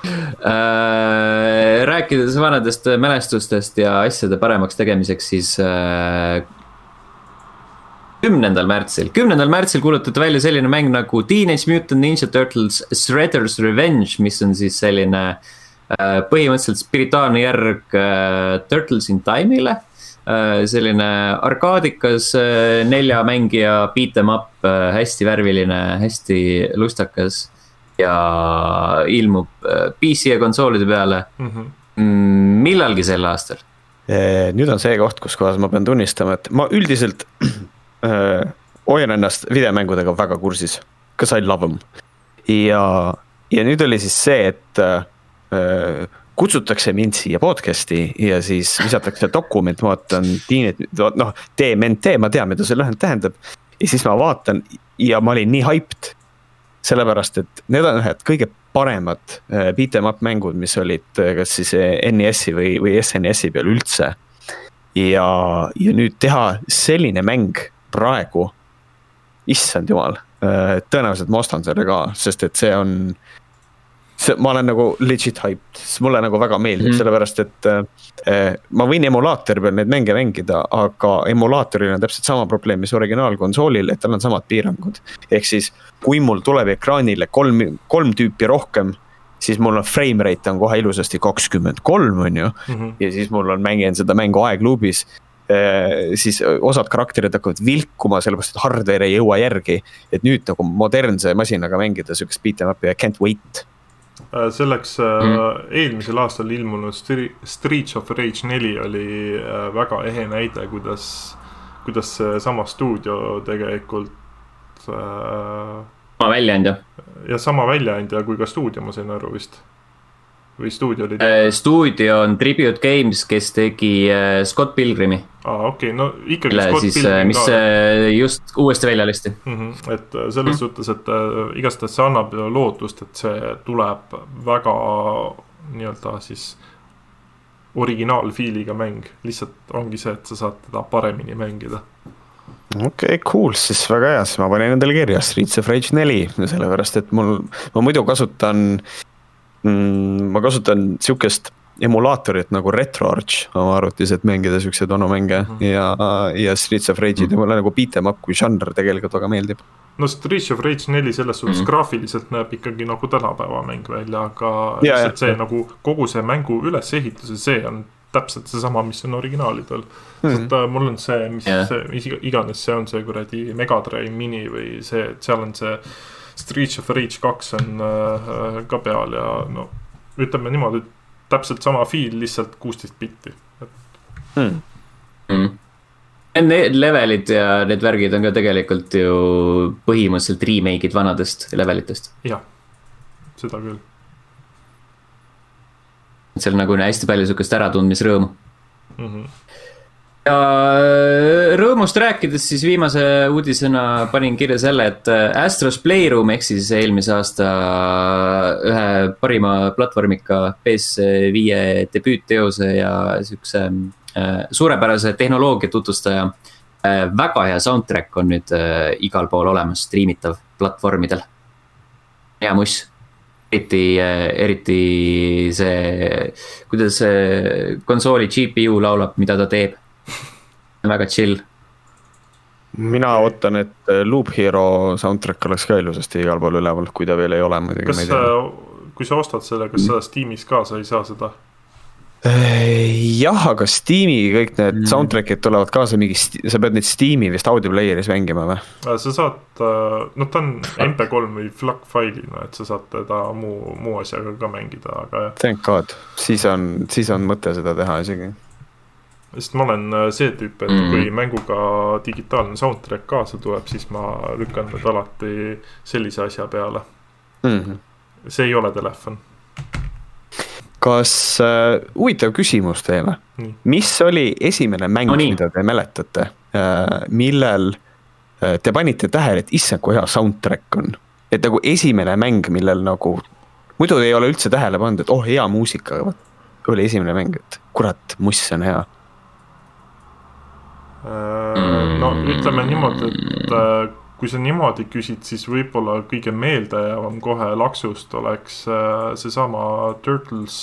Uh, rääkides vanadest mälestustest ja asjade paremaks tegemiseks, siis uh, kümnendal märtsil, kümnendal märtsil kuulutati välja selline mäng nagu Teenage Mutant Ninja Turtles Shredder's Revenge, mis on siis selline äh, põhimõtteliselt spirituaalne järg äh, Turtles in Time'ile äh,. selline arkaadikas äh, nelja mängija beat em up äh,, hästi värviline, hästi lustakas. ja ilmub äh, PC ja konsoolide peale mhm. mm -hmm. millalgi sel aastal nüüd on see koht, kus kohas ma pean tunnistama, et ma üldiselt äh, hoian ennast videomängudega väga kursis, cause I love them. ja, ja nüüd oli siis see, et äh, kutsutakse mind siia podcast'i ja siis visatakse dokument, ma vaatan, noh, DMNT, ma tean, mida see lühend tähendab. ja siis ma vaatan ja ma olin nii hyped. sellepärast, et need on ühed kõige paremad äh, beat em up mängud, mis olid äh, kas siis äh, NES-i või, või SNES-i peal üldse. ja, ja nüüd teha selline mäng praegu, issand jumal, äh, tõenäoliselt ma ostan selle ka, sest et see on. see, ma olen nagu legit hyped, mulle nagu väga meeldib mm., sellepärast et äh, ma võin emulaatori peal neid mänge mängida, aga emulaatoril on täpselt sama probleem, mis originaalkonsoolil, et tal on samad piirangud. ehk siis, kui mul tuleb ekraanile kolm, kolm tüüpi rohkem siis mul on frame rate on kohe ilusasti kakskümmend kolm, on ju. -hmm. ja siis mul on, mängin seda mängu aegluubis siis osad karakterid hakkavad vilkuma, sellepärast et hardware ei jõua järgi. et nüüd nagu modernse masinaga mängida sihukest beat em up'i, I can't wait. Äh, selleks mm. eelmisel aastal ilmunud Streets of Rage neli oli väga ehe näide, kuidas, kuidas seesama stuudio tegelikult äh,. sama väljaandja. jah, sama väljaandja kui ka stuudio, ma sain aru vist või stuudio oli äh,? stuudio on Tribute Games, kes tegi äh, Scott Pilgrimi. aa ah,, okei okay., no ikkagi. siis, äh, mis ka. Äh, just uuesti välja lasti mm. -hmm. et äh, selles mm -hmm. suhtes, et äh, igastahes see annab lootust, et see tuleb väga nii-öelda siis originaalfiiliga mäng, lihtsalt ongi see, et sa saad teda paremini mängida okei okay,, cool, siis väga hea, siis ma panen endale kirja Streets of Rage neli, sellepärast et mul, ma muidu kasutan mm,. ma kasutan sihukest emulaatorit nagu RetroArch oma arvutis, et mängida siukseid vanu mänge mm -hmm. ja, ja Streets of Rage'id ja mm -hmm. mulle nagu beat em up kui žanr tegelikult väga meeldib. no Streets of Rage neli selles suhtes mm -hmm. graafiliselt näeb ikkagi nagu tänapäeva mäng välja, aga ja, lihtsalt see ja. nagu kogu see mängu ülesehitus ja see on täpselt seesama, mis on originaalidel mm. -hmm. sest uh, mul on see, mis yeah. see, mis iganes see on, see kuradi Megadrive mini või see, et seal on see Streets of Rage kaks on äh, ka peal ja no ütleme niimoodi, et täpselt sama feel, lihtsalt kuusteist bitti hmm.. Hmm. Need levelid ja need värgid on ka tegelikult ju põhimõtteliselt remake'id vanadest levelitest. jah, seda küll. seal nagu on hästi palju sihukest äratundmisrõõmu mm. -hmm ja äh, rõõmust rääkides, siis viimase uudisena panin kirja selle, et äh, Astros Playroom ehk siis eelmise aasta ühe parima platvormika PS5 debüütteose ja siukse suurepärase tehnoloogia tutvustaja. väga hea soundtrack on nüüd igal pool olemas, striimitav platvormidel. hea muss eriti, eriti see, kuidas see konsooli GPU laulab, mida ta teeb. *laughs* väga chill. mina ootan, et Loop Hero soundtrack oleks ka ilusasti igal pool üleval, kui ta veel ei ole muidugi. kas sa, kui sa ostad selle, kas sa Steamis ka, sa ei saa seda? jah, aga Steam'i kõik need mm. soundtrack'id tulevad kaasa mingi, sa pead neid Steam'i vist audio player'is mängima või? Äh, sa saad, äh, noh, ta on MP3 või FLAC failina, et sa saad teda muu, muu asjaga ka mängida, aga jah. Thank god, siis on, siis on mõte seda teha isegi. Sest ma olen äh, see tüüp, et mm. kui mänguga digitaalne soundtrack kaasa tuleb, siis ma lükkan need alati sellise asja peale mm. -hmm. see ei ole telefon kas äh,, huvitav küsimus teile mis oli esimene mäng no,, mida te mäletate äh,, millel äh, te panite tähele, et issand, kui hea soundtrack on. et nagu esimene mäng, millel nagu, muidu ei ole üldse tähele pannud, et oh, hea muusika, vot oli esimene mäng, et kurat, muss on hea. No ütleme niimoodi, et äh, kui sa niimoodi küsid, siis võib-olla kõige meeldejäävam kohe laksust oleks äh, seesama Turtles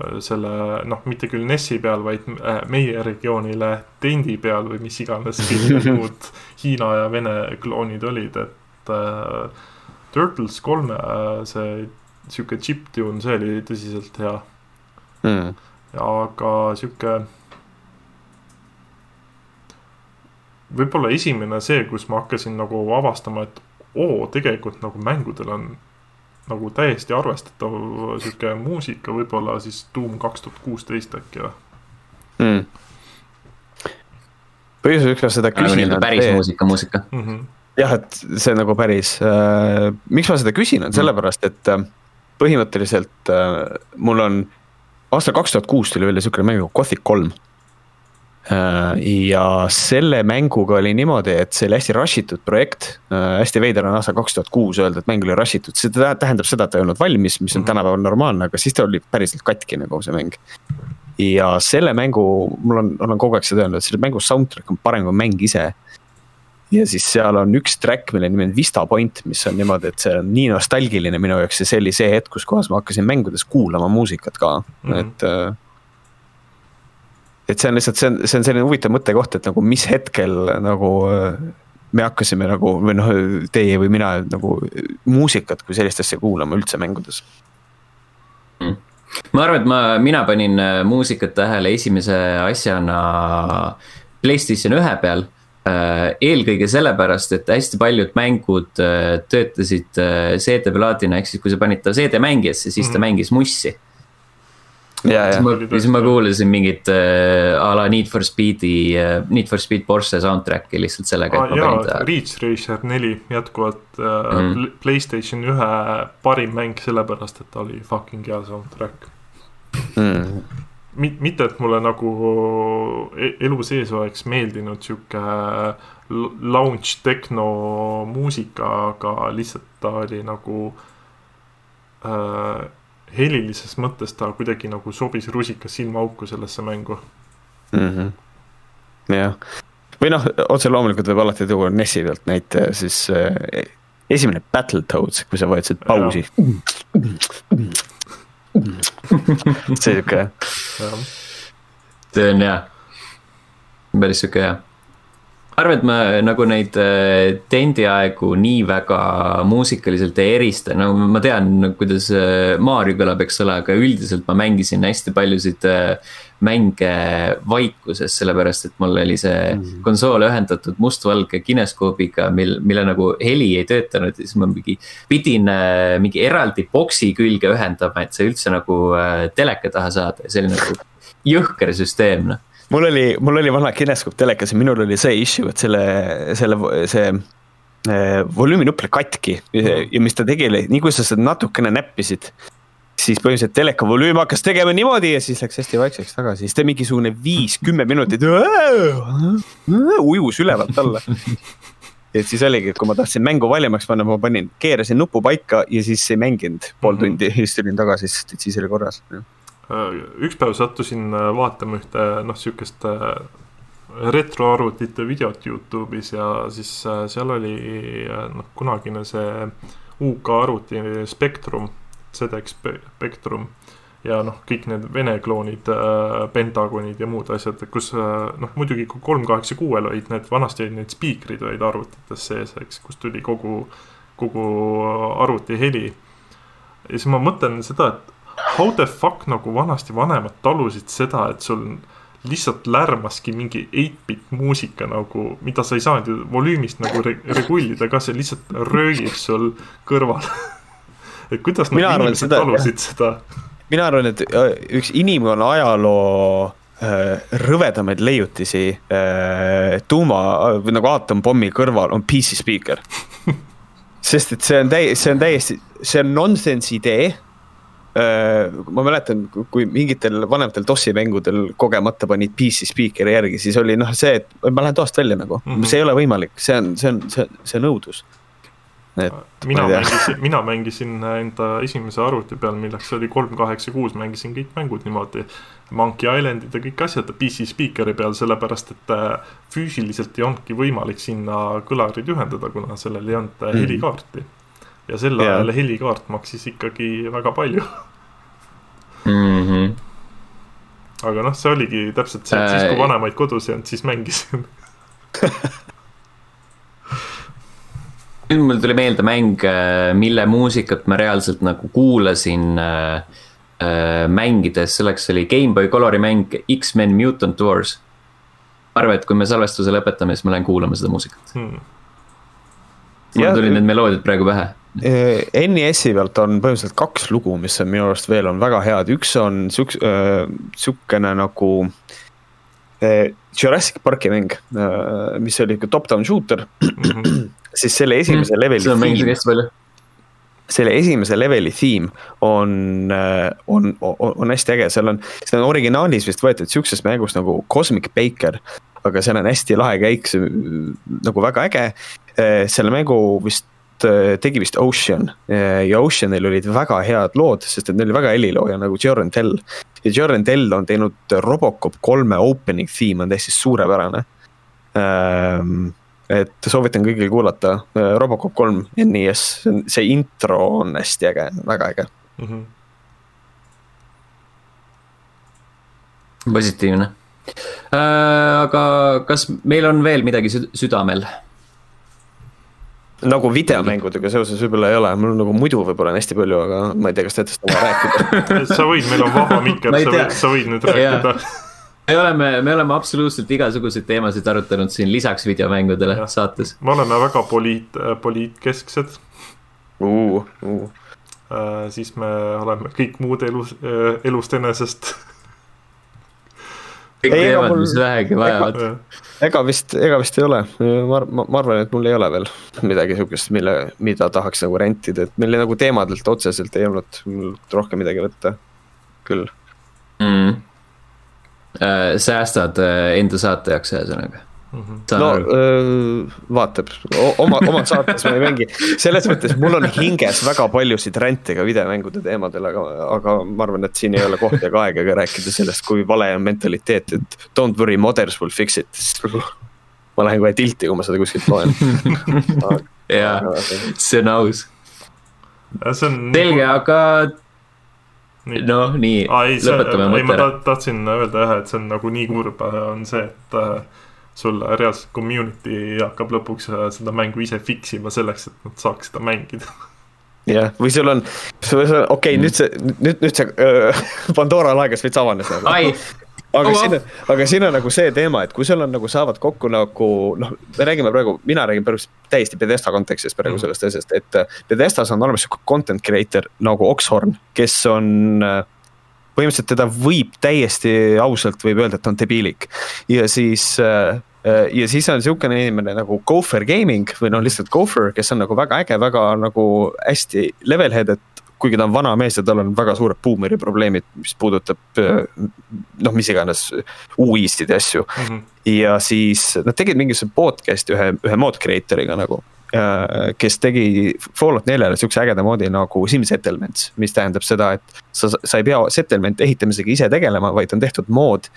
äh, selle noh, mitte küll NES-i peal, vaid äh, meie regioonile tendi peal või mis iganes kõik need *laughs* muud Hiina ja Vene kloonid olid, et äh, Turtles kolme äh, see sihuke chiptune, see oli tõsiselt hea. Mm.. aga sihuke võib-olla esimene see, kus ma hakkasin nagu avastama, et oo, tegelikult nagu mängudel on nagu täiesti arvestatav sihuke muusika, võib-olla siis Doom kaks tuhat kuusteist äkki või mm.? põhjus, miks ma seda küsin. nagu päris see... muusika, muusika mm. -hmm. jah, et see nagu päris äh,, miks ma seda küsin, on mm. sellepärast, et äh, põhimõtteliselt äh, mul on aastal kaks tuhat kuus tuli välja siukene mäng nagu Gothic kolm Äh, ja selle mänguga oli niimoodi, et see oli hästi rush itud projekt. Äh, hästi veider on aastal kaks tuhat kuus öelda, et mäng oli rush itud, see tähendab seda, et ta ei olnud valmis, mis on mhm. tänapäeval normaalne, aga siis ta oli päriselt katki nagu see mäng. ja selle mängu, mul on, olen kogu aeg seda öelnud, selle mängu soundtrack on parem kui mäng ise. ja siis seal on üks track, mille nimi on Vista Point, mis on niimoodi, et see on nii nostalgiline minu jaoks ja see oli see hetk, kus kohas ma hakkasin mängudes kuulama muusikat ka mm, -hmm. et äh, et see on lihtsalt, see on, see on selline huvitav mõttekoht, et nagu mis hetkel nagu äh, me hakkasime nagu või noh, teie või mina nagu muusikat kui sellist asja kuulama üldse mängudes mm.. ma arvan, et ma, mina panin äh, muusikat tähele esimese asjana Playstation ühe peal äh, eelkõige sellepärast, et hästi paljud mängud töötasid CD-plaadina, ehk siis kui sa panid ta CD-mängijasse, siis ta mm -hmm. mängis mussi siis ma, siis ma kuulasin mingit äh, a la Need for Speed'i äh,, Need for Speed Porsche soundtrack'i lihtsalt sellega ah,. jaa, Reach Racer neli jätkuvalt äh, mm. Playstation ühe parim mäng sellepärast, et ta oli fucking hea soundtrack mm. Mit, mitte, et mulle nagu e-, elu sees oleks meeldinud sihuke lounge tehno muusika, aga lihtsalt ta oli nagu äh, helilises mõttes ta kuidagi nagu sobis rusikas silmaauku sellesse mängu mm. -hmm. jah, või noh, otse loomulikult võib alati tuua NES-i pealt näite, siis äh, esimene Battletoads, kui sa vajutasid pausi. see sihuke. see on hea, päris sihuke hea arvan, et ma nagu neid äh, tendiaegu nii väga muusikaliselt ei erista, no ma tean, kuidas äh, Maarju kõlab, eks ole, aga üldiselt ma mängisin hästi paljusid äh, mänge vaikuses, sellepärast et mul oli see mm. konsool ühendatud mustvalge kineskoobiga, mil, mille nagu heli ei töötanud ja siis ma mingi. pidin mingi eraldi boksi külge ühendama, et see üldse nagu teleka taha saada ja see oli nagu jõhker süsteem, noh mul oli, mul oli vana Kinescope telekas ja minul oli see issue, et selle, selle, see äh, volüüminupp oli katki ja mis ta tegi, oli nii kui sa seda natukene näppisid, siis põhimõtteliselt teleka volüüm hakkas tegema niimoodi ja siis läks hästi vaikseks tagasi, siis ta mingisugune viis-kümme minutit ujus ülevalt alla. et siis oligi, et kui ma tahtsin mängu valjemaks panna, ma panin, keerasin nupu paika ja siis ei mänginud pool -hmm. tundi ja siis tulin tagasi, sest et siis oli korras. Üks päev sattusin äh, vaatama ühte noh, sihukest äh, retroarvutite videot Youtube'is ja siis äh, seal oli noh, kunagine see UK arvuti Spectrum ZX Spectrum ja noh, kõik need Vene kloonid äh,, Pentagonid ja muud asjad, kus äh, noh, muidugi kolm kaheksa kuuel olid need, vanasti olid need spiikrid olid arvutites sees, eks, kust tuli kogu, kogu arvuti heli. ja siis ma mõtlen seda, et how the fuck nagu vanasti vanemad talusid seda, et sul lihtsalt lärmaski mingi 8-bit muusika nagu, mida sa ei saanud ju volüümist nagu re regullida ka, see lihtsalt röögib sul kõrval. *laughs* Et kuidas nad inimesed seda, talusid seda? mina arvan, et äh, üks inimkonna ajaloo äh, rõvedamaid leiutisi äh, tuuma või nagu aatompommi kõrval on PC speaker. *laughs* Sest et see on täi-, see on täiesti, see on nonsense idee ma mäletan, kui mingitel vanematel DOS-i mängudel kogemata panid PC speaker'i järgi, siis oli noh, see, et ma lähen toast välja nagu mm, -hmm. see ei ole võimalik, see on, see on, see, see on õudus mina mängisin, mina mängisin enda esimese arvuti peal, milleks oli kolm kaheksa kuus, mängisin kõik mängud niimoodi. Monkey Islandid ja kõik asjad PC speaker'i peal, sellepärast et äh, füüsiliselt ei olnudki võimalik sinna kõlarid ühendada, kuna sellel ei olnud mm. helikaarti. Ja sel ajal yeah. helikaart maksis ikkagi väga palju mm. -hmm. aga noh, see oligi täpselt see, et siis kui äh, vanemaid kodus ei olnud, siis mängisin *laughs* nüüd mul tuli meelde mäng, äh, mille muusikat ma reaalselt nagu kuulasin äh, äh, mängides, selleks oli GameBoy Colori mäng X-Men Mutant Wars. ma arvan, et kui me salvestuse lõpetame, siis ma lähen kuulama seda muusikat hmm.. mul tulid need meloodiad praegu pähe. Äh, NES-i pealt on põhimõtteliselt kaks lugu, mis on minu arust veel on väga head, üks on siuks- äh,, siukene nagu äh, Jurassic Parki mäng, mis oli ikka top-down shooter mm. -hmm siis selle esimese mm, leveli. seda on mänginud hästi palju selle esimese leveli theme on, äh, on, on, on hästi äge, seal on, see on originaalis vist võetud sihukesest mängust nagu Cosmic Baker. aga seal on hästi lahe käik, see nagu väga äge. Äh, selle mängu vist äh, tegi vist Ocean ja Oceanil olid väga head lood, sest et neil oli väga helilooja nagu Jordan Tell. ja Jordan Tell on teinud Robocop kolme opening theme on täiesti suurepärane ähm, et soovitan kõigil kuulata, äh, Robocop kolm NES, see intro on hästi äge, väga äge mm. -hmm. positiivne äh,. aga kas meil on veel midagi südamel? Nagu videomängudega seoses võib-olla ei ole, mul nagu muidu võib-olla on hästi palju, aga ma ei tea, kas te tahate seda rääkida *laughs* sa võid, meil on vaba mikker, sa võid, sa võid nüüd rääkida me oleme, me oleme absoluutselt igasuguseid teemasid arutanud siin lisaks videomängudele ja. saates. me oleme väga poliit, poliitkesksed uh,. Uh. Äh, siis me oleme kõik muud elus, äh, elust enesest *laughs* kõik mul..., mis vähegi vajavad. ega vist, ega vist ei ole, ma, ma, ma arvan, et mul ei ole veel midagi sihukest, mille, mida tahaks nagu rentida, et meil nagu teemadelt otseselt ei olnud rohkem midagi võtta, küll. Mm. Äh, säästad äh, enda saate jaoks, ühesõnaga Mm -hmm. no öö, vaatab, oma, omad saates ma ei mängi, selles mõttes mul on hinges väga paljusid rente ka videomängude teemadel, aga, aga ma arvan, et siin ei ole kohta ega aega ka rääkida sellest, kui vale on mentaliteet, et don't worry, mothers will fix it. ma lähen kohe tilti, kui ma seda kuskilt loen *laughs* jaa, see on aus. selge, aga noh, nii, lõpetame mõtte ära. ma tahtsin öelda jah, et see on nagu nii kurb on see, et äh, sul reaalselt community hakkab lõpuks äh, seda mängu ise fix ima selleks, et nad saaks seda mängida jah, või sul on, okei okay, mm., nüüd see, nüüd, nüüd see äh, *laughs* Pandora laegas veits avanes nagu. aga oh, siin, aga siin on nagu see teema, et kui sul on nagu saavad kokku nagu noh, me räägime praegu, mina räägin praegu täiesti Pedesta kontekstis praegu mm. sellest asjast, et Pedestas on olemas sihuke content creator nagu Oxhorn, kes on põhimõtteliselt teda võib täiesti ausalt võib öelda, et ta on debiilik ja siis ja siis on sihukene inimene nagu Gopher Gaming või noh, lihtsalt Gopher, kes on nagu väga äge, väga nagu hästi level headed kuigi ta on vana mees ja tal on väga suured buumeri probleemid, mis puudutab noh, mis iganes UI-sid ja asju mm. -hmm. ja siis nad tegid mingisuguse podcast'i ühe, ühe mod creator'iga nagu Äh, kes tegi Fallout neljale siukse ägeda moodi nagu Sim Settlements, mis tähendab seda, et sa, sa ei pea settlement ehitamisega ise tegelema, vaid on tehtud mood.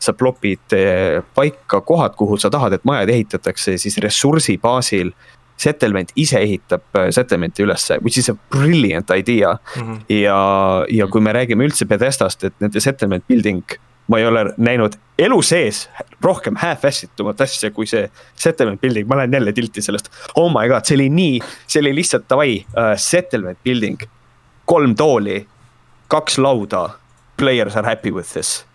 Sa plopid äh, paika kohad, kuhu sa tahad, et majad ehitatakse, siis ressursi baasil settlement ise ehitab äh, settlement'i ülesse, which is a brilliant idea mm. -hmm. ja, ja kui me räägime üldse Bethesdast, et nende settlement building ma ei ole näinud elu sees rohkem half-ass itumat asja kui see settlement building, ma lähen jälle tilti sellest. Oh my god, see oli nii, see oli lihtsalt davai uh,, settlement building, kolm tooli, kaks lauda. Players are happy with this.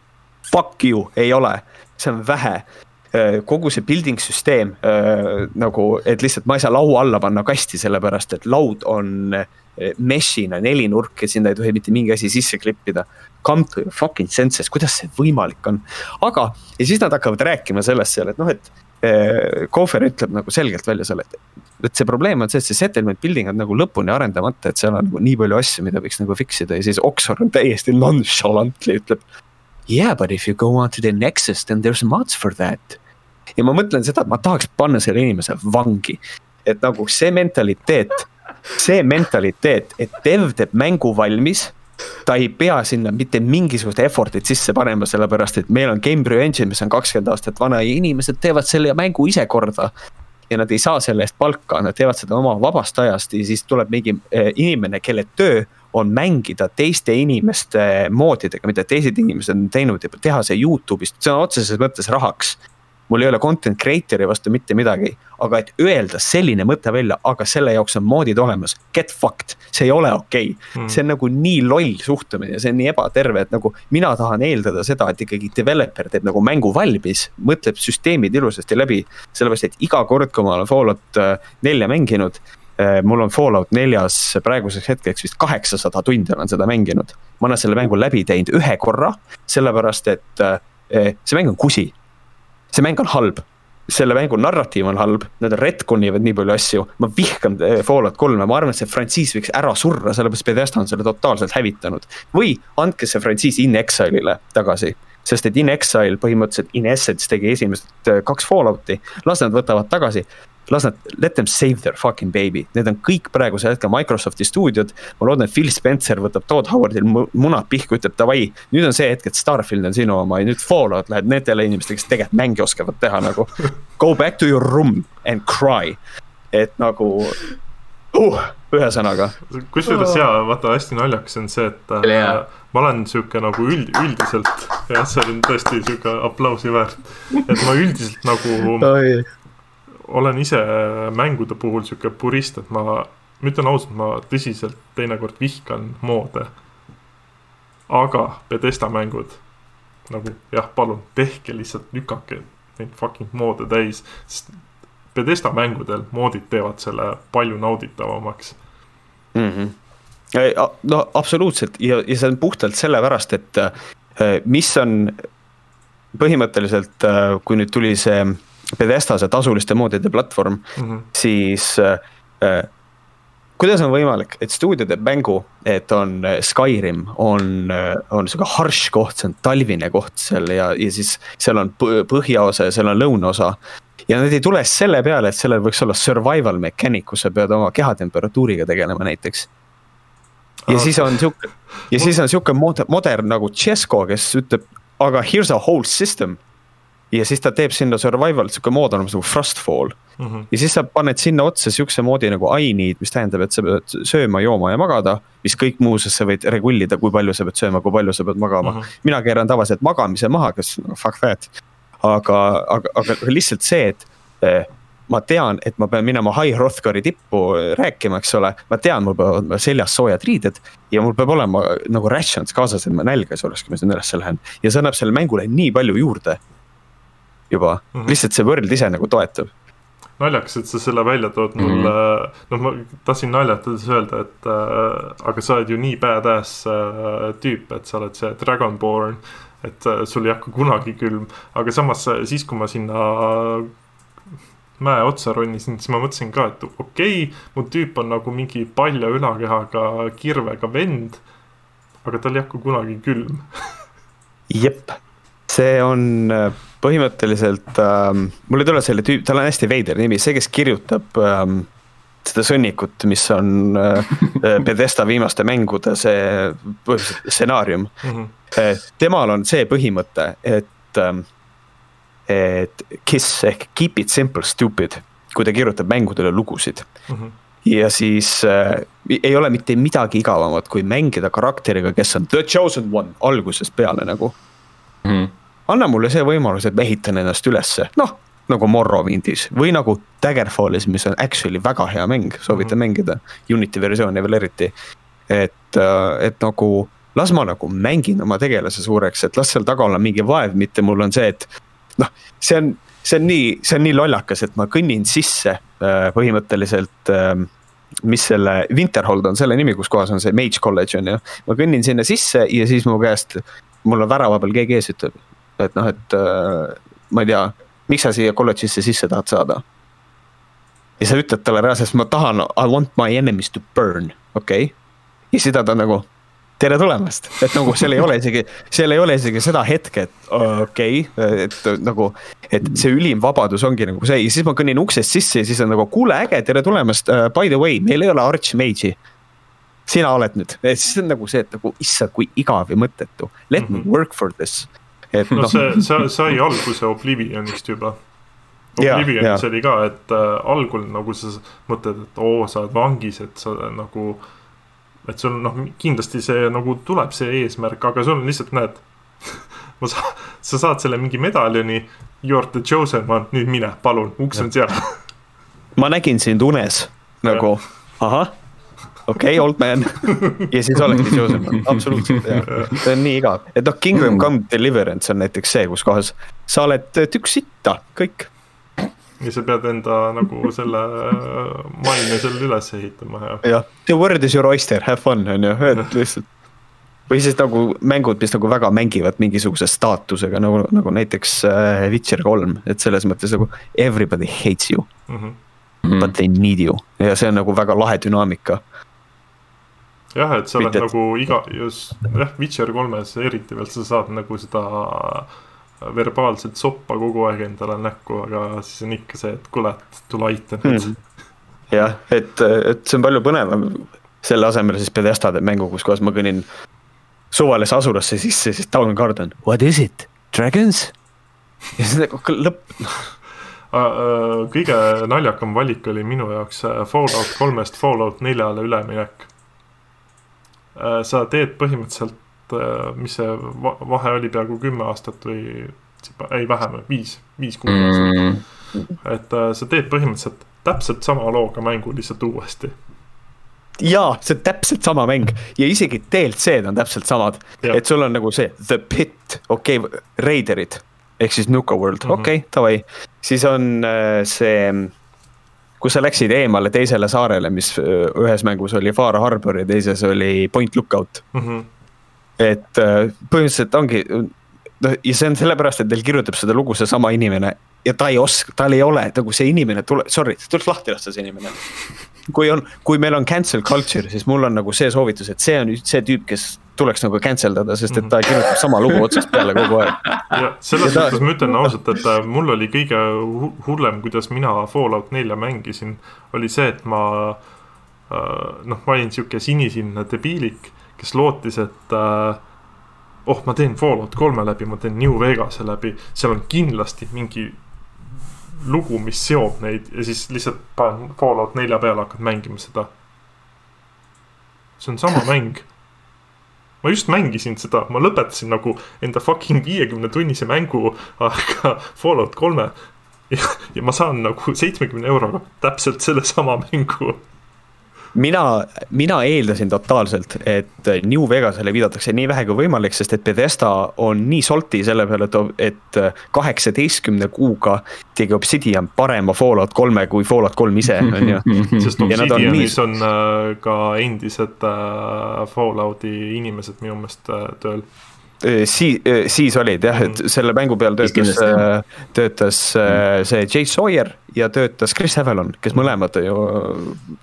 Fuck you, ei ole, see on vähe uh, kogu see building süsteem äh, nagu, et lihtsalt ma ei saa laua alla panna kasti, sellepärast et laud on äh, mesh'ina nelinurk ja sinna ei tohi mitte mingi asi sisse klippida come to your fucking senses, kuidas see võimalik on. aga, ja siis nad hakkavad rääkima sellest seal, et noh, et Kohver ütleb nagu selgelt välja selle, et, et see probleem on see, et see settlement building on nagu lõpuni arendamata, et seal on nagu nii palju asju, mida võiks nagu fix ida ja siis Oxford on täiesti nonchalantly ütleb. Yeah, but if you go on to the Nexus, then there's mods for that. ja ma mõtlen seda, et ma tahaks panna selle inimese vangi. et nagu see mentaliteet, see mentaliteet, et dev teeb mängu valmis ta ei pea sinna mitte mingisugust effort'it sisse panema, sellepärast et meil on Gamebryo engine, mis on kakskümmend aastat vana ja inimesed teevad selle mängu ise korda. ja nad ei saa selle eest palka, nad teevad seda oma vabast ajast ja siis tuleb mingi eh, inimene, kelle töö on mängida teiste inimeste moodidega, mida teised inimesed on teinud ja teha see Youtube'ist sõna otseses mõttes rahaks mul ei ole content creator'i vastu mitte midagi, aga et öelda selline mõte välja, aga selle jaoks on moodid olemas, get fucked, see ei ole okei okay. mm.. see on nagu nii loll suhtumine, see on nii ebaterve, et nagu mina tahan eeldada seda, et ikkagi developer teeb nagu mängu valmis, mõtleb süsteemid ilusasti läbi. sellepärast, et iga kord, kui ma olen Fallout äh, nelja mänginud mul on Fallout neljas praeguseks hetkeks vist kaheksasada tundi olen seda mänginud. ma olen selle mängu läbi teinud ühe korra, sellepärast et äh, see mäng on kusi. See mäng on halb. Selle mängu narratiiv on halb, nad retcon ivad nii palju asju, ma vihkan Fallout kolme, ma arvan, et see frantsiis võiks ära surra, sellepärast Bethesda on selle totaalselt hävitanud. või andke see frantsiis In Exile'ile tagasi, sest et In Exile põhimõtteliselt In Essence tegi esimesed kaks Fallouti, las nad võtavad tagasi las nad, let them save their fucking baby, need on kõik praegusel hetkel Microsofti stuudiod. ma loodan, et Phil Spencer võtab Todd Howardil munad pihku, ütleb davai, nüüd on see hetk, et Starfield on sinu oma ja nüüd Fallout läheb nendele inimestele, kes tegelikult mänge oskavad teha nagu. *laughs* Go back to your room and cry, et nagu uh, ühesõnaga. kusjuures jaa, vaata hästi naljakas on see, et äh, ma olen sihuke nagu üld, üldiselt, jah, see on tõesti sihuke aplausi väärt. et ma üldiselt nagu olen ise mängude puhul sihuke purist, et ma, ma ütlen ausalt, ma tõsiselt teinekord vihkan moode. aga Bethesda mängud nagu jah, palun tehke lihtsalt, lükake neid fucking moode täis, sest Bethesda mängudel moodid teevad selle palju nauditavamaks mm. -hmm. no absoluutselt ja, ja see on puhtalt sellepärast, et äh, mis on põhimõtteliselt, äh, kui nüüd tuli see Bethesda see tasuliste moodide platvorm mm, -hmm. siis äh, äh, kuidas on võimalik, et stuudio teeb mängu, et on äh, Skyrim, on, äh, on sihuke harš koht, see on talvine koht seal ja, ja siis seal on põhjaosa ja seal on lõunaosa. ja nad ei tule selle peale, et sellel võiks olla survival mechanic, kus sa pead oma kehatemperatuuriga tegelema näiteks. ja siis on sihuke, ja siis on sihuke moder, modern nagu Chesko, kes ütleb, aga here's a whole system ja siis ta teeb sinna survival, sihuke mood olemas nagu Frostfall mm. -hmm. ja siis sa paned sinna otsa sihukese moodi nagu I need, mis tähendab, et sa pead sööma, jooma ja magada. mis kõik muuseas sa võid regullida, kui palju sa pead sööma, kui palju sa pead magama mm. -hmm. mina keeran tavaliselt magamise maha, kes no, fuck that. aga, aga, aga lihtsalt see, et eh, ma tean, et ma pean minema High Hrothgari tippu rääkima, eks ole. ma tean, mul peavad olema seljas soojad riided ja mul peab olema nagu rations kaasas, et ma nälga ei oleks, kui ma sinna ülesse lähen. ja see annab sellele mängule nii palju juurde juba mm, -hmm. lihtsalt see võrd ise nagu toetab naljakas, et sa selle välja tood mulle mm -hmm., noh, ma tahtsin naljatades öelda, et äh, aga sa oled ju nii badass äh, tüüp, et sa oled see Dragonborn. et äh, sul ei hakka kunagi külm, aga samas äh, siis, kui ma sinna mäe otsa ronisin, siis ma mõtlesin ka, et okei okay,, mu tüüp on nagu mingi palja ülakehaga kirvega vend. aga tal ei hakka kunagi külm jep, see on äh, põhimõtteliselt ähm,, mul ei tule selle tüüp, tal on hästi veider nimi, see, kes kirjutab ähm, seda sõnnikut, mis on äh, Bethesda viimaste mängude see stsenaarium mm. -hmm. temal on see põhimõte, et ähm, et KISS ehk keep it simple stupid, kui ta kirjutab mängudele lugusid mm. -hmm. ja siis äh, ei ole mitte midagi igavamat, kui mängida karakteriga, kes on the chosen one algusest peale nagu mm. -hmm. Anna mulle see võimalus, et ma ehitan ennast ülesse, noh nagu Morrowindis või nagu Daggerfallis, mis on actually väga hea mäng, soovitan mm -hmm. mängida. Unity versiooni veel eriti. et, äh, et nagu las ma nagu mängin oma tegelase suureks, et las seal taga olla mingi vaev, mitte mul on see, et noh, see on, see on nii, see on nii lollakas, et ma kõnnin sisse äh, põhimõtteliselt ähm, mis selle, Winterhold on selle nimi, kus kohas on see Mage College on ju. ma kõnnin sinna sisse ja siis mu käest, mul on värava peal keegi ees ütleb, et noh, et äh, ma ei tea, miks sa siia kolledžisse sisse tahad saada. ja sa ütled talle reaalselt, ma tahan, I want my enemies to burn, okei okay?. ja siis ta nagu tere tulemast, et nagu seal ei ole isegi, seal ei ole isegi seda hetke, et okei okay,, et nagu. et see ülim vabadus ongi nagu see ja siis ma kõnnin uksest sisse ja siis on nagu kuule äge, tere tulemast uh,, by the way, meil ei ole Archmage'i. sina oled nüüd, siis on nagu see, et nagu issand, kui igav ja mõttetu, let mm -hmm. me work for this. Et no, no see, see sai alguse Oblivionist juba. Oblivionis oli ka, et äh, algul nagu sa mõtled, et oo, sa oled vangis, et sa nagu et sul noh, kindlasti see nagu tuleb see eesmärk, aga sul on lihtsalt näed *laughs* ma sa, sa saad selle mingi medaljoni. You are the chosen one, nüüd mine, palun, uks on seal ma nägin sind unes nagu, ahah, okei okay,, old man. Ja siis oledki one, absoluutselt jah, see on nii igav, et noh, Kingdom Come Deliverance on näiteks see, kus kohas sa oled tükk sitta, kõik. Ja sa pead enda nagu selle maine seal üles ehitama ja. jah, the word is your oyster, have fun on ju, et lihtsalt. või siis nagu mängud, mis nagu väga mängivad mingisuguse staatusega nagu, nagu näiteks äh, Witcher kolm, et selles mõttes nagu everybody hates you. Mm. -hmm. But they need you. Ja see on nagu väga lahe dünaamika jah, et sa oled Mitte, nagu iga, just jah, Witcher kolmes eriti veel sa saad nagu seda äh, verbaalset soppa kogu aeg endale näkku, aga siis on ikka see, et kuule, et tule aita nüüd. Hmm.. jah, et, et see on palju põnevam, selle asemel siis Pedesta teeb mängu, kus kohas ma kõnnin suvalisse asulasse sisse, siis Town Garden, what is it, dragons? ja siis nagu lõpp *laughs* kõige naljakam valik oli minu jaoks äh, Fallout kolmest Fallout neljale üleminek. Äh, sa teed põhimõtteliselt Äh, mis see vahe oli, peaaegu kümme aastat või ei vähem, viis, viis kuud mm.. et äh, sa teed põhimõtteliselt täpselt sama looga mängu lihtsalt uuesti. jaa, see on täpselt sama mäng ja isegi DLC-d on täpselt samad, et sul on nagu see The Pit, okei okay,, Raiderid ehk siis Nuka World mm, -hmm. okei okay,, davai, siis on see kus sa läksid eemale teisele saarele, mis ühes mängus oli Far Harbor ja teises oli Point Lookout mm. -hmm et põhimõtteliselt ongi, noh ja see on sellepärast, et teil kirjutab seda lugu seesama inimene ja ta ei oska, tal ei ole nagu see inimene tule, sorry, tuleks lahti lasta see inimene. kui on, kui meil on cancel culture, siis mul on nagu see soovitus, et see on see tüüp, kes tuleks nagu cancel dada, sest et ta kirjutab sama lugu otsast peale kogu aeg. ja selles mõttes ma ütlen ausalt, et äh, mul oli kõige hullem, kuidas mina Fallout nelja mängisin, oli see, et ma äh, noh, ma olin sihuke sinisilmne debiilik kes lootis, et äh, oh, ma teen Fallout kolme läbi, ma teen New Vegase läbi, seal on kindlasti mingi lugu, mis seob neid ja siis lihtsalt panen Fallout nelja peale, hakkad mängima seda. see on sama *laughs* mäng. ma just mängisin seda, ma lõpetasin nagu enda fucking viiekümne tunnise mängu aega Fallout kolme. ja, ja ma saan nagu seitsmekümne euroga täpselt sellesama mängu mina, mina eeldasin totaalselt, et New Vegasele viidatakse nii vähe kui võimalik, sest et Bethesda on nii salty selle peale, et, et kaheksateistkümne kuuga tegi Obsidian parema Fallout kolme kui Fallout kolm ise, on ju. *laughs* sest Obsidianis on, nii... on äh, ka endised äh, Fallouti inimesed minu meelest äh, tööl siis, siis olid jah, et selle mängu peal töötas, töötas see Jay Sawyer ja töötas Chris Avalon, kes mõlemad ju,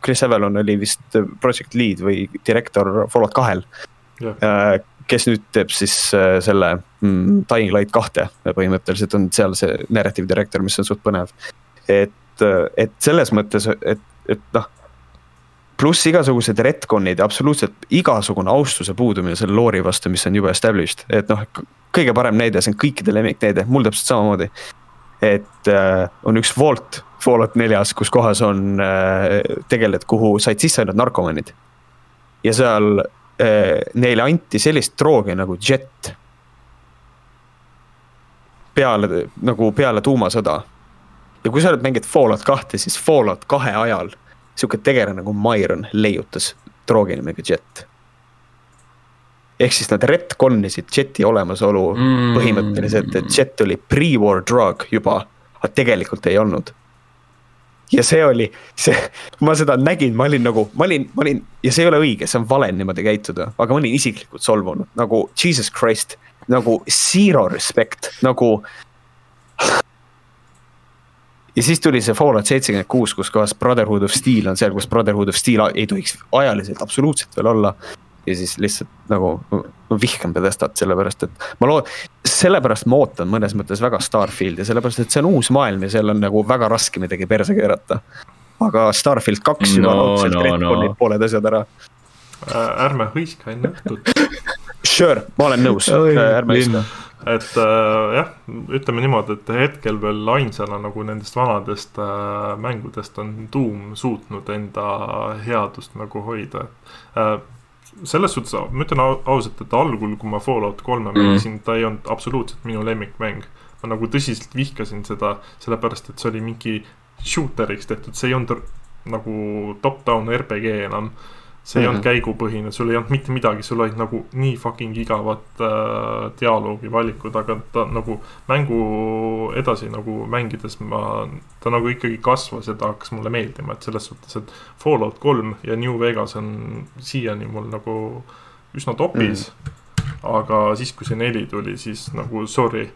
Chris Avalon oli vist project lead või direktor Fallout kahel. kes nüüd teeb siis selle mm, Dying Light kahte, põhimõtteliselt on seal see narrative director, mis on suht põnev. et, et selles mõttes, et, et noh pluss igasugused retcon'id ja absoluutselt igasugune austuse puudumine selle loori vastu, mis on juba established, et noh, kõige parem näide, see on kõikide lemmiknäide, mul täpselt samamoodi. et äh, on üks vault Fallout neljas, kus kohas on äh, tegeled, kuhu said sisse ainult narkomaanid. ja seal äh, neile anti sellist droogi nagu jet. peale, nagu peale tuumasõda. ja kui sa nüüd mängid Fallout kahte, siis Fallout kahe ajal sihuke tegelane nagu Myron leiutas droogi nimega Jet. ehk siis nad retcon isid Jeti olemasolu mm. põhimõtteliselt, et Jet oli pre-war drug juba, aga tegelikult ei olnud. ja see oli, see, ma seda nägin, ma olin nagu, ma olin, ma olin ja see ei ole õige, see on vale niimoodi käituda, aga ma olin isiklikult solvunud nagu jesus christ, nagu zero respect, nagu ja siis tuli see Fallout seitsekümmend kuus, kus kohas Brotherhood of Steel on seal, kus Brotherhood of Steel ei tohiks ajaliselt absoluutselt veel olla. ja siis lihtsalt nagu ma vihkan Pedestat sellepärast, et ma lood-, sellepärast ma ootan mõnes mõttes väga Starfieldi, sellepärast et see on uus maailm ja seal on nagu väga raske midagi perse keerata. aga Starfield kaks juba no, raudselt no, no. pooled asjad ära. Ärme hõiska enne õhtut Sure, ma olen nõus, ärme hõiska et äh, jah, ütleme niimoodi, et hetkel veel ainsana nagu nendest vanadest äh, mängudest on Doom suutnud enda headust nagu hoida äh,. selles suhtes, ma ütlen ausalt, et algul, kui ma Fallout kolme mm. mängisin, ta ei olnud absoluutselt minu lemmikmäng. ma nagu tõsiselt vihkasin seda, sellepärast et see oli mingi shooteriks tehtud, see ei olnud nagu top-down RPG enam see ei mm -hmm. olnud käigupõhine, sul ei olnud mitte midagi, sul olid nagu nii fucking igavad äh, dialoogivalikud, aga ta nagu mängu edasi nagu mängides ma, ta nagu ikkagi kasvas ja ta hakkas mulle meeldima, et selles suhtes, et Fallout kolm ja New Vegas on siiani mul nagu üsna topis mm. -hmm. aga siis, kui see neli tuli, siis nagu sorry,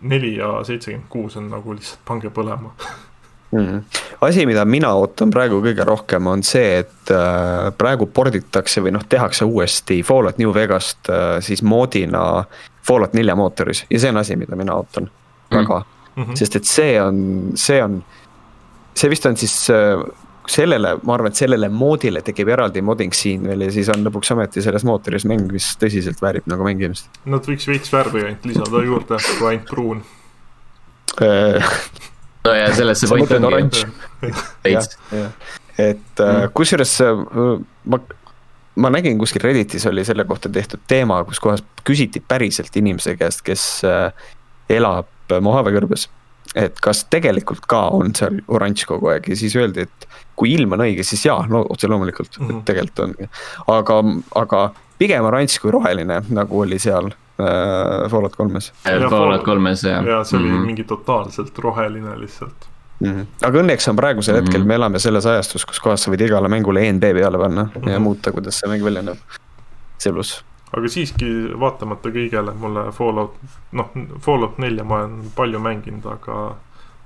neli ja seitsekümmend kuus on nagu lihtsalt pange põlema *laughs* mm.. asi, mida mina ootan praegu kõige rohkem, on see, et äh, praegu porditakse või noh, tehakse uuesti Fallout New Vegast äh, siis moodina Fallout nelja mootoris ja see on asi, mida mina ootan väga mm. -hmm. sest et see on, see on, see vist on siis äh, sellele, ma arvan, et sellele moodile tekib eraldi modding siin veel ja siis on lõpuks ometi selles mootoris mäng, mis tõsiselt väärib nagu mängimist. Nad võiks veits värvi ainult lisada juurde, kui ainult pruun *laughs* no ja selles see point ongi. veits. et äh, mm. kusjuures äh, ma, ma nägin kuskil Redditis oli selle kohta tehtud teema, kus kohas küsiti päriselt inimese käest, kes äh, elab Mojave kõrbes. et kas tegelikult ka on seal oranž kogu aeg ja siis öeldi, et kui ilm on õige, siis jaa, no otse loomulikult mm, -hmm. tegelikult on. aga, aga pigem oranž kui roheline, nagu oli seal äh, Fallout kolmes. Fallout kolmes jah. ja see oli mm -hmm. mingi totaalselt roheline lihtsalt mm. -hmm. aga õnneks on praegusel mm -hmm. hetkel, me elame selles ajastus, kus kohas sa võid igale mängule ENB peale panna mm -hmm. ja mhm. muuta, kuidas see mäng välja näeb. see pluss. aga siiski, vaatamata kõigele, mulle Fallout, noh, Fallout nelja ma olen palju mänginud, aga,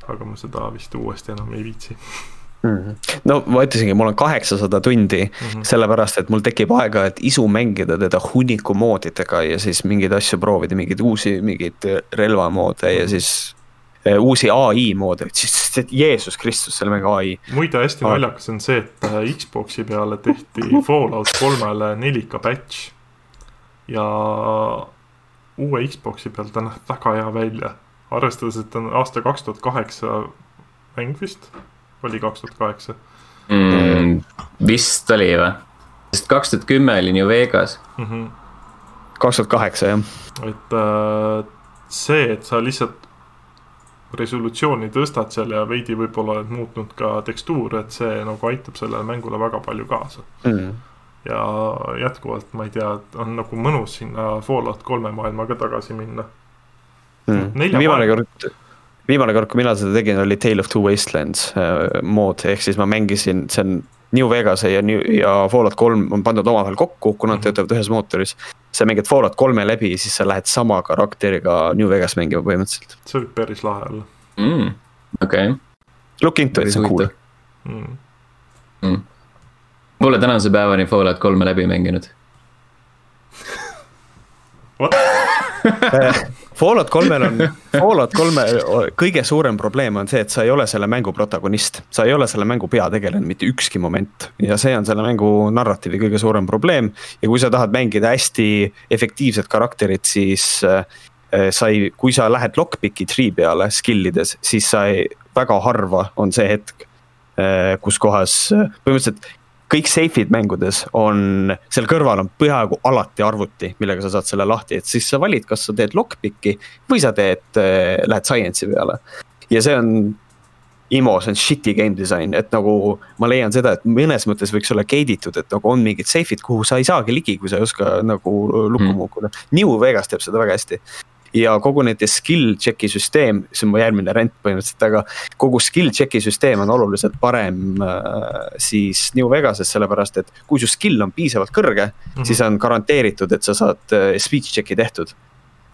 aga ma seda vist uuesti enam ei viitsi. *laughs* no ma ütlesingi, mul on kaheksasada tundi mm, -hmm. sellepärast et mul tekib aega, et isu mängida teda hunniku moodidega ja siis mingeid asju proovida, mingeid uusi, mingeid relvamoode mm -hmm. ja mhm. siis äh, uusi ai moode, siis Jeesus Kristus, selle mängu ai. muide, hästi naljakas on see, et äh, Xbox'i peale tehti *laughs* Fallout kolmele 4K patch ja uue Xbox'i peal ta näeb väga hea välja, arvestades, et on aasta kaks tuhat kaheksa mäng vist oli kaks tuhat kaheksa mm,? vist oli või? sest kaks tuhat kümme oli New Vegas. Mhm. kaks tuhat kaheksa jah. et äh, see, et sa lihtsalt resolutsiooni tõstad seal ja veidi võib-olla oled muutnud ka tekstuure, et see nagu aitab sellele mängule väga palju kaasa mm. ja jätkuvalt ma ei tea, on nagu mõnus sinna Fallout kolme maailma ka tagasi minna mm.. viimane kord viimane kord, kui mina seda tegin, oli Tale of Two Wastelands äh, mood, ehk siis ma mängisin, see on New Vegase ja New ja Fallout kolm on pandud omavahel kokku, kuna nad Mhm. töötavad ühes mootoris. sa mängid Fallout kolme läbi, siis sa lähed sama karakteriga New Vegas mängima põhimõtteliselt. see võib päris lahe olla mm,. okei okay., Look into it, see on cool huvitav. mm.. Pole tänase päevani Fallout kolme läbi mänginud. What? *laughs* Fallout kolmel on, *laughs* Fallout kolme kõige suurem probleem on see, et sa ei ole selle mängu protagonist. sa ei ole selle mängu peategelane mitte ükski moment ja see on selle mängu narratiivi kõige suurem probleem. ja kui sa tahad mängida hästi efektiivset karakterit, siis äh, sa ei, kui sa lähed lockpick'i tree peale skill ides, siis sa ei, väga harva on see hetk, kus kohas põhimõtteliselt kõik safe'id mängudes on, seal kõrval on peaaegu alati arvuti, millega sa saad selle lahti, et siis sa valid, kas sa teed lockpick'i või sa teed äh,, lähed science'i peale. ja see on IMO, see on shitty game design, et nagu ma leian seda, et mõnes mõttes võiks olla gate itud, et nagu on mingid safe'id, kuhu sa ei saagi ligi, kui sa ei oska nagu lukku Mm. muukuda mm.. New Vegas teeb seda väga hästi ja kogu nende skill check'i süsteem, see on mu järgmine rent põhimõtteliselt, aga kogu skill check'i süsteem on oluliselt parem äh, siis New Vegases, sellepärast et kui su skill on piisavalt kõrge mm, -hmm. siis on garanteeritud, et sa saad äh, speech check'i tehtud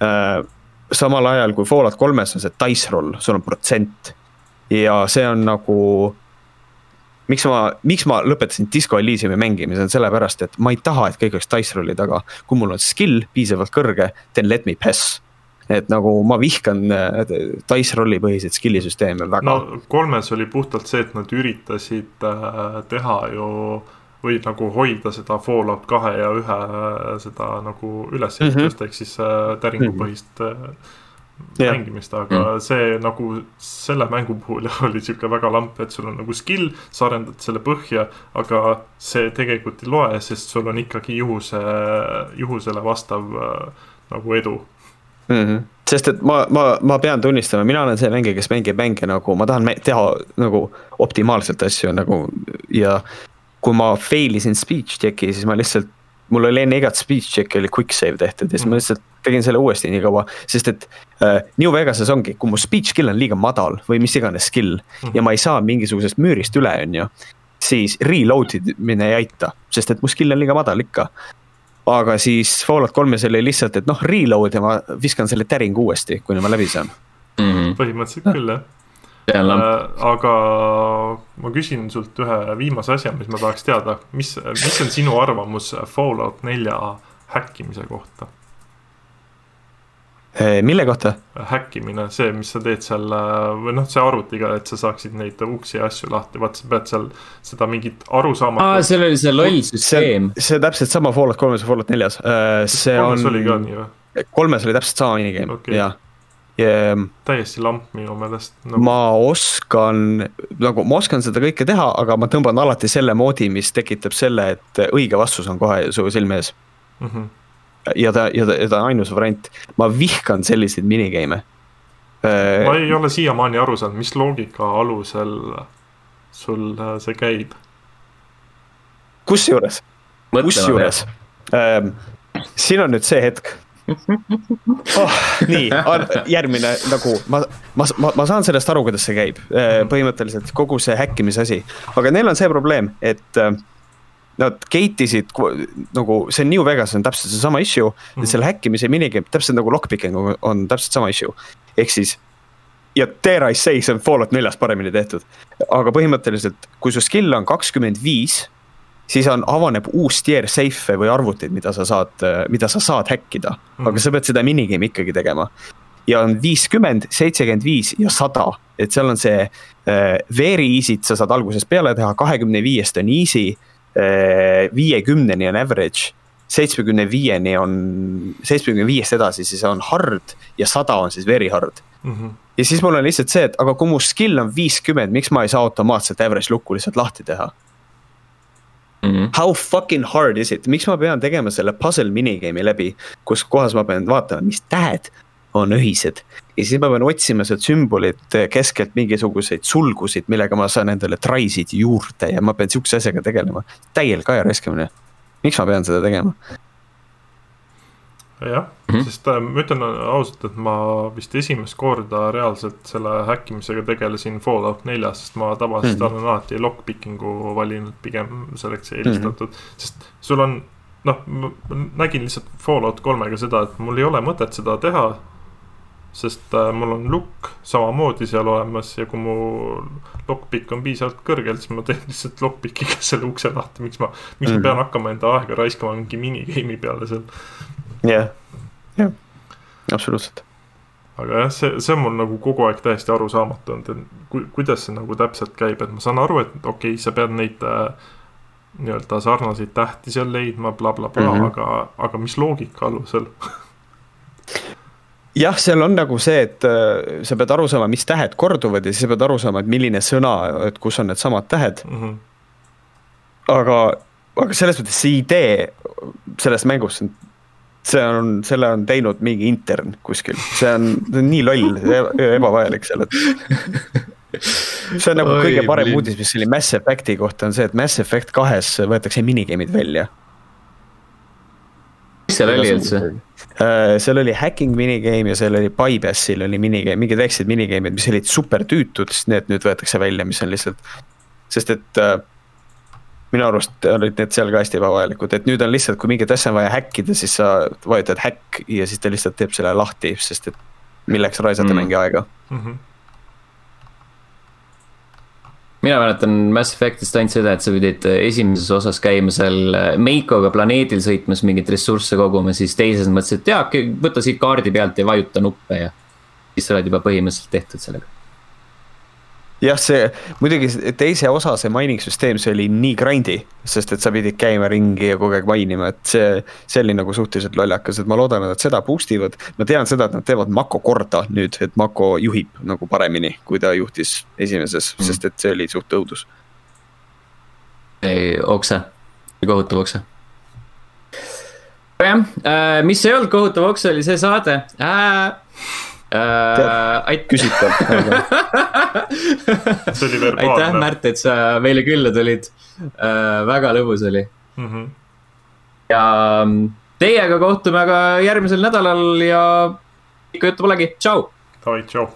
äh,. samal ajal kui Fallout kolmes on see dice roll, sul on protsent ja see on nagu miks ma, miks ma lõpetasin Disco Elysiumi mängimise, on sellepärast, et ma ei taha, et kõik oleks dice roll'i taga. kui mul on skill piisavalt kõrge, then let me pass et nagu ma vihkan dice roll'i põhiseid skill'i süsteeme väga. no kolmes oli puhtalt see, et nad üritasid äh, teha ju või nagu hoida seda Fallout kahe ja ühe äh, seda nagu ülesehitust mm -hmm. ehk siis äh, täringupõhist äh, yeah. mängimist, aga mm -hmm. see nagu selle mängu puhul *laughs* oli sihuke väga lamp, et sul on nagu skill, sa arendad selle põhja, aga see tegelikult ei loe, sest sul on ikkagi juhuse, juhusele vastav nagu edu mm. -hmm. sest et ma, ma, ma pean tunnistama, mina olen see mängija, kes mängib mänge nagu ma tahan teha nagu optimaalselt asju nagu ja kui ma fail isin speech check'i, siis ma lihtsalt, mul oli enne igat speech check'i oli quick save tehtud ja siis mm -hmm. ma lihtsalt tegin selle uuesti nii kaua, sest et äh, New Vegases ongi, kui mu speech skill on liiga madal või mis iganes skill mm -hmm. ja ma ei saa mingisugusest müürist üle, on ju. siis reload imine ei aita, sest et mu skill on liiga madal ikka aga siis Fallout kolmes oli lihtsalt, et noh, reload ja ma viskan selle täringu uuesti, kuni ma läbi saan mm. -hmm. põhimõtteliselt küll jah *laughs* äh,. aga ma küsin sult ühe viimase asja, mis ma tahaks teada, mis, mis on sinu arvamus Fallout nelja häkkimise kohta? Mille kohta? häkkimine, see, mis sa teed seal või noh, see arvutiga, et sa saaksid neid uksi ja asju lahti, vaata, sa pead seal seda mingit arusaamatu. aa, seal oli see loll süsteem. see täpselt sama Fallout kolmes ja Fallout neljas, see kolmes on. oli ka nii või? kolmes oli täpselt sama minigame okay. ja, ja. täiesti lamp minu meelest no.. ma oskan, nagu ma oskan seda kõike teha, aga ma tõmban alati selle moodi, mis tekitab selle, et õige vastus on kohe su silme ees mm. -hmm ja ta, ja ta, ja ta on ainus variant, ma vihkan selliseid minigame'e. ma ei ole siiamaani aru saanud, mis loogika alusel sul see käib. kusjuures, kusjuures ähm,, siin on nüüd see hetk *laughs* oh,. nii, järgmine nagu ma, ma, ma, ma saan sellest aru, kuidas see käib, põhimõtteliselt kogu see häkkimise asi, aga neil on see probleem, et äh, nad gate isid nagu see New Vegas on täpselt seesama issue mm, -hmm. et selle häkkimise minigame täpselt nagu lockpicking on, on täpselt sama issue. ehk siis ja dare I say, see on Fallout neljas paremini tehtud. aga põhimõtteliselt, kui su skill on kakskümmend viis, siis on, avaneb uus tier safe'e või arvuteid, mida sa saad, mida sa saad häkkida mm, -hmm. aga sa pead seda minigame'i ikkagi tegema. ja on viiskümmend, seitsekümmend viis ja sada, et seal on see äh, very easy't sa saad algusest peale teha, kahekümne viiest on easy viiekümneni on average, seitsmekümne viieni on, seitsmekümne viiest edasi siis on hard ja sada on siis very hard mm. -hmm. ja siis mul on lihtsalt see, et aga kui mu skill on viiskümmend, miks ma ei saa automaatselt average lukku lihtsalt lahti teha mm? -hmm. How fucking hard is it, miks ma pean tegema selle puzzle minigame'i läbi, kus kohas ma pean vaatama, mis tähed on öised ja siis ma pean otsima sealt sümbolit keskelt mingisuguseid sulgusid, millega ma saan endale try'sid juurde ja ma pean sihukese asjaga tegelema. täielik aja raiskamine. miks ma pean seda tegema? jah mm, -hmm. sest äh, ma ütlen ausalt, et ma vist esimest korda reaalselt selle häkkimisega tegelesin Fallout neljas, sest ma tavaliselt mm -hmm. olen alati lockpicking'u valinud pigem selleks eelistatud mm, -hmm. sest sul on noh, ma nägin lihtsalt Fallout kolmega seda, et mul ei ole mõtet seda teha sest äh, mul on lukk samamoodi seal olemas ja kui mu lockpick on piisavalt kõrgel, siis ma teen *laughs* lihtsalt lockpickiga selle ukse lahti, miks ma, miks ma pean hakkama enda aega raiskama mingi minigame'i peale seal. jah, jah, absoluutselt. aga jah, see, see on mul nagu kogu aeg täiesti arusaamatu olnud, et ku, kuidas see nagu täpselt käib, et ma saan aru, et okei okay,, sa pead neid äh, nii-öelda sarnaseid tähti seal leidma bla, bla, blablabla mm, -hmm. aga, aga mis loogika alusel *laughs* jah, seal on nagu see, et äh, sa pead aru saama, mis tähed korduvad ja siis sa pead aru saama, et milline sõna, et kus on needsamad tähed mm. -hmm. aga, aga selles mõttes see idee sellest mängust, see on, selle on teinud mingi intern kuskil, see on, see on nii loll ja ebavajalik seal, et see on nagu Oi, kõige parem uudis, mis oli Mass Effect'i kohta, on see, et Mass Effect kahes võetakse minigame'id välja mis seal oli üldse? Äh, seal oli hacking minigame ja seal oli Bybassil oli minigame, mingid väiksed minigame'id, mis olid super tüütud, siis need nüüd võetakse välja, mis on lihtsalt. sest et äh, minu arust olid need seal ka hästi ebavajalikud, et nüüd on lihtsalt, kui mingit asja on vaja häkkida, siis sa vajutad häkk ja siis ta lihtsalt teeb selle lahti, sest et milleks raisata mm. mingi aega mm. -hmm mina mäletan Mass Effect'ist ainult seda, et sa pidid äh, esimeses osas käima seal äh, Meikoga planeedil sõitmas mingeid ressursse koguma, siis teises mõtlesid, et jaa, võta siit kaardi pealt ja vajuta nuppe ja. siis sa oled juba põhimõtteliselt tehtud sellega jah, see muidugi teise osa see mining süsteem, see oli nii grind'i, sest et sa pidid käima ringi ja kogu aeg mainima, et see, see oli nagu suhteliselt lollakas, et ma loodan, et nad seda boost ivad. ma tean seda, et nad teevad Mako korda nüüd, et Mako juhib nagu paremini, kui ta juhtis esimeses mm., sest et see oli suht õudus. ei, okse, kohutav okse jah, äh, mis ei olnud kohutav okse, oli see saade äh, äh,. küsitav *laughs* see oli verbaalne. aitäh, Märt, et sa meile külla tulid äh,. väga lõbus oli mm. -hmm. ja teiega kohtume aga järgmisel nädalal ja ikka juttu polegi, tšau. davai, tšau